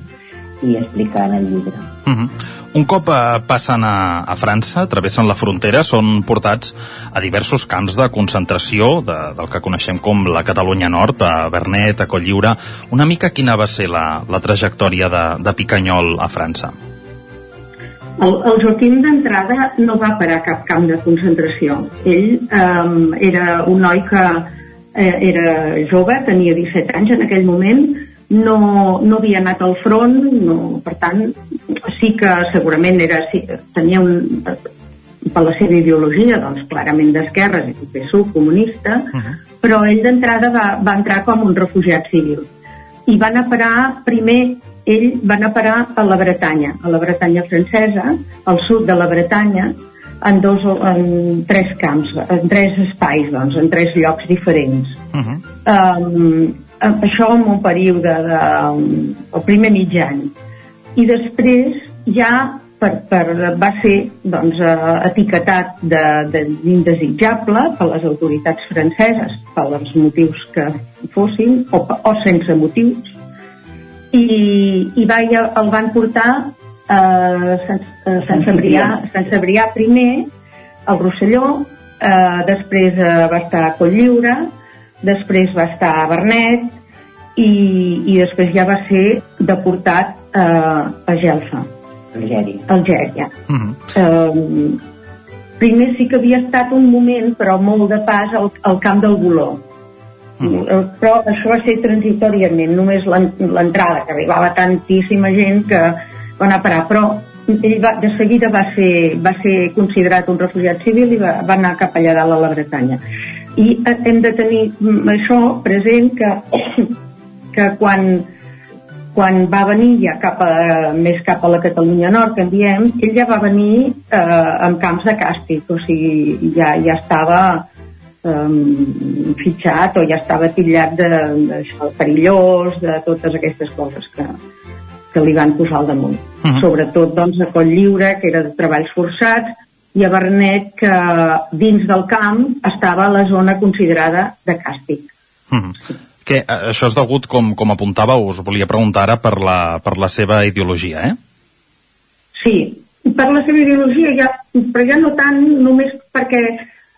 i explicar en el llibre. Uh -huh. Un cop eh, passen a, a França, travessen la frontera, són portats a diversos camps de concentració de, del que coneixem com la Catalunya Nord, a Bernet, a Colliure. Una mica quina va ser la, la trajectòria de, de Picanyol a França? El, el Joaquim d'entrada no va parar a cap camp de concentració. Ell eh, era un noi que eh, era jove, tenia 17 anys en aquell moment, no, no havia anat al front, no, per tant, sí que segurament era, sí, tenia un, per la seva ideologia, doncs clarament d'esquerres, i PSU, comunista, uh -huh. però ell d'entrada va, va entrar com un refugiat civil. I van a parar primer ell va anar a parar a la Bretanya, a la Bretanya francesa, al sud de la Bretanya, en, dos, en tres camps, en tres espais, doncs, en tres llocs diferents. Uh -huh. um, això en un període de, el primer mig any. I després ja per, per, va ser doncs, uh, etiquetat d'indesitjable de, per les autoritats franceses pels motius que fossin o, o sense motius i, i va, el van portar a Sant, a Sant, Sabrià, Sant Sabrià primer, al Rosselló, eh, després eh, va estar a Colliure, després va estar a Bernet i, i després ja va ser deportat eh, a Gelfa. Algèria. Algèria. Uh -huh. eh, primer sí que havia estat un moment, però molt de pas, al, al camp del Boló Mm. Però això va ser transitoriament, només l'entrada, que arribava tantíssima gent que va anar a parar. Però ell va, de seguida va ser, va ser considerat un refugiat civil i va, va anar cap allà dalt a la Bretanya. I eh, hem de tenir això present que, que quan, quan va venir ja cap a, més cap a la Catalunya Nord, que en diem, ell ja va venir eh, en camps de càstig, o sigui, ja, ja estava um, fitxat o ja estava titllat de, de, de perillós, de totes aquestes coses que, que li van posar al damunt. Uh mhm. -huh. Sobretot doncs, a Coll Lliure, que era de treballs forçats, i a Bernet, que dins del camp estava la zona considerada de càstig. Uh -huh. sí. que eh, això és degut, com, com apuntava, us volia preguntar ara per la, per la seva ideologia, eh? Sí, per la seva ideologia, ja, però ja no tant només perquè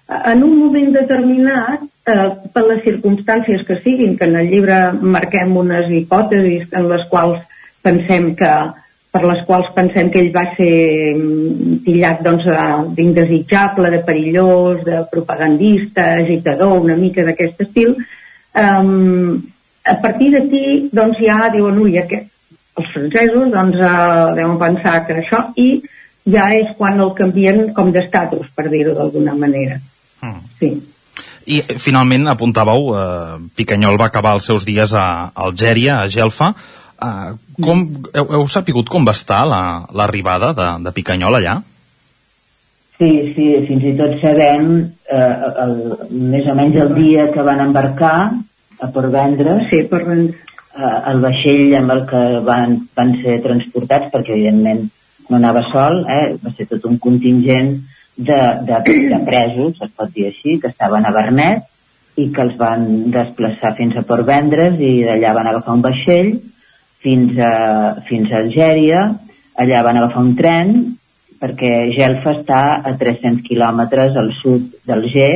en un moment determinat, eh, per les circumstàncies que siguin, que en el llibre marquem unes hipòtesis en les quals pensem que per les quals pensem que ell va ser mm, tillat doncs, d'indesitjable, de perillós, de propagandista, agitador, una mica d'aquest estil, um, a partir d'aquí doncs, ja diuen, ui, aquest, els francesos doncs, uh, deuen pensar que això, i ja és quan el canvien com d'estatus, per dir-ho d'alguna manera. Mm. Sí. I finalment apuntàveu, eh, Picanyol va acabar els seus dies a Algèria, a Gelfa. Eh, com, heu, heu sapigut com va estar l'arribada la, de, de Picanyol allà? Sí, sí, fins i tot sabem eh, el, més o menys el dia que van embarcar a Port Vendres. Sí, Vendres. Eh, el vaixell amb el que van, van ser transportats, perquè evidentment no anava sol, eh, va ser tot un contingent de, de, de presos, es pot dir així, que estaven a Bernet i que els van desplaçar fins a Port Vendres i d'allà van agafar un vaixell fins a, fins a Algèria, allà van agafar un tren perquè Gelfa està a 300 quilòmetres al sud d'Alger,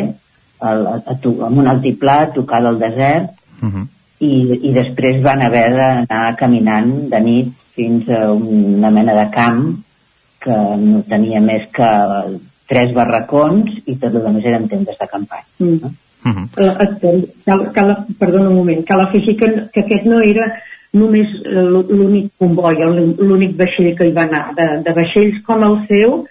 amb un altiplà a tocar del desert, uh mhm. -huh. i, i després van haver d'anar caminant de nit fins a una mena de camp que no tenia més que tres barracons i tot el més eren tendes de campanya. Mm. No? Uh -huh. uh, cal, cal, perdona un moment, cal afegir que, que aquest no era només eh, l'únic comboi, l'únic vaixell que hi va anar. De, de vaixells com el seu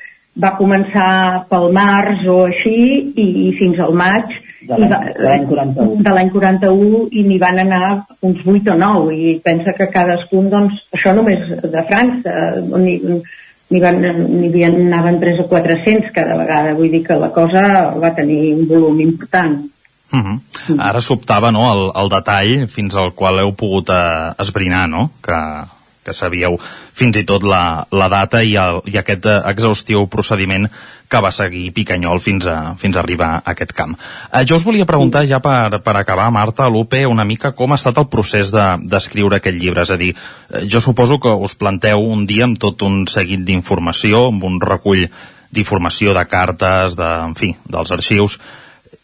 va començar pel març o així i, i fins al maig de l'any 41. De l'any 41 i n'hi van anar uns 8 o 9 i pensa que cadascun, doncs, això només de França, ni, n'hi van, anaven 3 o 400 cada vegada, vull dir que la cosa va tenir un volum important. Uh -huh. Mm. Ara sobtava no, el, el detall fins al qual heu pogut eh, esbrinar, no? Que, que sabíeu fins i tot la, la data i, el, i aquest exhaustiu procediment que va seguir Picanyol fins a, fins a arribar a aquest camp. Eh, jo us volia preguntar ja per, per acabar, Marta, Lupe, una mica com ha estat el procés d'escriure de, aquest llibre. És a dir, eh, jo suposo que us planteu un dia amb tot un seguit d'informació, amb un recull d'informació, de cartes, de, en fi, dels arxius,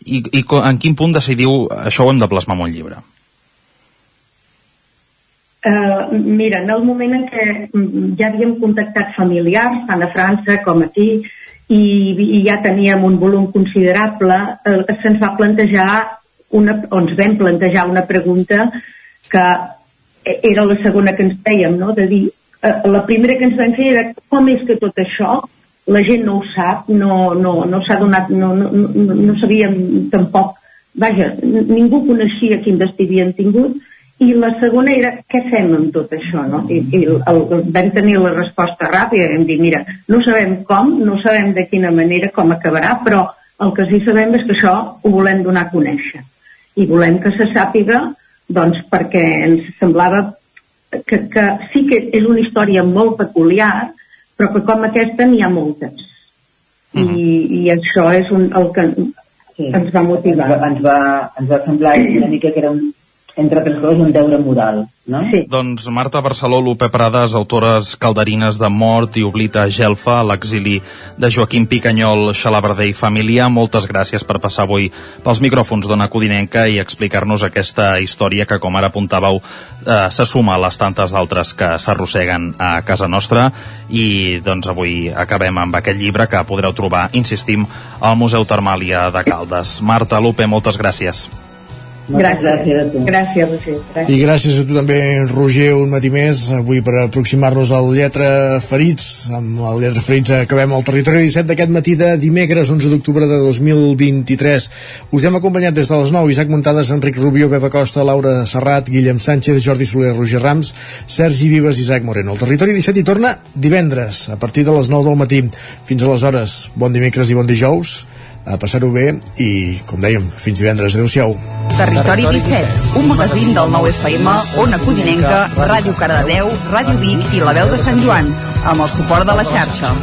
i, i en quin punt decidiu això ho hem de plasmar en un llibre? Uh, mira, en el moment en què mm, ja havíem contactat familiars, tant a França com aquí, i, i ja teníem un volum considerable, uh, se'ns va plantejar una, o ens vam plantejar una pregunta que era la segona que ens fèiem, no? de dir, uh, la primera que ens vam fer era com és que tot això la gent no ho sap, no, no, no s'ha donat, no, no, no, no sabíem tampoc, vaja, ningú coneixia quin destí havien tingut, i la segona era què fem amb tot això, no? I, i el, el, vam tenir la resposta ràpida, vam dir, mira, no sabem com, no sabem de quina manera, com acabarà, però el que sí sabem és que això ho volem donar a conèixer. I volem que se sàpiga, doncs, perquè ens semblava que, que sí que és una història molt peculiar, però que com aquesta n'hi ha moltes. Mm -hmm. I, I això és un, el que sí. ens va motivar. Ens va, ens va semblar una mica que era un, entre altres coses, un deure moral, no? Sí. Doncs Marta Barceló, Lupe Prades, autores calderines de Mort i Oblita Gelfa, l'exili de Joaquim Picanyol, Xalabarder i família, moltes gràcies per passar avui pels micròfons d'Ona Codinenca i explicar-nos aquesta història que, com ara apuntàveu, eh, se suma a les tantes d'altres que s'arrosseguen a casa nostra i doncs avui acabem amb aquest llibre que podreu trobar, insistim, al Museu Termàlia de Caldes. Marta, Lupe, moltes gràcies. Gràcies. Gràcies a tu. Gràcies, Roger. Gràcies. I gràcies a tu també, Roger, un matí més, avui per aproximar-nos al Lletra Ferits. Amb el Lletra Ferits acabem el territori 17 d'aquest matí de dimecres, 11 d'octubre de 2023. Us hem acompanyat des de les 9, Isaac Muntades, Enric Rubio, Beba Costa, Laura Serrat, Guillem Sánchez, Jordi Soler, Roger Rams, Sergi Vives i Isaac Moreno. El territori 17 hi torna divendres, a partir de les 9 del matí. Fins aleshores, bon dimecres i bon dijous a passar-ho bé i, com dèiem, fins divendres. Adéu-siau. Territori 17, un magazín del nou FM, Ona Codinenca, Ràdio Cardedeu, Ràdio Vic i La Veu de Sant Joan, amb el suport de la xarxa.